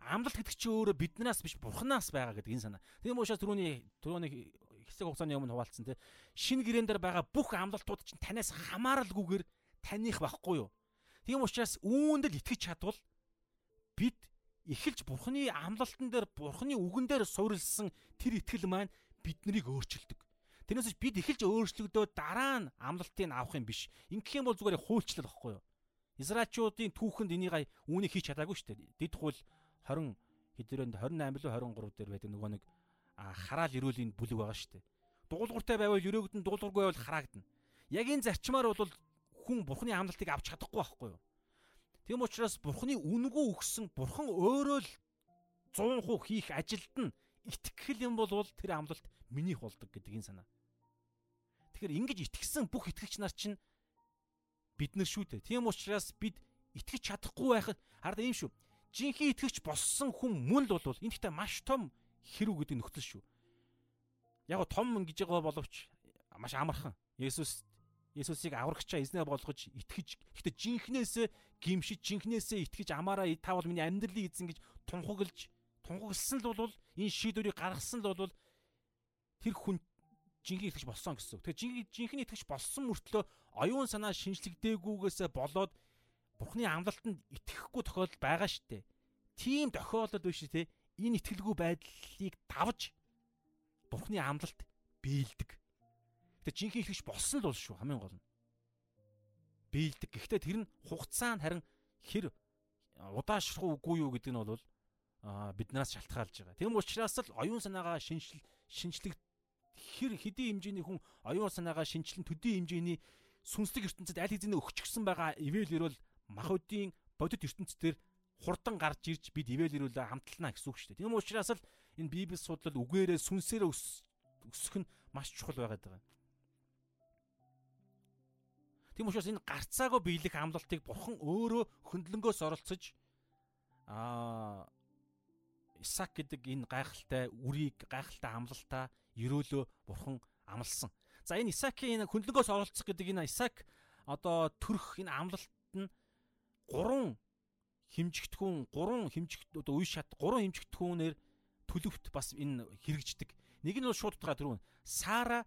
Speaker 1: Амлалт гэдэг чинь өөрөө биднээс биш бурханаас байгаа гэдэг энэ санаа. Тийм учраас түрүүний түрүүний хэсэг хугацааны өмнө хуваалцсан тий. Шинэ гэрэн дээр байгаа бүх амлалтууд чинь танаас хамааралгүйгээр таних байхгүй юу? Тийм учраас үүнд л итгэж чадвал бид эхэлж бурханы амлалтан дээр бурханы үгэн дээр суурилсан тэр итгэл маань биднийг өөрчилдөг. Тэрнээс биш бид эхэлж өөрчлөгдөө дараа нь амлалтыг авах юм биш. Ингэх юм бол зүгээр хуульчлал واخгүй юу? Израильчуудын түүхэнд энийг үүнийг хийж чадаагүй шүү дээ. Дэд хул 20 хэдрэнд 28 лөө 23 дээр байдаг нөгөө нэг хараал ирүүлийн бүлэг байгаа шүү дээ. Дуулууртай байвал өрөөгдөн дуулуургүй байвал хараагдана. Яг энэ зарчмаар бол хүн бурхны амлалтыг авч чадахгүй байхгүй юу? Тийм учраас бурхны үнгүү өгсөн бурхан өөрөө л 100% хийх ажилд нь итгэл юм бол тэр амлалт минийх болдог гэдэг энэ санаа. Тэгэхээр ингэж итгэсэн бүх итгэгч нар чинь бид нар шүү дээ. Тийм учраас бид итгэж чадахгүй байхад хараа ийм шүү. Жинхэнэ итгэгч болсон хүн мөн л бол энэ ихтэй маш том хэрүү гэдэг нөхцөл шүү. Яг том гэж байгаа боловч маш амархан. Есүс Есүсийг аврагчаа эзнээ болгож итгэж гэхдээ жинхнээсээ гимшиж жинхнээсээ итгэж амаараа та бол миний амьдралыг эзэн гэж тунхаглаж тунхагласан л бол энэ шийдвэрийг гаргасан л бол тэр хүн жинхэнэ итгэж болсон гэсэн. Тэгэхээр жинхэнэ итгэж болсон мөртлөө оюун санаа шинжлэгдээгүйгээсээ болоод Бурхны амлалтанд итгэхгүй тохиолдол байгаа штэ. Тийм тохиолдол биш те. Энэ итгэлгүй байдлыг давж Бурхны амлалт биелдэг. Тэгээ жинхэнэ итгэж болсон л бол шүү хамгийн гол нь. биелдэг. Гэхдээ тэр нь хугацаанд харин хэр удаашрах үгүй юу гэдэг нь бол биднээс шалтгаалж байгаа. Тэм учраас л оюун санаагаа шинжил шинжлэх хэр хэдийн хэмжээний хүн оюун санаагаа шинжилэн төдий хэмжээний сүнслэг ертөнцид аль хэзээ өгчихсөн байгаа ивэл ирвэл махуудын бодит ертөнцийн хурдан гарч ирж бид ивэл ирүүлээ хамтлана гэсэн үг шүү дээ. Тийм учраас л энэ библи судлал үгээрээ сүнсээрээ өсөх нь маш чухал байгаад байгаа. Тийм учраас энэ гарцаагүй биелэх амлалтыг бурхан өөрөө хөндлөнгөөс оролцож аа Исаак гэдэг энэ гайхалтай үрийг гайхалтай амлалтаа ерөөлөө бурхан амлсан. За энэ Исаакийн энэ хөндлөнгөөс оролцох гэдэг энэ Исаак одоо төрөх энэ амлалт нь гурван химжигдэхүүн, гурван химжигт одоо үе шат, гурван химжигдэхүүнээр төлөвт бас энэ хэрэгждэг. Нэг нь бол шууд утгаа түрүүн Сара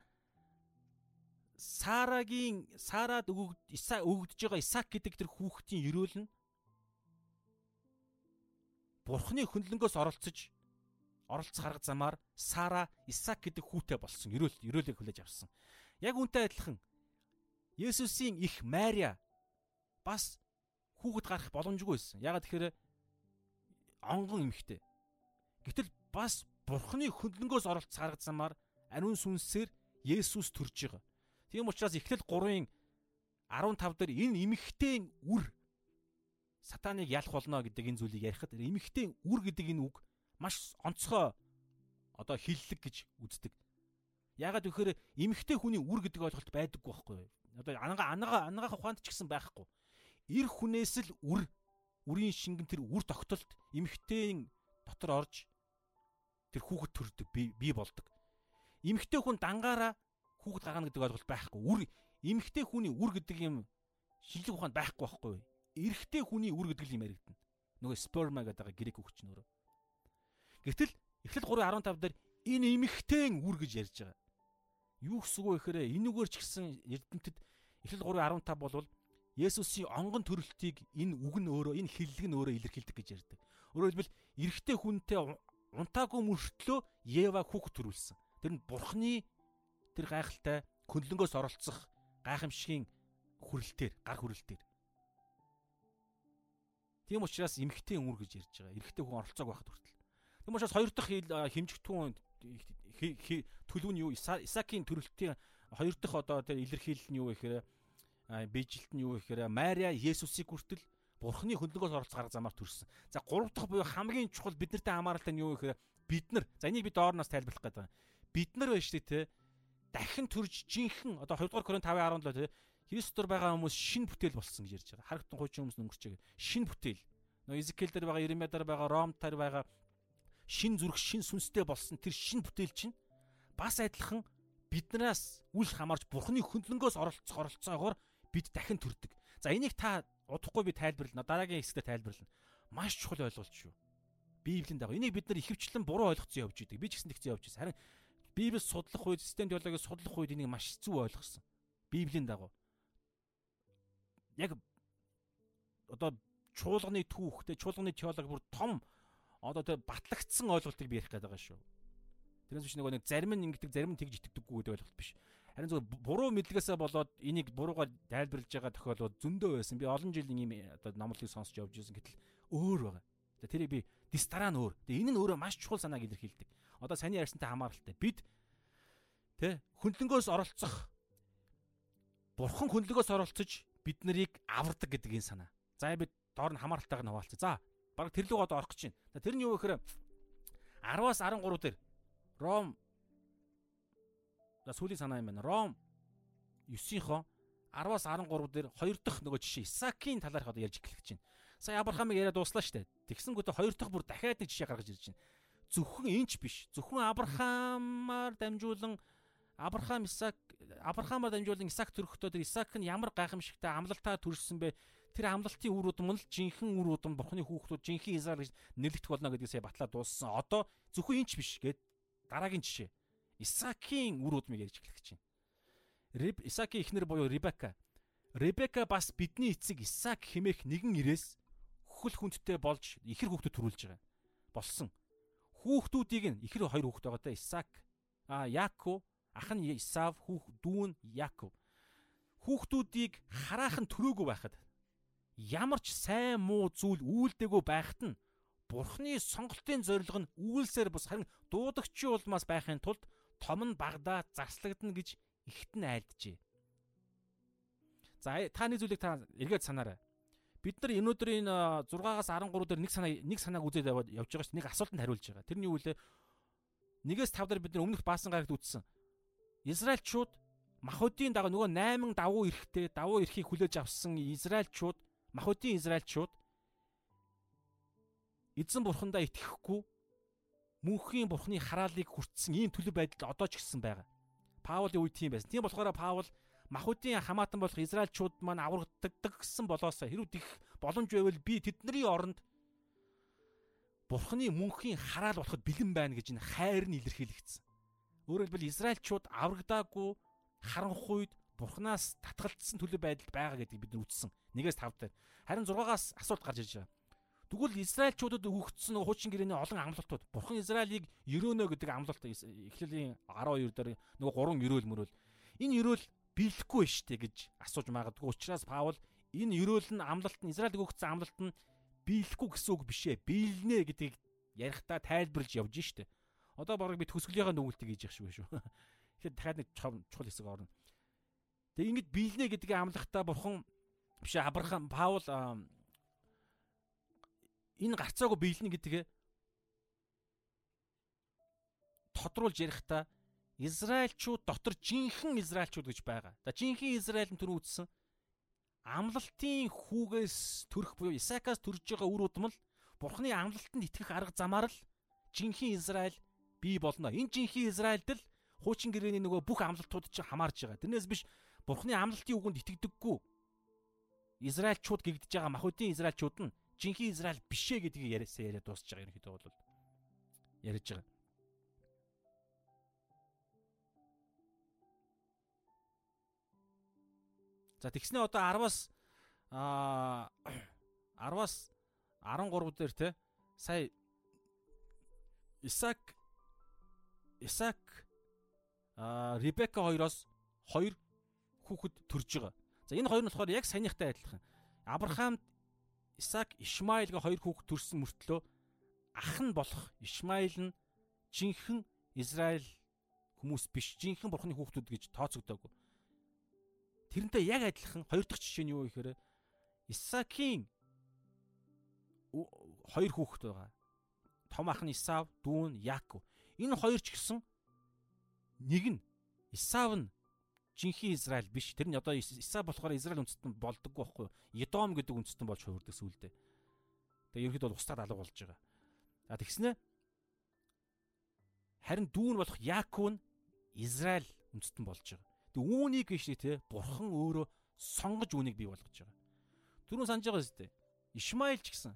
Speaker 1: Сарагийн Сарад өгөгд Иса өгөгдөж байгаа Исаак гэдэг тэр хүүхдийн ерөөл нь Бурхны хөндлөнгөөс оролцож оролцох арга замаар Сара Исаак гэдэг хүүтэй болсон. Ерөөл ерөөлийг хүлээж авсан. Яг үнтэй адилхан Есүсийн их Мария бас хүүхэд гарах боломжгүй байсан. Ягаад тэгэхээр онгон эмхтэй. Гэтэл бас Бурхны хөндлөнгөөс оролцох арга замаар ариун сүнсээр Есүс төрж байгаа. Тийм учраас Эхлэл 3-ын 15 дээр энэ эмэгтэй үр сатаныг ялах болно гэдэг энэ зүйлийг ярихад эмэгтэй үр гэдэг энэ үг маш онцгой одоо хиллэг гэж үздэг. Ягаад гэхээр эмэгтэй хүний үр гэдэг ойлголт байдаггүй байхгүй юу? Одоо анага анага анагаах ухаанд ч гэсэн байхгүй. Ир хүнээс л үр үрийн шингэн тэр үр тогтолт эмэгтэйн дотор орж тэр хүүхэд төрдөг бий болдог. Эмэгтэй хүн дангаараа хүүхэд гаргана гэдэг ойлголт байхгүй. Үр эмэгтэй хүний үр гэдэг юм шинжлэх ухаанд байхгүй байхгүй. Эрэгтэй хүний үр гэдэг юм яригдана. Нөгөө сперма гэдэг грек үг чинь өөрөө. Гэтэл Эхлэл 3:15 дээр энэ эмэгтэйн үр гэж ярьж байгаа. Юу гэсэн үг вэ гэхээр энэ үгээр ч гэсэн эрдэмтэд Эхлэл 3:15 болвол Есүсийн онгон төрөлтийг энэ үг нь өөрөө энэ хиллэг нь өөрөө илэрхийлдэг гэж ярьдаг. Өөрөөр хэлбэл эрэгтэй хүнтэй унтаагүй мөртлөө Ева хүүхд төрүүлсэн. Тэр нь Бурхны тэр гайхалтай хөндлөнгөөс оролцох гайхамшигын хүрэлтээр гар хүрэлтээр. Тийм учраас эмхтэй үр гэж ярьж байгаа. Эрэгтэй хүн оролцоог байхад хүртэл. Тийм учраас хоёр дахь хэмжигтүүн төлөв нь юу? Исаакийн төрөлтийн хоёр дахь одоо тэр илэрхийлэл нь юу вэ гэхээр бижилт нь юу вэ гэхээр Мария Есүсийг хүртэл Бурхны хөндлөнгөөс оролцох арга замаар төрсөн. За гурав дахь буюу хамгийн чухал биднэртэй хамааралтай нь юу вэ гэхээр бид нар за энийг би доорноос тайлбарлах гэдэг. Бид нар байж тээ дахин төрж жинхэнэ одоо 2 дугаар Коринт 5:17 тий Христос байгаа хүмүүс шин бүтээл болсон гэж ярьж байгаа. Харагтун хуучин хүмүүс өнгөрч байгаа. Шин бүтээл. Нөө Изекэл дээр байгаа, Иремья дээр байгаа, Ром дээр байгаа шин зүрх, шин сүнстэй болсон тэр шин бүтээл чинь бас адилхан биднээс үл хамаарч Бурхны хөндлөнгөөс оролцох оролцоогоор бид дахин төрдөг. За энийг та удахгүй би тайлбарлана. Дараагийн хэсгээр тайлбарлана. Маш чухал ойлголт шүү. Библийн дагуу энийг бид нар ихэвчлэн буруу ойлгоцсон явж идэг. Би ч гэсэн тэгсэн явж байсан. Харин Библийг судлах үед, систем теологийг судлах үед энийг маш зөв ойлгосон. Библийн дагуу. Яг одоо чуулганы түүх, тэ чуулганы теологи бүр том одоо тэ батлагдсан ойлголтыг би ярих гээд байгаа шүү. Тэрнээс биш нөгөө нэг зарим нь ингэдэг, зарим нь тэгж итгэдэггүй гэдэг ойлголт биш. Харин зөв буруу мэдлэгээсээ болоод энийг буруугаар тайлбарлаж байгаа тохиолдол зөндөө байсан. Би олон жил ийм одоо номлолыг сонсч явж байсан гэтэл өөр байгаа. Тэрийг би дистараа нь өөр. Тэгээ энэ нь өөрөө маш чухал санааг илэрхийлдэг одоо саний ярьсантай хамааралтай бид тэ хөндлөнгөөс оролцох бурхан хөндлөгөөс оролцож бид нарыг авардаг гэдэг энэ санаа. За бид доор нь хамааралтайг нь хуваалцъя. За баг тэр луг одоо орох гэж байна. Тэр нь юу гэхээр 10-аас 13 дээр Ром За сүүлийн санаа юм байна. Ром 9-ийнхоо 10-аас 13 дээр хоёр дахь нөгөө жишээ Исаакийн талаарх одоо ярьж эхлэх гэж байна. Сая Авраамыг яриад дууслаа штэ. Тэгсэнгүүтээ хоёр дахь бүр дахиад нэг жишээ гаргаж ирж байна зөвхөн энч биш. Зөвхөн Авраамаар дамжуулан Авраам Исаак Авраамаар дамжуулан Исаак төрөхдөө тэр Исаак нь ямар гайхамшигтай амлалтаар төрсөн бэ? Тэр амлалтын үр удам нь л жинхэнэ үр удам Бурхны хүүхдүүд жинхэнэ Израиль гэж нэрлэгдэх болно гэдгийг сая батлаа дууссан. Одоо зөвхөн энч биш гэд дараагийн жишээ. Исаакийн үр удмыг ярьж эхлэх гэж байна. Риб Исаакийн эхнэр буюу Ребека. Ребека бас бидний эцэг Исаак хэмээх нэгэн ирээс хөл хүндтэй болж ихэр хүүхдэд төрүүлж байгаа. Болсон хүүхдүүдийг нь ихэр хоёр хүүхд байгаа та Исаак а Яаков ах нь Исав хүүх дүүн Яаков хүүхдүүдийг хараахан төрөөгүй байхад ямар ч сайн муу зүйл үйлдэггүй байхад нь Бурхны сонголтын зорилго нь үйлсээр бус харин дуудагчийн улмаас байхын тулд том нь багдаа зарслагдана гэж ихт нь айлджээ. За та нэг зүйлийг та эргээд санаарай. Бид нар өнөөдрийн 6-аас 13 дээр нэг санаа нэг санааг үзээд явж байгаа шүү. Нэг асуултанд хариулж байгаа. Тэрний юу вэ? Нэгээс 5 дээр бид нар өмнөх баасан гарагт үзсэн. Израильчууд Махуудын дагуу нөгөө 8 давуу эрэхтэй давуу эрхийг хүлээж авсан Израильчууд Махуудын Израильчууд эзэн бурхандаа итгэхгүй мөнхийн бурхны хараалыг хүртсэн ийм төлөв байдал одоо ч гэсэн байгаа. Паулын үед тийм байсан. Тийм болохоор Паул Махуудын хамаатан болох Израильчууд маань аврагддаг гэсэн болоосоо хэрвээ их боломж байвал би тэдний оронд Бурхны мөнхийн хараал болоход бэлэн байна гэж энэ хайр нь илэрхийлэгдсэн. Өөрөөр хэлбэл Израильчууд аврагдаагүй харанхуйд Бурханаас татгалцсан төлөв байдалд байгаа гэдгийг бид үзсэн. Нэгээс тав дээр. Харин 6-аас асуулт гарч ирж байгаа. Тэгвэл Израильчуудад өгөгдсөн хуучин гэрээний олон амлалтууд Бурхан Израилийг ерөөнө гэдэг амлалт эхлэлийн 12 дээр нөгөө гурван ерөөл мөрөөл. Энэ ерөөл биелэхгүй штэ гэж асууж магадгүй. Учираас Паул энэ ерөөл нь амлалт нь Израильд өгөгдсөн амлалт нь биелэхгүй гэсэн үг бишээ. Биелнэ гэдгийг ярихдаа тайлбарлаж явж штэ. Одоо барыг би төсгөлийнхаа нүгэлтийг хийж явах шүү шүү. Тэгэхээр дахиад нэг чухал хэсэг орно. Тэгээ ингэж биелнэ гэдгийг амлахдаа бурхан биш Авраам Паул энэ гарцаагүй биелнэ гэдгээ тодруулж ярихдаа Израильчууд дотор жинхэнэ Израильчууд гэж байгаа. За жинхэнэ Израиль нь түр үүссэн амлалтын хүүгээс төрөх буюу Исаакаас төрж байгаа үр удам л Бурхны амлалтанд итгэх арга замаар л жинхэнэ Израиль бий болно. Энэ жинхэнэ Израильд л хуучин гэрээний нөгөө бүх амлалтууд чинь хамаарж байгаа. Тэрнээс биш Бурхны амлалтын үгэнд итгэдэггүй Израильчууд гэгдэж байгаа махуудын Израильчууд нь жинхэнэ Израиль бишээ гэдгийг яриасаа яриад дуусч байгаа юм хэд бол ярьж байгаа. За тэгснэ одоо 10-аас аа 10-аас 13 дээр те сая Исаак Исаак а Ребека хоёроос хоёр хүүхэд төрж байгаа. За энэ хоёр нь болохоор яг саяныхтай адилхан. Авраамд Исаак Ишмаилга хоёр хүүхэд төрсэн мөртлөө ах нь болох Ишмаил нь жинхэнэ Израиль хүмүүс биш, жинхэнэ бурхны хүүхдүүд гэж тооцогдоогүй. Тэрнтэй яг адилхан хоёр дахь жишээ нь юу гэхээр Исаакийн хоёр хүүхэд байгаа. Том ах нь Исав, дүү нь Яаков. Энэ хоёр ч гэсэн нэг нь Исав нь жинхэнэ Израиль биш. Тэр нь одоо Исав болохоор Израиль үндэстэн болдоггүй байхгүй юу? Едом гэдэг үндэстэн болж хувирдаг сүулдэ. Тэгээ ерөөд бол устдад алга болж байгаа. А тэгснэ харин дүү нь болох Яаков нь Израиль үндэстэн болж байгаа. Тэг үүнийг гэж те бурхан өөрөө сонгож үүнийг бий болгож байгаа. Түрүүн санаж байгаа зү. Ишмаил ч гэсэн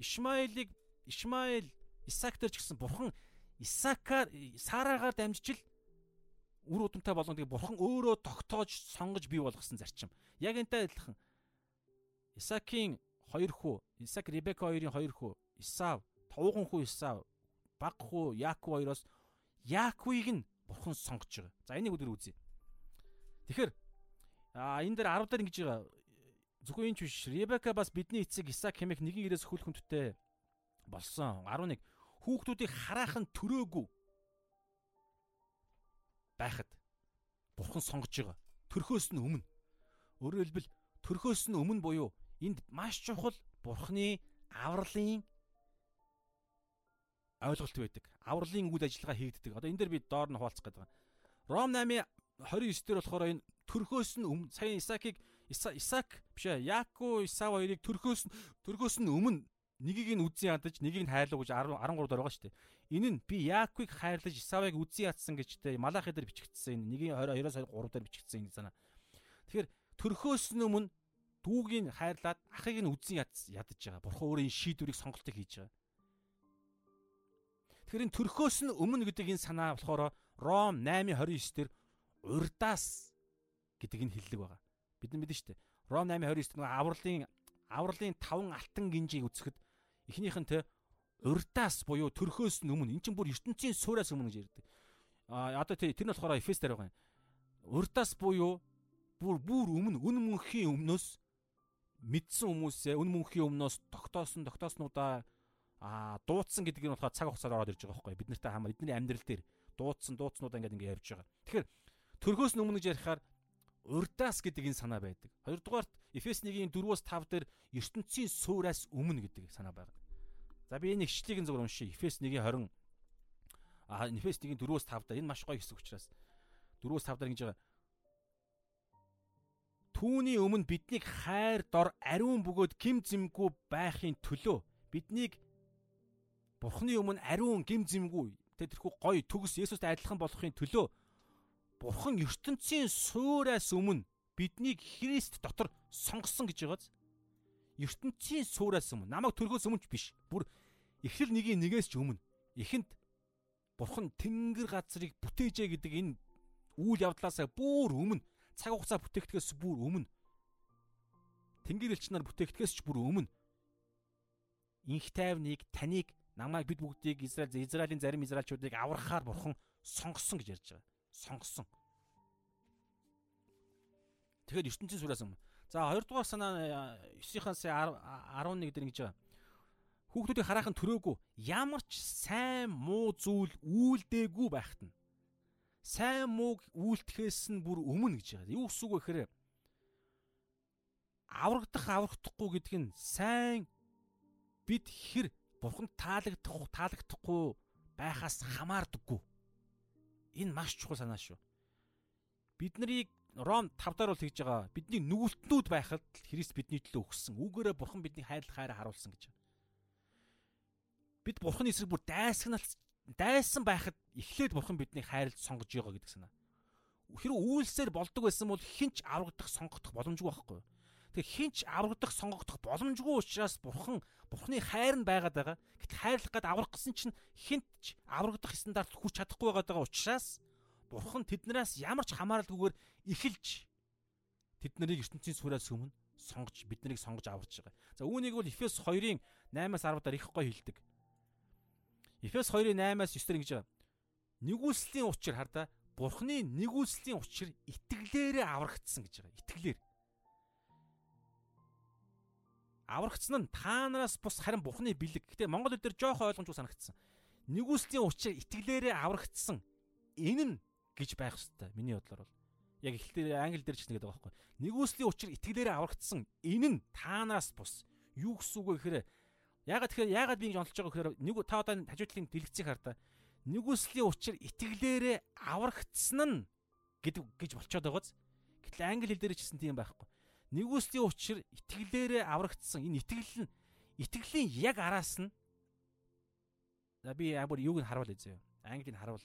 Speaker 1: Ишмаилыг Ишмаил Исаак дээр ч гэсэн бурхан Исаакаар Сарагаар дамжиж л үр удамтай болгоно тэгээ бурхан өөрөө тогтоож сонгож бий болгосон зарчим. Яг энтэй адилхан Исаакийн хоёр хүү, Исаак Ребека хоёрын хоёр хүү, Исав, товгон хүү Исав, баг хүү Яаков хоёроос Яаковыг нь бурхан сонгож байгаа. За энийг өдөр үзье. Тэгэхээр а энэ дээр 10 дээр ингэж байгаа. Зөвхөн энэ ч биш. Ребека бас бидний эцэг Исаак хэмээх нэгэн ирээс хөл хүндтэй болсон. 11 хүүхдүүдийг хараах нь төрөөгүй байхад бурхан сонгож байгаа. Төрхөөс нь өмнө. Өөрөөр хэлбэл төрхөөс нь өмнө буюу энд маш чухал бурханы авралын ойлголт байдаг. Авралын үйл ажиллагаа хийгддэг. Одоо энэ дээр би доор нь хуваалцах гэдэг. Ром 8 29 дээр болохоор энэ төрхөөс нь өмнө сая Исаакийг Исаак биш ээ Яако Исав хоёрыг төрхөөс нь төрхөөс нь өмнө нэгийг нь үзэн ядаж нэгийг нь хайрлав гэж 13 дээр байгаа шүү дээ. Энэ нь би Яакыг хайрлаж Исавыг үзэн ядсан гэжтэй Малахи дээр бичигдсэн энэ 1-2-оос 3 дээр бичигдсэн энэ санаа. Тэгэхээр төрхөөс нь өмнө дүүгийг хайрлаад ахыг нь үзэн ядаж байгаа. Бурхан өөрөө энэ шийдвэрийг сонголтыг хийж байгаа. Тэгэхээр энэ төрхөөс нь өмнө гэдэг энэ санаа болохоор Ром 8:29 дээр урдаас гэдэг энэ хиллэг байгаа. Бид нар мэдэн штэ. Ром 8:29 нэг авралын авралын таван алтан гинжийг үзэхэд эхнийх нь те урдаас буюу төрхөөс нь өмнө эн чинь бүр ертөнцийн суураас өмнө гэж ярьдаг. А одоо тэр нь болохоор Эфес дээр байгаа юм. Урдаас буюу бүр бүр өмнө үн мөнхийн өмнөөс мэдсэн хүмүүсээ үн мөнхийн өмнөөс тогтоосон тогтооснуудаа аа дуудсан гэдэг нь болохоор цаг хугацаар ороод ирж байгаа байхгүй бид нартай хамаа бидний амьдрал дээр дуудсан дуудснуудаа ингээд ингээд явж байгаа. Тэгэхээр төрхөөс өмнө гэж ярихаар урдаас гэдэг энэ санаа байдаг. Хоёрдугаарт Эфес 1-ийн 4-өөс 5 дээр ертөнцийн суураас өмнө гэдэг санаа байна. За би энэ ишлэгийг зөвөр уншия. Эфес 1-ийн 20 а Эфес 1-ийн 4-өөс 5 дээр энэ маш гоё хэсэг учраас 4-өөс 5 дээр ингэж байгаа. Түүний өмнө биднийг хайр дор ариун бөгөөд гим зэмгүй байхын төлөө биднийг Бурхны өмнө ариун гим зэмгүй тэрхүү гоё төгс Есүстэй адилхан болохын төлөө Бурхан ертөнцийн суураас өмнө биднийг Христ дотор сонгосон гэж байгааз. Ертөнцийн суураас өмнө намайг төрхөөс өмнө биш. Бүр эхлэл нэгийн нэгээс ч өмнө эхэнд Бурхан тэнгэр газрыг бүтээжээ гэдэг энэ үйл явдлаасаа бүр өмнө цаг хугацаа бүтээгдэхээс бүр өмнө тэнгэр элч нар бүтээгдэхээс ч бүр өмнө инх тайвныг таныг намайг бид бүгдийг Израиль Израилийн зарим израилчуудыг аврахаар бурхан сонгосон гэж ярьж байгаа сонгосон. Тэгэхээр ертөнцийн сураас юм. За хоёрдугаар санаа 9-аас 11 дээр ингэж байгаа. Хүүхдүүдийг хараахан төрөөгүй ямар ч сайн муу зүйл үйлдээгүй байхт нь. Сайн мууг үйлдэхээс нь бүр өмнө гэж байгаа. Юу гэсэн үг вэ гэхээр аврагдах аврахдахгүй гэдэг нь сайн бид хэр бурханд таалагдах таалагдахгүй байхаас хамаардаггүй. Энэ маш чухал санаа шүү. Бид нарыг Ром 5 дараа бол тэгж байгаа. Бидний нүгэлтнүүд байхад Христ бидний төлөө өгсөн. Үүгээрээ Бурхан бидний хайрлах хайраа харуулсан гэж. Бид Бурханы эсрэг бүр дайсагнал дайсан байхад эхлээд Бурхан бидний хайрлж сонгож байгаа гэдэг санаа. Хэрвээ үйлсээр болдог байсан бол хинч аврагдах сонгогдох боломжгүй байхгүй юу? Тэгээ хинч аврагдах сонгогдох боломжгүй учраас бурхан бурхны хайр нь байгаад байгаа. Гэтэл хайрлах гээд аврах гэсэн чинь хинч аврагдах стандарт хүрч чадахгүй байгаа учраас бурхан тэднээс ямар ч хамааралгүйгээр эхэлж тэд нарыг ертөнцийн сүрээс өмнө сонгож бид нарыг сонгож аварч байгаа. За үүнийг бол Эфес 2-ын 8-аас 10 дараа их гоё хэлдэг. Эфес 2-ын 8-аас 9 дээр ингэж байгаа. Нэгүслийн учир хардаа Бурхны нэгүслийн учир итгэлээрээ аврагдсан гэж байгаа. Итгэлээр. аврагдсан нь та нараас бус харин Бурхны бэлэг. Гэтэ Монгол хэлээр жоохон ойлгомжгүй санагдсан. Нэгүслийн учир итгэлээрээ аврагдсан. Энэ нь гэж байх хэвээр миний бодлоор бол. Яг эхлэлээр англи дээр ч нэгэдэг байгаа байхгүй. Нэгүслийн учир итгэлээрээ аврагдсан. Энэ нь та нараас бус. Юу гэсэн үг вэ гэхээр ягаад тэгэхээр ягаад би ингэж онцолж байгаа гэхээр нэг та одоо хажуудлын дэлгэцийг хардаа. Нэгүслийн учир итгэлээрээ аврагдсан нь гэдэг гэж болчиход байгааз. Гэтэл англи хэл дээр ч гэсэн тийм байхгүй Нэгүслийн учир итгэлээрээ аврагдсан энэ итгэл нь итгэлийн яг араас нь За би бүр юуг нь харуул үзье. Англиг нь харуул.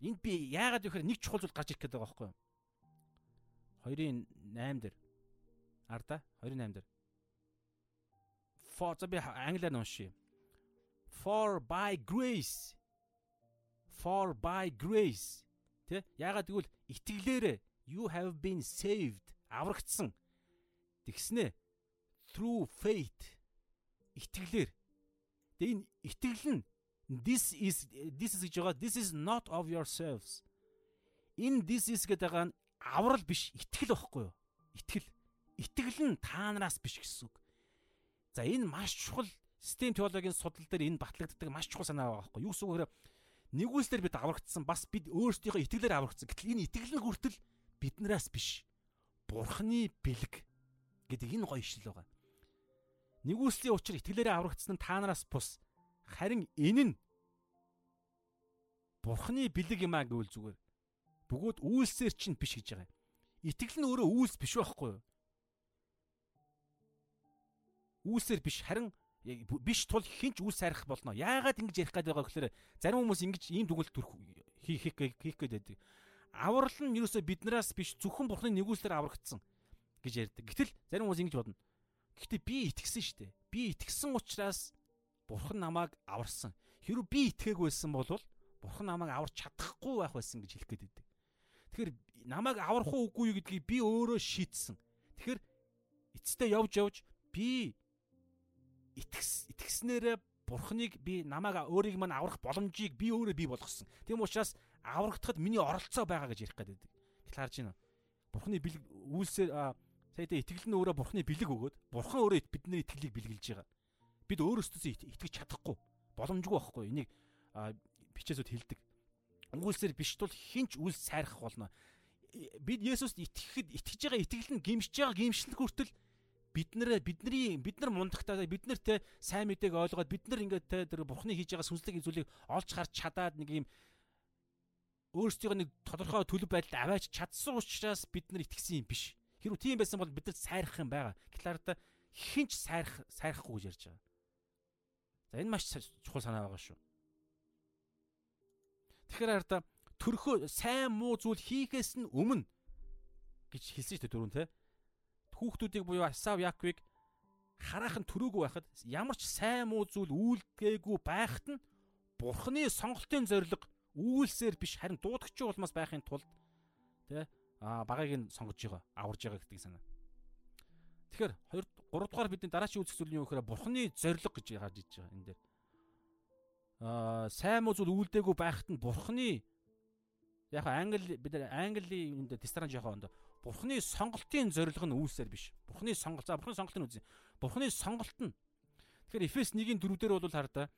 Speaker 1: Энд би яагаад гэхээр нэг чухал зүйл гарч ирэх гээд байгаа байхгүй юу? 2-ын 8 дээр. Арда 2-ын 8 дээр. For за би англиар нь уншия. For by grace. For by grace. Тэ? Яагаад гэвэл итгэлээрээ you have been saved аврагдсан. Тэгснэ through faith итгэлээр. Тэгээ энэ итгэл нь this is this is гэж байгаа this is not of yourselves. Энэ this is гэдэг нь аврал биш итгэл байхгүй юу? Итгэл. Итгэл нь та нараас биш гэсэн үг. За энэ маш чухал систем теологийн судал дээр энэ батлагддаг маш чухал санаа байгаа байхгүй юу? Юу гэсэн үг вэ? Нэгүслэр бид аврагдсан бас бид өөрсдийнхөө итгэлээр аврагдсан. Гэтэл энэ итгэл нь хүртэл биднээс биш. Бурхны бэлэг гэдэг энэ гоё ишл байгаа. Нэгүслийн учир итгэлээрээ аврагдсан нь та нараас бус. Харин энэ нь Бурхны бэлэг юм аа гэвэл зүгээр. Бөгөөд үйлсээр чинь биш гэж байгаа. Итгэл нь өөрөө үйлс биш байхгүй юу? Үйлсээр биш харин биш тул хинч үл сайрах болно. Яагаад ингэж ярих гээд байгаа гэхээр зарим хүмүүс ингэж ийм дүгнэлт төрөх хийх хийх гээд байдаг аврал нь юусоо биднээс биш зөвхөн бурхны нэгүслэр аврагдсан гэж ярьдаг. Гэтэл зарим хүмүүс ингэж бодно. Гэхдээ би итгэсэн шүү дээ. Би итгэсэн учраас бурхан намайг аварсан. Хэрвээ би итгээгүй байсан бол бурхан намайг аварч чадахгүй байх байсан гэж хэлэх гээд байдаг. Тэгэхээр намайг аврах уу үгүй юу гэдгийг би өөрөө шийдсэн. Тэгэхээр эцэстээ явж явж би итгэс итгэснээрээ бурхныг би намайг өөрийг мань аврах боломжийг би өөрөө бий болгосон. Тийм учраас аврагдахад миний оролцоо байгаа гэж ярих гэдэг. Тэгэл харж байна. Бурхны бэлэг үйлсээр сая тэ итгэл нь өөрөө Бурхны бэлэг өгөөд Бурхан өөрөө бидний итгэлийг бэлгэлж байгаа. Бид өөрөөсөө итгэж чадахгүй боломжгүй байхгүй. Энийг бичээсүүд хэлдэг. Үйлсээр биш тул хинч үл сайрах болно. Бид Есүст итгэхэд итгэж байгаа итгэл нь гимшиж байгаа гимшлэх хүртэл бид нэр бидний бид нар мундагтаа бид нар те сайн мэдээг ойлгоод бид нар ингээд те тэр бурхны хийж байгаа сүнслэг зүйлийг олж харж чадаад нэг юм өөрсдийнхөө нэг тодорхой төлөв байдалд аваач чадсан учраас бид нар итгэсэн юм биш. Хэрвээ тийм байсан бол бид нар сайрах юм байгаа. Гэтлаарда хинч сайрах сайрахгүй гэж ярьж байгаа. За энэ маш чухал санаа байгаа шүү. Тэгэхээр хараа төрхөө сайн муу зүйл хийхээс нь өмнө гэж хэлсэн шүү дээ дөрөв те хүүхдүүдийг буюу Асав Яаковыг хараахан төрөөгүй байхад ямар ч сайн муу зүйл үйлдгээгүй байхад нь Бурхны сонголтын зориг үйлсээр биш харин дуудагч улмаас байхын тулд тэ а багыг нь сонгож байгаа аварж байгаа гэдэг санаа. Тэгэхээр 2 3 дугаар бидний дараачийн үзэх зүйл нь юу гэхээр Бурхны зориг гэж гарч иж байгаа энэ дээр. Аа сайн муу зүйл үйлдээгүй байхад нь Бурхны яг англи бид англи энэ тестаран жоохон Бурхны сонголтын зориг нь үүсээр биш. Бурхны сонголт. За Бурхны сонголт нь үзье. Бурхны сонголт нь. Тэгэхээр Эфес 1-ийн 4 дээр бол хараа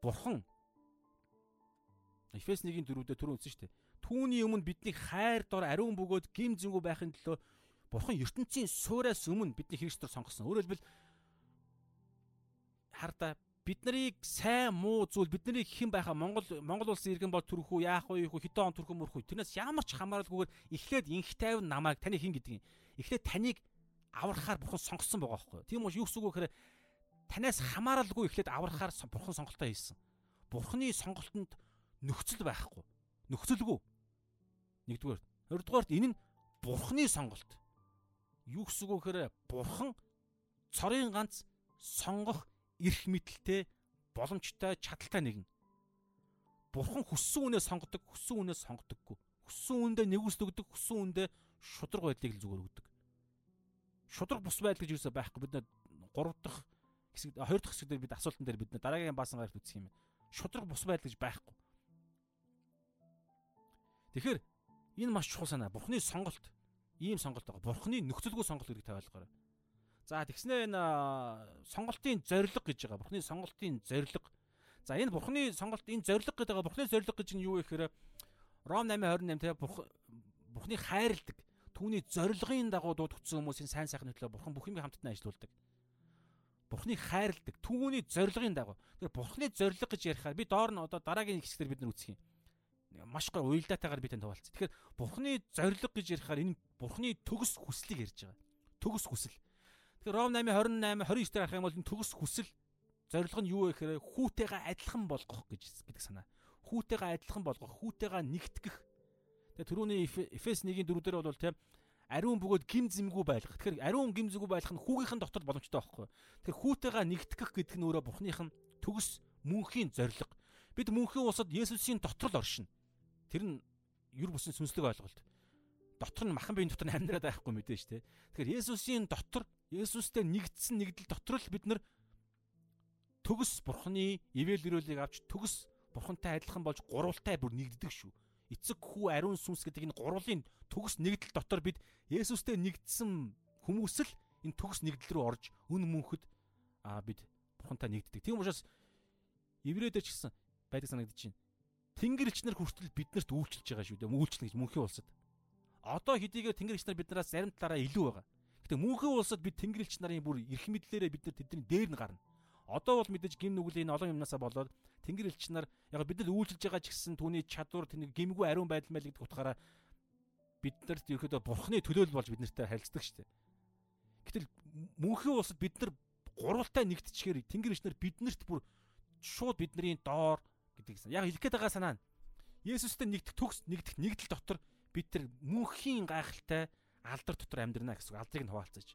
Speaker 1: Бурхан Эфес 1-ийн 4 дээр түрүү үзсэн шүү дээ. Түүний өмнө бидний хайр дор ариун бөгөөд гим зэнгүү байхын төлөө Бурхан ертөнцийн суураас өмнө бидний Христээр сонгосон. Өөрөөр хэлбэл хараа бид нарыг сайн муу зүйл бид нарыг хэн байхаа Монгол Монгол улсын иргэн бол төрөх үү яах вэ хэдэн он төрөх юм өрөх үү? Тэрнээс ямар ч хамааралгүйгээр эхлээд инх тайван намайг таны хэн гэдэг юм? Эхлээд таныг аврахаар бурхан сонгосон байгаа байхгүй тийм үү юу гэсэн үг гэхээр танаас хамааралгүй эхлээд аврахаар бурхан сонголтоо хийсэн. Бурханы сонголтонд нөхцөл байхгүй. Нөхцөлгүй. Нэгдүгээр. Хоёрдугаарт энэ нь бурханы сонголт юу гэсэн үг гэхээр бурхан цорын ганц сонгох эрх мэдэлтэй боломжтой чадaltaй нэгэн. Бурхан хүссэн үнээ сонгодог, хүссэн үнээ сонгодоггүй. Хүссэн үндэ нэгүсдэгдэг, хүссэн үндэ шудраг байдлыг л зүгээр өгдөг. Шудраг бус байдал гэж юусаа байхгүй бид 3 дахь хэсэг 2 дахь хэсэг дээр бид асуултан дээр бид дараагийн баасан гарт үсэх юм. Шудраг бус байдал гэж байхгүй. Тэгэхээр энэ маш чухал санаа. Бурхны сонголт ийм сонголт байгаа. Бурхны нөхцөлгүй сонголт гэдгийг та ойлгоорой. За тэгснээ энэ сонголтын зориг гэж байгаа. Бурхны сонголтын зориг. За энэ бурхны сонголт энэ зориг гэдэг байгаа. Бурхны зориг гэж нь юу вэ гэхээр Ром 8:28 те бурхны хайрладаг. Түүний зорилгын дагуу дууд хүчсэн хүмүүсийн сайн сайхны төлөө бурхан бүх юмыг хамтдаа ажилуулдаг. Бурхны хайрладаг. Түүний зорилгын дагуу. Тэгэхээр бурхны зориг гэж ярихаар би доор нь одоо дараагийн хэсгээр бид нар үзэх юм маш гой уялдаатайгаар би тань хуваалцсан. Тэгэхээр бурхны зориг гэж ярихаар энэ бурхны төгс хүслийг ярьж байгаа. Төгс хүсэл. Тэгэхээр Ром 8:28 29 дээр харах юм бол төгс хүсэл зорилго нь юу вэ гэхээр хүүтэйгээ адилхан болгох гэж гэдэг санаа. Хүүтэйгээ адилхан болгох, хүүтэйгээ нэгтгэх. Тэгээ түрүүний Эфес 1-ийн 4 дээр бол тийм ариун бөгөөд гим зэмгүй байлгах. Тэгэхээр ариун гим зэмгүй байлгах нь хүүгийнхэн дотор боломжтой байхгүй. Тэгэхээр хүүтэйгээ нэгтгэх гэдэг нь өөрөө Бурхныхан төгс мөнхийн зориг. Бид мөнхийн усад Есүсийн дотор л оршино. Тэр нь юр бүсийн сүнслэг ойлголт. Дотор нь махан биеийн дотор нь амьдраад байхгүй мэдэн шүү дээ. Тэгэхээр Есүсийн дотор Есүстэй нэгдсэн нэгдэл дотор л бид нар төгс бурхны ивэл өрөөлийг авч төгс бурхантай адилхан болж гурвалтай бүр нэгддэг шүү. Эцэг хүү ариун сүнс гэдэг энэ гурвлын төгс нэгдэл дотор бид Есүстэй нэгдсэн хүмүүс л энэ төгс нэгдэл рүү орж үн мөнхөд аа бид бурхантай нэгддэг. Тийм учраас еврейдэр ч гэсэн байдаг санагдаж байна. Тэнгэрлэгч нар хүртэл биднэрт үйлчилж байгаа шүү дээ. Үйлчлэн гэж мөнхийн улсад. Одоо хэдийгээр тэнгэрлэгч нар биднээс зарим талаараа илүү байгаа. Гэтэ мөнхийн улсад бид тэнгэрлэгч нарын бүр эрх мэдлээрээ бид нар тэдний дээр нь гарна. Одоо бол мэдээж гим нүглийн олон юмнасаа болоод тэнгэрлэгч нар яг бид нар үйлчилж байгаа ч гэсэн түүний чадвар тэнийг гимгүй ариун байдал мэл гэдэг утгаараа бид нарт ерөөдөө бурхны төлөөлөл болж бид нартай харилцдаг шүү дээ. Гэтэл мөнхийн улсад бид нар гурвалтай нэгдчихээр тэнгэрлэгч нар биднэрт бүр шууд бидний доор гэдэг юм. Яг хэлэх гээд байгаа санаа нь Есүстэй нэгдэх төгс нэгдэх нэгдэл дотор бид тэр мөнхийн гайхалтай алдар дотор амьдрна гэсэн алдрыг нь хуваалцаж.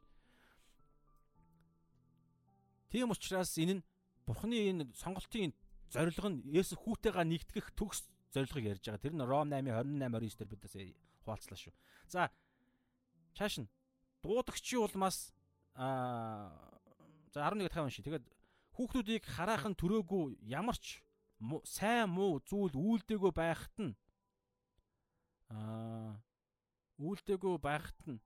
Speaker 1: Тийм учраас энэ нь Бурхны энэ сонголтын зорилго нь Есүс хүүтэйгээ нэгтгэх төгс зорилгыг ярьж байгаа. Тэр нь Ром 8:28 29 дээр бидээс хуваалцлаа шүү. За чааш нь дуудагчийн улмаас аа за 11 дахь унши. Тэгээд хүүхдүүдийг хараахан төрөөгүй ямар ч сайн муу зүйл үйлдэгөө байхад нь аа Үйлдэггүй байхад нь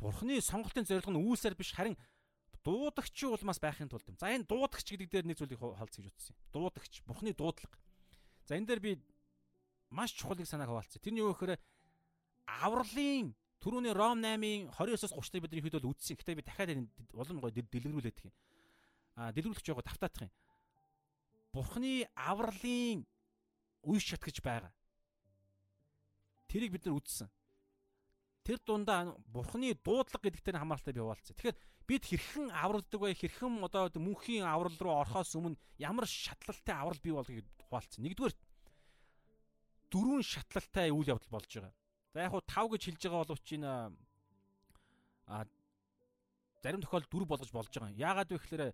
Speaker 1: Бурхны сонголтын зорилго нь үйлсээр биш харин дуудагчийн улмаас байхын тулд юм. За энэ дуудагч гэдэг дээр нэг зүйлийг хаалц гэж утсан юм. Дуудагч, Бурхны дуудлага. За энэ дээр би маш чухал нэг санааг хаваалцсан. Тэрний юу гэхээр авралын түрүүний Ром 8-ын 29-оос 30-ыг бидний хэд бол үдсэн. Гэтэ би дахиад улам гоё дэлгэрүүлээд их юм. Аа дэлгэрүүлэх жоо тавтаадах юм. Бурхны авралын үе шат гэж байгаа. Тэрийг бид нар үдсэн тэр дундаа бурхны дуудлага гэдэгтэр хамааралтай би хуваалцсан. Тэгэхээр бид хэрхэн авралдаг вэ? Хэрхэн одоо мөнхийн аврал руу орохоос өмнө ямар шатлалтай аврал бий болгохыг хуваалцсан. Нэгдүгээр дөрвөн шатлалтай үйл явдал болж байгаа. За яг хуу 5 гэж хэлж байгаа боловч энэ а зарим тохиолдолд дөрв болгож болж байгаа. Яагаад вэ гэхээр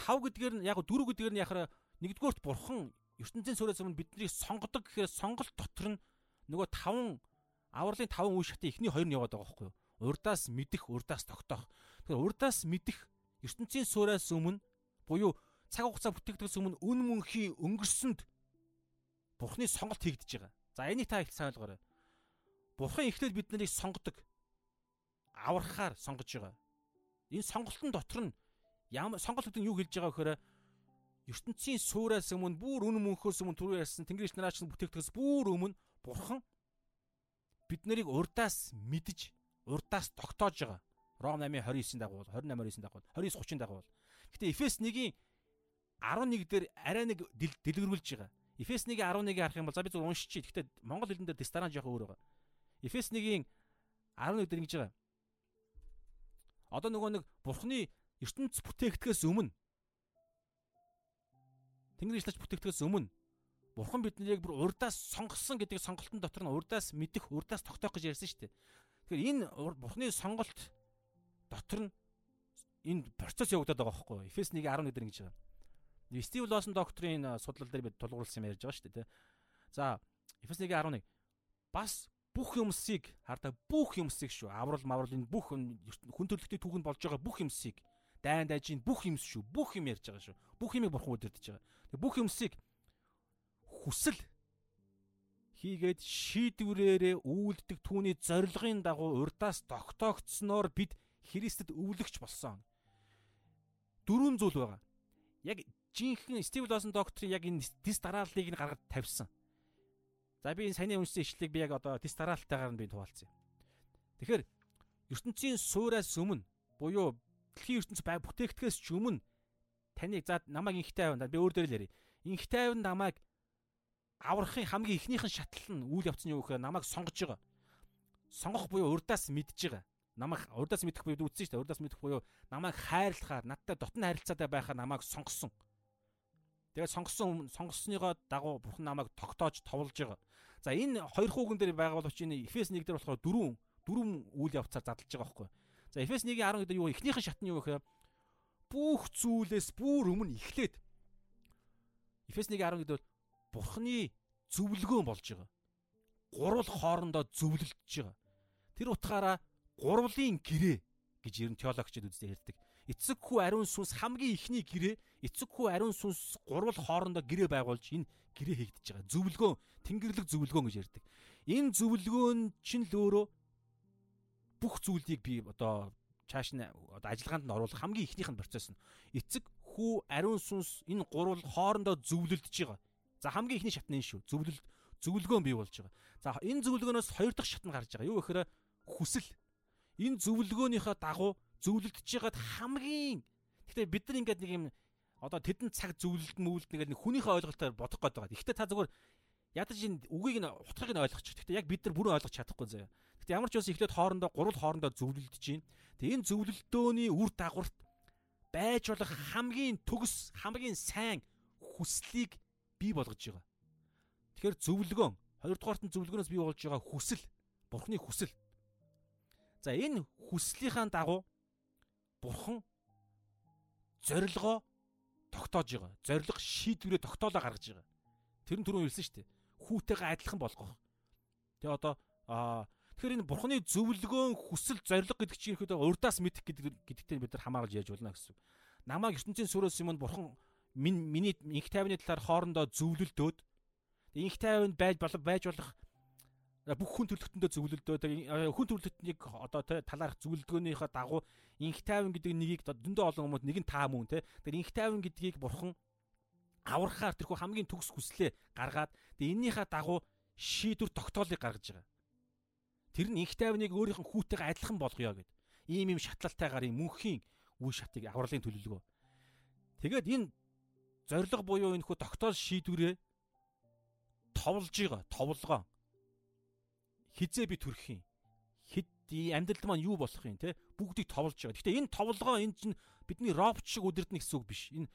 Speaker 1: 5 гэдгээр нь яг дөрв гэдгээр нь яхаар нэгдүгээрт бурхан ертөнцийн суурьас өмнө биднийг сонгодог гэхээр сонголт дотор нь нөгөө 5 авралын 5 үе шатын эхний хоёр нь яваад байгаа байхгүй юу? Урдаас мэдэх, урдаас тогтоох. Тэгэхээр урдаас мэдэх ертөнцийн суураас өмнө буюу цаг хугацаа бүтээгдэхээс өмнө үн мөнхийн өнгөрсөнд Бурхны сонголт хийгдэж байгаа. За энийг та их сайн ойлгоорой. Бурхан эхлээд бид нарыг сонгодог. Аврахаар сонгож байгаа. Энэ сонголтын дотор нь ямар сонголт гэдэг нь юу хэлж байгаа гэхээр ертөнцийн суураас өмнө бүр үн мөнхөөс өмнө түрүү ярьсан тэнгэрч нараач бүтээгдэхээс бүр өмнө Бурхан бид нарыг урдаас мэдж урдаас тогтоож байгаа. Ром 8:29-ийн дагуу 28:29-ийн дагуу 29:30-ийн дагуу. Гэтэ Эфес 1-ийн 11 дээр арай нэг дэлгэрүүлж байгаа. Эфес 1-ийн 11-ийг харах юм бол за би зөв уншчих. Гэтэ монгол хэлэн дээр дистаран жоох өөр байгаа. Эфес 1-ийн 11 дээр ингэж байгаа. Одоо нөгөө нэг бурхны ертөнц бүтээгдэхээс өмнө Тэнгэр ишлэж бүтээгдэхээс өмнө Бурхан биднийг бүр урдаас сонгосон гэдэг сонголтын дотор нь урдаас мэдэх, урдаас тогтоох гэж ярьсан шүү дээ. Тэгэхээр энэ Бурханы сонголт дотор нь энэ процесс явагдаад байгаа байхгүй юу? Эфес 1:11 дээр ингэж байгаа. Стив Лосон докторийн судлал дээр бид тулгуурласан юм ярьж байгаа шүү дээ. За, Эфес 1:11 бас бүх юмсыг хардаа бүх юмсыг шүү. Аврал маврал энэ бүх хүн төрлөختний түүхэнд болж байгаа бүх юмсыг дайн дайжийн бүх юмс шүү. Бүх юм ярьж байгаа шүү. Бүх юмыг бурхан удирдах байгаа. Бүх юмсыг хүсэл хийгээд шийдвэрээрээ үйлдэх түүний зорилгын дагуу урдаас тогтоогдсноор бид Христэд өвлөгч болсон. Дөрвөн зүйл байгаа. Яг жинхэнэ Стив Лосон докторын яг энэ дис дарааллыг нь гаргад тавьсан. За би энэ саяны үнсэн ишлэлийг би яг одоо дис дараалтайгаар нь би хуваалцъя. Тэгэхээр ертөнцийн суураас өмнө буюу дэлхийн ертөнц бай бүтээгдэхээс ч өмнө таныг за намайг инхтэй авна. Би өөр дээр л ярив. Инхтэй авна намайг аврахын хамгийн ихнийх нь шатлал нь үйл явц нь юу гэхээр намайг сонгож байгаа. Сонгох буюу урдаас мэдж байгаа. Намайг урдаас мэдэх буюу үтсэн шүү дээ. Урдаас мэдэх буюу намайг хайрлахаар, надтай дотн харилцаатай байхаар намайг сонгосон. Тэгээд сонгосон сонгоснойгоо дагуу бурхан намайг тогтоож товлж байгаа. За энэ хоёр хүүгэн дээр байгаа боловч энэ Эфес 1 дээр болохоор дөрвөн дөрвөн үйл явцаар задлж байгаа байхгүй. За Эфес 1-ийн 11 дээр юу ихнийхэн шат нь юу гэхээр бүх зүйлээс бүр өмнө эхлээд Эфес 1-ийн 11 дээр бурхны зөвлөгөө болж байгаа. Гурвал хоорондоо зөвлөлдөж байгаа. Тэр утгаараа гурвлын гэрээ гэж ер нь теологчид үздэг ярьдаг. Эцэг хүү ариун сүнс хамгийн ихний гэрээ, эцэг хүү ариун сүнс гурвал хоорондоо гэрээ байгуулж энэ гэрээ хийгдэж байгаа. Зөвлөгөө, тэнгэрлэг зөвлөгөө гэж ярьдаг. Энэ зөвлөгөө нь чинь л өөрөө бүх зүйлийг би одоо чааш нь ажиллагаанд нь оруулах хамгийн ихнийх нь процесс нь эцэг хүү ариун сүнс энэ гурвал хоорондоо зөвлөлдөж байгаа. За хамгийн ихний шат нь энэ шүү. Зөвлөл зөвлөгөөн бий болж байгаа. За энэ зөвлөгөөнөөс хоёр дахь шат нь гарч байгаа. Юу гэхээр хүсэл. Энэ зөвлөгөөнийхөө дагуу зөвлөлдөж байгаад хамгийн Гэхдээ бид нар ингээд нэг юм одоо тэдэн цаг зөвлөлд мөвлөд нэг хүнийхээ ойлголтоор бодох гээд байгаа. Гэхдээ та зүгээр ядаж энэ үгийг нь утгыг нь ойлгочих. Гэхдээ яг бид нар бүрэн ойлгож чадахгүй заяа. Гэхдээ ямар ч үс эхлээд хоорондоо гурал хоорондоо зөвлөлдөж байна. Тэгээ энэ зөвлөлтөөний үр дагаварт байж болох хамгийн төгс, хамгийн сайн хүслийг бий болгож байгаа. Тэгэхээр зөвлөгөөн хоёрдугаарт нь зөвлөгөөнөөс бий болж байгаа хүсэл, бурхны хүсэл. За энэ хүслийнхаа дагуу бурхан зорилгоо тогтоож байгаа. Зорилго шийдвэрээ тогтоолоо гаргаж байгаа. Тэр нь түрүү хэлсэн шүү дээ. Хүүтэйгээ адилхан болгох. Тэгээ одоо аа Тэгэхээр энэ бурхны зөвлөгөөн хүсэл зориг гэдэг чинь ихэд урдаас мэдэх гэдэг гэдэгтэй бид нар хамаарал яаж болно гэсэн. Намааг ертөнцийн сүрээс юм бурхан минь миний инх тайвны талаар хоорондоо зөвлөлдөөд инх тайванд байж болох байж болох бүх хүн төрөлхтөндөө зөвлөлдөөд хүн төрөлхтнийг одоо тэ талаарх зөвлөлдгөөнийхөө дагуу инх тайван гэдэг нэгийг дөндөө олон хүмүүс нэг нь таа мөн тэ. Тэгэхээр инх тайван гэдгийг бурхан аврахаар тэрхүү хамгийн төгс хүслээ гаргаад тэгээ эннийхээ дагуу шийдвэр тогтоолыг гаргаж байгаа. Тэр нь инх тайвныг өөрийнх нь хүүтэйгээ адилхан болгоё гэд. Ийм юм шатлалтайгаар юм мөнхийн үе шатыг авралын төлөвлөгөө. Тэгээд энэ зориг буюу энэ хүү тогтоол шийдвэрээ товлж байгаа, товлгоо хизээ би төрөх юм. Хэд амьдралд маань юу болох юм те бүгдийг товлж байгаа. Гэхдээ энэ товлгоо энэ чинь бидний робот шиг өдөрдөн гэсэн үг биш. Энэ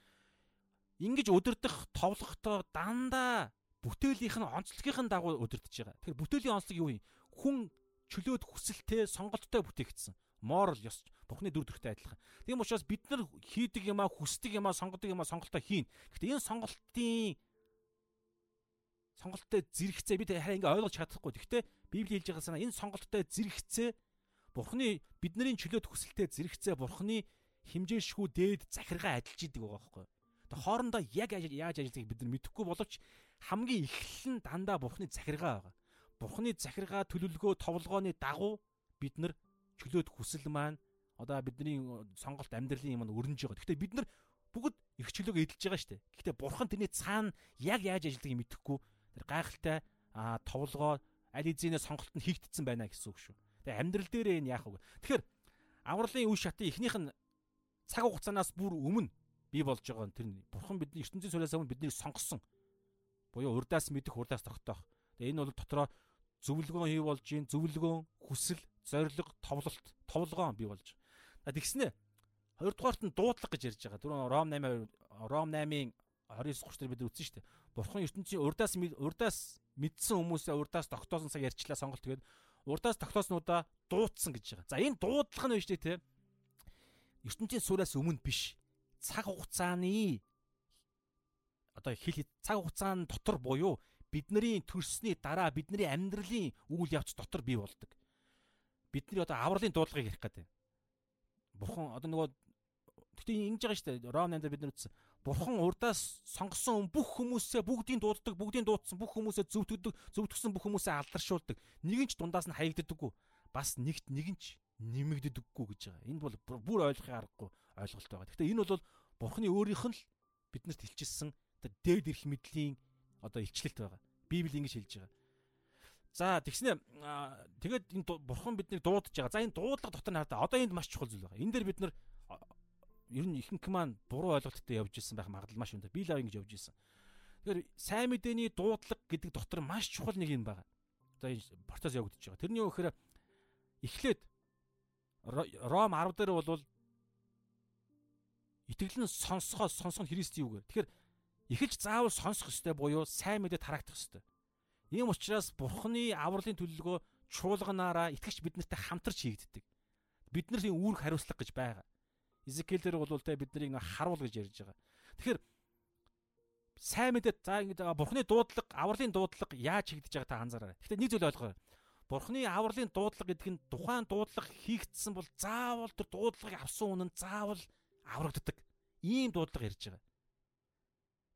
Speaker 1: ингэж өдөрдөх товлохдоо дандаа бүтээлийнх нь онцлогын дагуу өдөрдөж байгаа. Тэгэхээр бүтээлийн онцлог юу юм? Хүн чөлөөт хүсэлтэй сонголттой бүтээгдсэн. Moral ёс Бухны дүр төрхтэй адилхан. Тийм учраас бид нар хийдэг юмаа хүсдэг юмаа сонгодог юмаа сонголтоо хийн. Гэхдээ энэ сонголтын сонголттой зэрэгцээ бид хараа ингээ ойлгож чадахгүй. Гэхдээ Библи хэлж байгаа санаа энэ сонголттой зэрэгцээ Бурхны бидний чөлөөт хүсэлтэд зэрэгцээ Бурхны химжээшгүй дээд захиргаа ажиллаж идэг байгаа байхгүй. Тэгээ хоорондоо яг яаж ажиллахыг бид нар мэдэхгүй боловч хамгийн эхлэл нь дандаа Бурхны захиргаа байгаа. Бурхны захиргаа төлөвлөгөө товлгооны дагуу бид нар чөлөөт хүсэл маань одоо бидний сонголт амьдралын юм нь өрнөж байгаа. Гэхдээ бид нар бүгд их чөлөөгөө эдэлж байгаа шүү дээ. Гэхдээ бурхан тэрний цаана яг яаж ажилладгийг мэдэхгүй тэр гайхалтай а товлгоо аль эзэнэ сонголтод хийгдсэн байна гэсэн үг шүү. Тэгээ амьдрал дээрээ энэ яах вэ? Тэгэхээр авралын үе шатын эхнийх нь цаг хугацаанаас бүр өмнө бий болж байгаа тэр бурхан бидний ертөнцийн суриас өмнө биднийг сонгосон. Буюу урдаас мэдэх, урдаас тогтоох. Тэгээ энэ бол дотроо зөвлөгөөн хий болж гин, зөвлөгөөн, хүсэл, зориг, товлолт, товлогоо бий болж. Тэгснэ хоёрдугаарт нь дуудлага гэж ярьж байгаа. Түрүүн Ром 8 Ром 8-ын 29 30 дээр бид үзсэн шүү дээ. Бурхан ертөнцийн урдаас урдаас мэдсэн хүмүүсээ урдаас тогтоосон цаг ярьчлаа сонголт тэгээд урдаас тогтооснуудаа дуудсан гэж байгаа. За энэ дуудлага нь биш те ертөнцийн суураас өмнө биш. Цаг хугацааны одоо хэл цаг хугацааны дотор буюу бидний төрсний дараа бидний амьдралын үйл явц дотор бий болдог. Бидний одоо авралын дуудлагыг ярих гэдэг. Бурхан одоо нөгөө тэгтээ ингэж байгаа шүү дээ. Ром 8 дээр бид нар үтсэн. Бурхан урдаас сонгосон бүх хүмүүсээ бүгдийн дууддаг, бүгдийн дуудсан бүх хүмүүсээ зөвтгдөг, зөвтгсөн бүх хүмүүсээ алдаршуулдаг. Нэгэн ч дундаас нь хаягддаггүй. Бас нэгт нэгэн ч нэмэгддэггүй гэж байгаа. Энэ бол бүр ойлгохын аргагүй ойлголт байгаа. Гэхдээ энэ бол Бурханы өөрийнх нь л биднэрт хэлчихсэн дээд ирэх мэдлийн одоо илчлэлт байгаа. Библи ингэж хэлж байгаа. За тэгснэ тэгээд энэ бурхан биднийг дуудаж байгаа. За энэ дуудлага дотор нь хараа. Одоо энд маш чухал зүйл байгаа. Энэ дээр бид нар ер нь ихэнх маань буруу ойлголттой явж исэн байх магадлал маш өндөр. Би л ингэж явж исэн. Тэгэхээр сайн мэдээний дуудлага гэдэг дотор маш чухал нэг юм байгаа. Одоо энэ процесс явагдаж байгаа. Тэрний юу гэхээр эхлээд Ром 10 дээр бол итгэлэн сонсохоос сонсох нь Христ юугээр. Тэгэхээр эхэлж заавал сонсох ёстой буюу сайн мэдээ тараагдах ёстой. Ийм учраас Бурхны авралын төлөлгөө чуулганаараа итгэж биднэртэй хамтарч хийгддэг. Бид нар тийм үүрэг хариуцлага гэж байгаа. Изекиэлэр бол тэ биднийг нэг харуул гэж ярьж байгаа. Тэгэхээр сайн мэдээ за ингэ Бурхны дуудлага, авралын дуудлага яаж хийгдэж байгааг та анзаараарай. Гэхдээ нэг зүйл ойлгоо. Бурхны авралын дуудлага гэдэг нь тухайн дуудлага хийгдсэн бол заавал тэр дуудлагыг авсан үнэн заавал аврагддаг. Ийм дуудлага ярьж байгаа.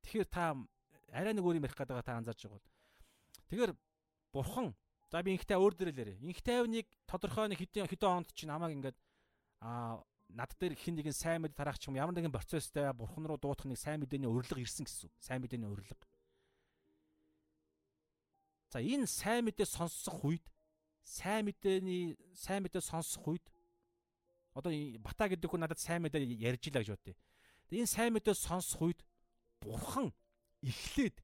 Speaker 1: Тэгэхээр та арай нэг өөр юм ярих гэдэг та анзаарч байгаа бол Тэгэхээр бурхан за би инхтэй өөр дээр л ярив. Инх тайвныг тодорхой нэг хэдэн хэдэн онд чинь намайг ингээд аа над дээр хин нэгэн сайн мэд тарах ч юм ямар нэгэн процесстэй бурхан руу дуутах нэг сайн мэдээний урилга ирсэн гэсэн. Сайн мэдээний урилга. За энэ сайн мэдээ сонсох үед сайн мэдээний сайн мэдээ сонсох үед одоо бата гэдэг хүн надад сайн мэдээ ярьж илаа гэж бодъё. Энэ сайн мэдээ сонсох үед бурхан эхлээд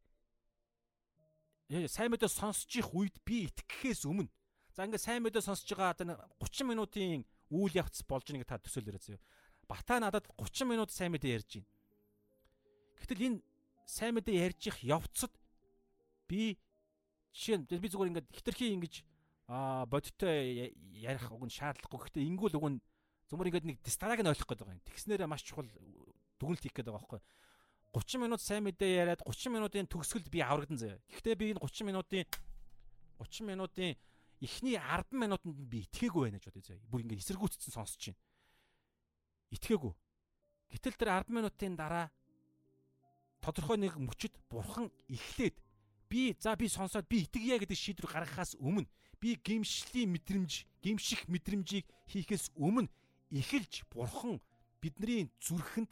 Speaker 1: сайн мэдээ сонсож их үед би итгэхээс өмнө за ингээд сайн мэдээ сонсож байгаа одоо 30 минутын үйл явц болж байгааг та төсөөлөөрэй зөө. Бата надад 30 минут сайн мэдээ ярьж байна. Гэтэл энэ сайн мэдээ ярьж их явцад би жишээ нь би зүгээр ингээд хитрхи ингэж а бодиттой ярих уг нь шаардлагагүй. Гэхдээ ингүүл уг нь зөвмөр ингээд нэг дистараг нь ойлгох гэдэг юм. Тэгснээрээ маш чухал дүгнэлт хийх гэдэг байгаа байхгүй. 30 минут сайн мэдээ яриад 30 минутын төгсгөлд би аврагдан заяа. Гэхдээ би энэ 30 минутын 30 минутын эхний 10 минутанд би итгээгүй байна гэж бодъё заяа. Бүр ингэ эсэргүүцсэн сонсож байна. Итгээгүй. Гэтэл тэр 10 минутын дараа тодорхой нэг мөчөд бурхан эхлээд би за би сонсоод би итгэе гэдэг шийдвэр гаргахаас өмнө би гимшлийн мэдрэмж, гимших мэдрэмжийг хийхээс өмнө эхэлж бурхан бидний зүрхэнд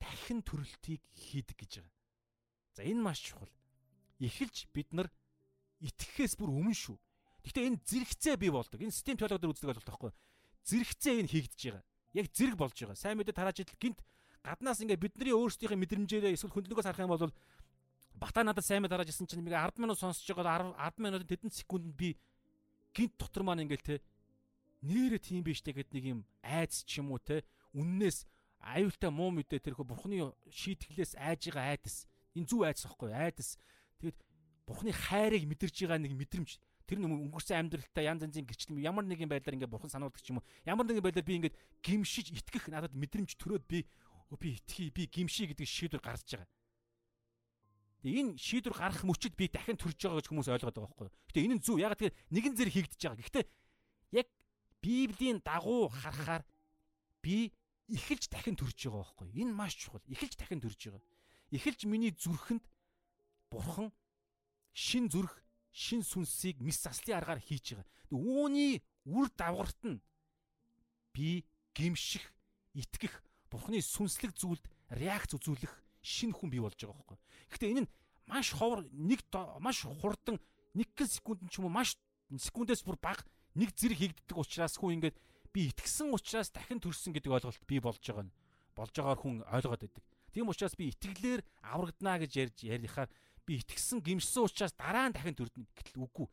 Speaker 1: дахин төрөлтийг хийдэг гэж байгаа. За энэ маш чухал. Эхэлж бид нар итгэхээс бүр өмнө шүү. Гэхдээ энэ зэрэгцээ бий болдог. Энэ систем теологиор үздэг бол тоххой. Зэрэгцээ энэ хийгдэж байгаа. Яг зэрэг болж байгаа. Сайн мэдээ тарааж идэл гинт гаднаас ингээ бидний өөрсдийнхээ мэдрэмжээрээ эсвэл хөндлөгөөс харах юм бол бата надад сайн мэд тарааж исэн чинь би 10 минут сонсож байгаа 10 10 минутын тэдэн секундэд би гинт дотор маань ингээл те нэрэ тийм биш те гэд нэг юм айц ч юм уу те үннээс аюултай муу мэдээ тэрхүү бурхны шийтгэлээс айж байгаа айдас. Энэ зүв айдас ихгүй айдас. Тэгээд бурхны хайрыг мэдэрж байгаа нэг мэдрэмж тэр нэг өнгөрсөн амьдралтаа янз янзын гэрчлэл ямар нэгэн байдлаар ингээд бурхан сануулдаг ч юм уу. Ямар нэгэн байдлаар би ингээд гимшиж итгэх надад мэдрэмж төрөөд би би итгэе би гимшиг гэдэг шийдвэр гаргаж байгаа. Тэгээ энэ шийдвэр гарах мөчид би дахин төрж байгаа гэж хүмүүс ойлгоод байгаа байхгүй юу. Гэтэ энэ нь зөв. Яг тэгэхээр нэгэн зэрэг хийгдэж байгаа. Гэхдээ яг Библийн дагуу харахаар би эхэлж дахин төрж байгаа байхгүй. Энэ маш чухал. Эхэлж дахин төрж байгаа. Эхэлж миний зүрхэнд бурхан шин зүрх, шин сүнсийг мис заслын аргаар хийж байгаа. Үүний үр давгарт нь би гимших, итгэх, бурханы сүнслэг зүйлд реакц үзүүлэх шин хүн бий болж байгаа байхгүй. Гэхдээ энэ нь маш ховор нэг маш хурдан нэг секунд ч юм уу маш секундээс бүр бага нэг зэрэг хийгддэг учраас хүн ингээд би итгэсэн учраас дахин төрсөн гэдэг ойлголт бий болж байгаа нь болж байгаагаар хүн ойлгоод байдаг. Тийм учраас би итгэлээр аврагдана гэж ярьж ярихаар би итгэсэн гимшсэн учраас дараа нь дахин төрдөн гэтэл үгүй.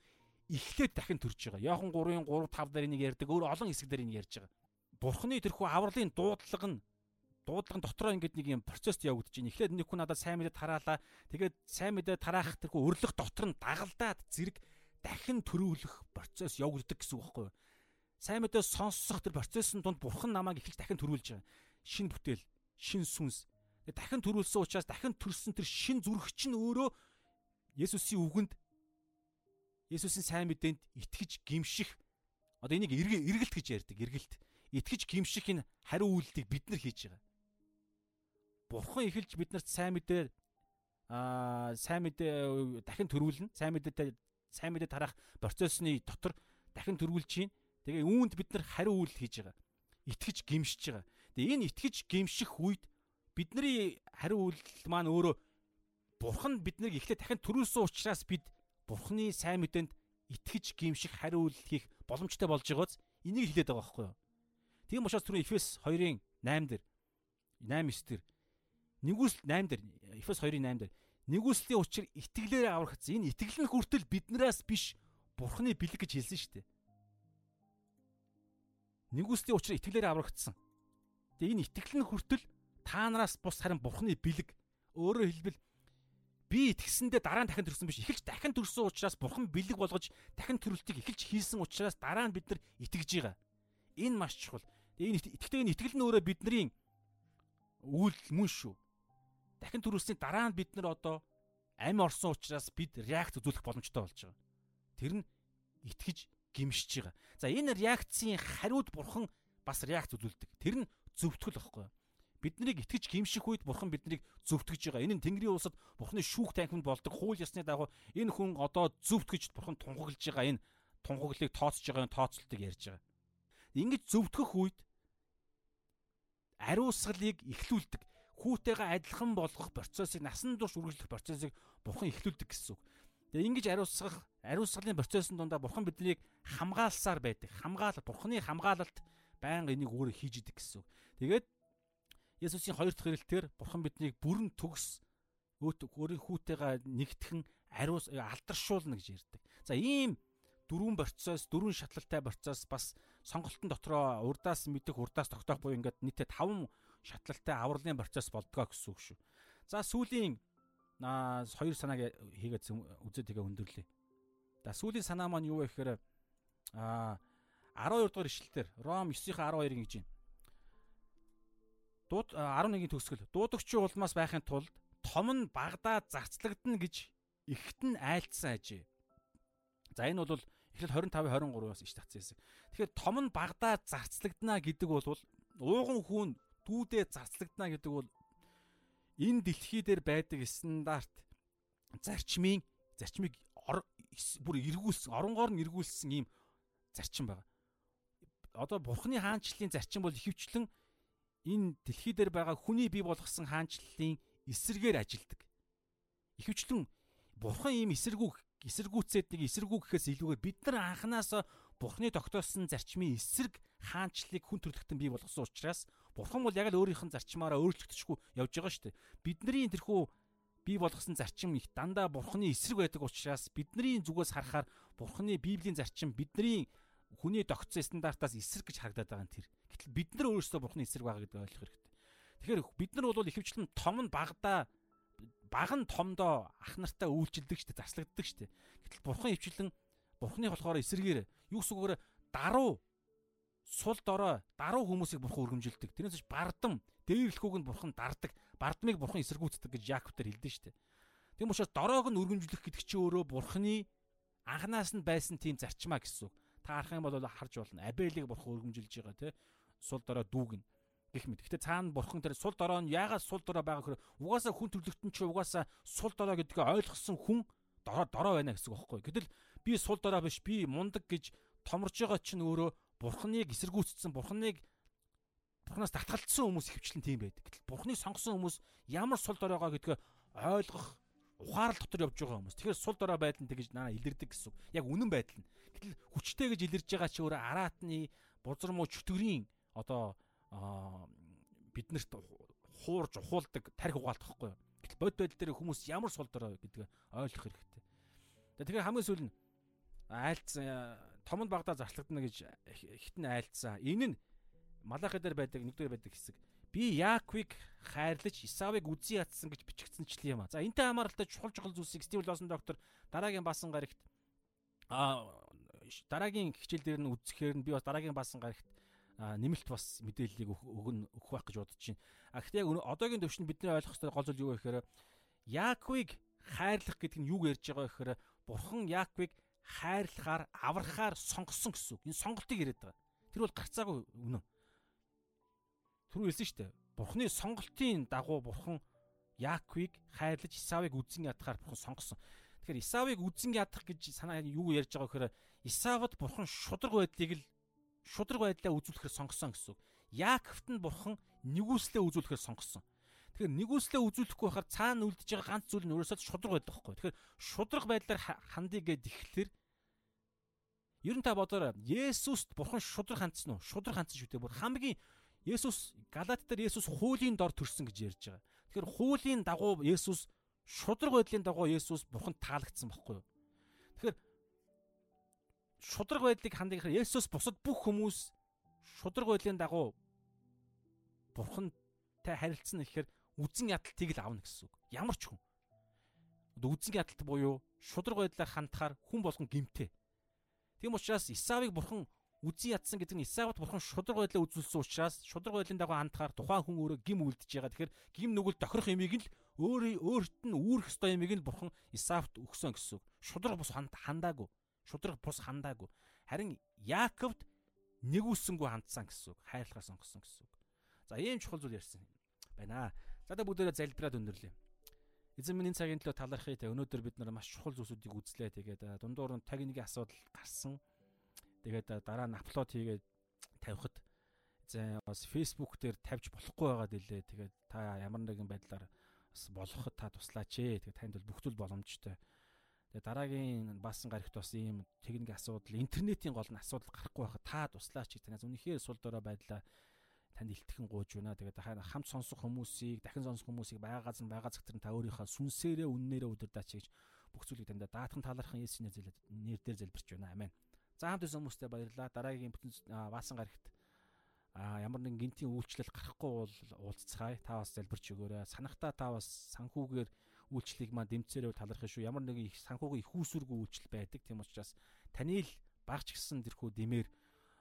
Speaker 1: Эхлээд дахин төрж байгаа. Яохан 3-ын 3 5 дээр энийг ярьдаг. Өөр олон хэсэг дээр энийг ярьж байгаа. Бурхны тэрхүү авралын дуудлага нь дуудлага дотроо ингээд нэг юм процесс явагдаж байна. Эхлээд нэг хүн надад сайн мэдээ тараалаа. Тэгээд сайн мэдээ тараах тэрхүү өрлөх дотор нь дагалдаад зэрэг дахин төрүүлэх процесс явагддаг гэсэн үг байхгүй юу? Сайн мэдээ сонсох тэр процессын донд бурхан намайг эхэлж дахин төрүүлж байгаа. Шин бүтээл, шин сүнс. Дахин төрүүлсэн учраас дахин төрсөн тэр шин зүрх чинь өөрөө Есүсийн үгэнд Есүсийн сайн мэдээнд итгэж гимших одоо энийг эргэлт гэж ярьдаг. Эргэлт. Итгэж гимших энэ хариу үйлдэлийг бид нар хийж байгаа бурхан эхэлж биднэрт сайн мэдээ аа сайн мэдээ дахин төрүүлнэ. Сайн мэдээтэй сайн мэдээ тарах процессны дотор дахин төрүүлж чинь. Тэгээ үүнд бид нар хариу үйлдэл хийж байгаа. Итгэж гимшиж байгаа. Тэгээ энэ итгэж гимших үед бидний хариу үйлдэл маань өөрөө бурхан биднийг эхлээд дахин төрүүлсэн учраас бид бурханы сайн мэдээнд итгэж гимших хариу үйлдэл хийх боломжтой болж байгааз энийг хэлээд байгаа байхгүй юу. Тийм учраас түрүү Эфес 2-ын 8 дээр 8 9 дээр Нэгүсэл 8 дээр Эфес 2-ын 8 дээр нэгүслийн учир итгэлээр аврагдсан. Энэ итгэл нь хүртэл биднээс биш Бурхны бэлэг гэж хэлсэн шүү дээ. Нэгүслийн учир итгэлээр аврагдсан. Тэгээ энэ итгэл нь хүртэл та нараас бус харин Бурхны бэлэг. Өөрөөр хэлбэл би итгэсэндээ дараа нь дахин төрсөн биш. Эхэлж дахин төрсөн учраас Бурхан бэлэг болгож дахин төрөлтийг эхэлж хийсэн учраас дараа нь бид нар итгэж байгаа. Энэ маш чухал. Энэ итгэдэг энэ итгэл нь өөрөө бидний үйл мөн шүү дахин төрүүлсний дараа нь бид нар одоо амь орсон учраас бид реакц үзүүлэх боломжтой болж байгаа. Тэр нь итгэж гимшиж байгаа. За энэ реакцийн хариуд бурхан бас реакц үзүүлдэг. Тэр нь зөвтгөл байхгүй. Биднийг итгэж гимших үед бурхан биднийг зөвтгөж байгаа. Энэ нь Тэнгэрийн улсад бурханы шүүх танхимд болдог хууль ёсны дагуу энэ хүн одоо зөвтгөж бурхан тунхаглаж байгаа энэ тунхаглыг тооцож байгаа тооцолтыг ярьж байгаа. Ингэж зөвтгөх үед ариусгалыг эхлүүлдэг. Хүүтэйгээ адилхан болгох процессыг насан турш үргэлжлэх процессыг бурхан эхлүүлдэг гэсэн үг. Тэгээ ингэж ариусгах, ариусгалын процессын дундаа бурхан биднийг хамгаалсаар байдаг. Хамгаал бурханы хамгаалалт байнга энийг өөрөө хийж идэг гэсэн үг. Тэгээд Есүсийн хоёр дахь ирэлтээр бурхан биднийг бүрэн төгс өөрийн хүүтэйгээ нэгтгэн ариус алдаршуулна гэж ярьдаг. За ийм дөрвөн процесс, дөрвөн шатлалтай процесс бас сонголтын дотроо урдаас мэдэх, урдаас тогтоох буюу ингээд нийтээ 5 шатлалтай авралын процесс болдгоо гэсэн үг шүү. За сүүлийн аа хоёр санааг хийгээд үзээд тэгээ өндөрлөе. За сүүлийн санаа маань юу вэ гэхээр аа 12 дугаар ишлэлээр Ром 9-12 ингэж байна. Дууд 11-ийн төгсгөл дуудагчийн улмаас байхын тулд том нь багдаа зарцлагдана гэж ихт нь айлцсан ажээ. За энэ бол эхлэл 25 23-аас иш татсан хэсэг. Тэгэхээр том нь багдаа зарцлагдана гэдэг бол ууган хүүн дүүдээ зарцлагдана гэдэг бол энэ дэлхий дээр байдаг стандарт зарчмын зарчмыг бүр эргүүлсэн, оронгоор нь эргүүлсэн ийм зарчим байгаа. Одоо бурхны хаанчлалын зарчим бол ихэвчлэн энэ дэлхий дээр байгаа хүний бий болгосон хаанчлалын эсэргээр ажилдаг. Ихэвчлэн бурхан ийм эсэргүү эсэргүүцээд нэг эсэргүү гэхээс илүүгээр бид нар анханасаа бурхны тогтоосон зарчмын эсрэг хаанчлалыг хүн төрлөختөн бий болгосон учраас бурхан бол яг л өөрийнх нь зарчмаараа өөрчлөгдөшгүй явж байгаа шүү дээ. Бидний тэрхүү бий болгосон зарчим их дандаа бурхны эсрэг байдаг учраас бидний зүгээс харахаар бурхны библийн зарчим бидний хүний тогтсон стандартаас эсрэг гэж харагдаад байгаа юм тэр. Гэтэл бид нар өөрсдөө бурхны эсрэг байгаа гэдэг ойлгох хэрэгтэй. Тэгэхээр бид нар бол ихэвчлэн том нь багада баг нь томдоо ах нартаа үйлчилдэг штэ заслагддаг штэ. Гэтэл бурхан хөвчлэн бурхны болохоор эсрэгээр юу гэсэн үгээр даруу сул дорой даруу хүмүүсийг бурхан өргөмжилдэг. Тэрнээс ч бардам дээрлэхүүг нь бурхан дардаг. Бардмыг бурхан эсэргүүцдэг гэж Яаков дээр хэлдэг шүү дээ. Тийм учраас дороог нь өргөмжлөх гэдэг чинь өөрөө бурханы анханаас нь байсан тийм зарчмаа гэсэн үг. Та харах юм бол харж болно. Абелийг бурхан өргөмжилж байгаа тий. Сул дорой дүүг нь гэх мэт. Гэтэ цаана бурхан тэр сул дорой нь яагаад сул дорой байгаа гэхээр угаасаа хүн төрлөختөн чи угаасаа сул дорой гэдгийг ойлгосон хүн дорой дорой байна гэсэн үг байхгүй. Гэтэл би сул дорой биш би мундаг гэж томорж байгаа чинь өөрөө бурхныг эсэргүүцсэн бурхныг бурхнаас татгалцсан хүмүүс хөвчлэн тийм байдаг. Гэтэл бурхныг сонгосон хүмүүс ямар сул доройгоо гэдгээ ойлгох ухаарал дотор явж байгаа хүмүүс. Тэгэхээр сул дорой байдал нь тэгж наа илэрдэг гэсэн. Яг үнэн байдал нь. Гэтэл хүчтэй гэж илэрж байгаа чи өөрөө араатны бузар муу чөтгөрийн одоо биднэрт хуурж ухуулдаг тарих угаалт байхгүй юу. Гэтэл бод байдал дээр хүмүүс ямар сул дорой гэдгээ ойлгох хэрэгтэй. Тэгэхээр хамгийн сүүл нь айлцсан том нь багада зарчлагдана гэж хитэн айлцсан. Энэ нь Малахи дээр байдаг нэгдүгээр байдаг хэсэг. Би Яаковыг хайрлаж Исавыг үзий ятсан гэж бичигдсэнчлээ юм а. За энтэй хамааралтай чухал чухал зүйлсийг Стив Лосон доктор дараагийн баасан гарагт а дараагийн хичээл дээр нь үзэхээр нь би бас дараагийн баасан гарагт нэмэлт бас мэдээллийг өгөн өгөх байх гэж бодож байна. А гэхдээ яг одоогийн төвшөнд бидний ойлгох ёстой гол зүйл юу вэ гэхээр Яаковыг хайрлах гэдэг нь юу ярьж байгаа вэ гэхээр Бурхан Яаковыг хайрлахаар, аврахаар сонгосон гэсэн үг. Энэ сонголтыг яриад байгаа. Тэр бол гарцаагүй үнэн. Түрүү хэлсэн шүү дээ. Бурхны сонголтын дагуу бурхан Яаковыг хайрлаж Исавыг үзэн ядахаар бурхан сонгосон. Тэгэхээр Исавыг үзэн ядах гэж санаа юу ярьж байгаа гэхээр Исавд бурхан шудраг байдлыг л шудраг байдлаа үзүүлэхээр сонгосон гэсэн үг. Яаковт нь бурхан нэгүслээ үзүүлэхээр сонгосон. Тэгэхээр нэгүслээ үзүүлэхгүй байхаар цаана үлдэж байгаа ганц зүйл нь өөрөөсөө шудраг байдаг байхгүй. Тэгэхээр шудраг байдлаар хандъя гэд ихлээр ер нь та бодоорой. Есүст бурхан шудраг хандсан уу? Шудраг хандсан шүү дээ. Бүр хамгийн Есүс Галат дээр Есүс хуулийн дор төрсөн гэж ярьж байгаа. Тэгэхээр хуулийн дагуу Есүс шудраг байдлын дагуу Есүс бурханд таалагдсан байхгүй юу? Тэгэхээр шудраг байдлыг хандах гэхээр Есүс бусад бүх хүмүүс шудраг байдлын дагуу бурхантай харилцсан гэхээр үзэн ядалтыг л авна гэсэн үг. Ямар ч хүн. Үзэн ядалт буюу шудраг байдлаар хандахаар хүн болгон гимтэй. Тийм учраас Исавыг бурхан үзэн ядсан гэдэг нь Исавт бурхан шудраг байдлаа үзүүлсэн учраас шудраг байдлын дагуу хандахаар тухайн хүн өөрөө гим үлдэж байгаа. Тэгэхээр гим нүгэл тохирох юмыг л өөрөө өөрт нь үүрэх ёстой юмыг л бурхан Исавт өгсөн гэсэн үг. Шудраг бус хандаагүй. Шудраг бус хандаагүй. Харин Яаковд нэгүсэнгүү хандсан гэсэн үг. Хайрлахаар сонгосон гэсэн үг. За ийм чухал зүйл ярьсан байна. За та бүгдээрээ залбираад өндөрлөө. Эзэн минь энэ цагийн төлөө талархъя те. Өнөөдөр бид нар маш чухал зүйлсүүдийг үзлээ. Тэгээд дундуур нь техникийн асуудал гарсан. Тэгээд дараа нь апплод хийгээд тавихад эзэн бас Facebook дээр тавьж болохгүй байгаа дэлээ. Тэгээд та ямар нэгэн байдлаар бас болгоход та туслаач ээ. Тэгээд танд бол бүх зүйл боломжтой. Тэгээд дараагийн баасан гарагт бас ийм техникийн асуудал, интернетийн гол нь асуудал гарахгүй байхад та туслаач. Танаас үнэхээр сул дорой байдлаа танд илтгэн гууж байна. Тэгээд хамт сонсох хүмүүсийг, дахин сонсох хүмүүсийг байгаагаас нь байгаа цагтар нь та өөрийнхөө сүнсээрээ үннээрээ удирдаач гэж бүх зүйлийг танд даатхан талархан Есүсийн нэр дээр залбирч байна. Амен. За хамт исэн хүмүүстээ баярлалаа. Дараагийн бүтэн ваасан гарагт а ямар нэгэн гинтийн үйлчлэл гарахгүй бол уулзцгаая. Та бас залбирч өгөөрэй. Санахта та бас санхүүгээр үйлчлэлийг маань дэмцээрэй талархах шүү. Ямар нэгэн их санхүүгийн их үүсвэргүй үйлчлэл байдаг. Тийм учраас таны л багч гисэн тэрхүү дэмээр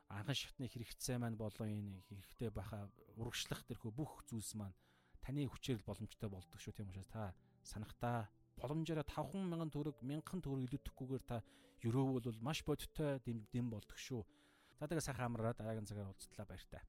Speaker 1: анхан шатны хэрэгцээ маань болон энэ хэрэгтэй байхаа урагшлах тэрхүү бүх зүйлс маань таны хүчээр л боломжтой болдог шүү тийм учраас та санахтаа боломжоор 50000 төгрөг 1000 төгрөг илүүдэхгүйгээр та өрөөвөл маш бодиттой дэм болдог шүү. За тэгээ сайхан амраа дараагийн цагаар уулзтлаа баяртай.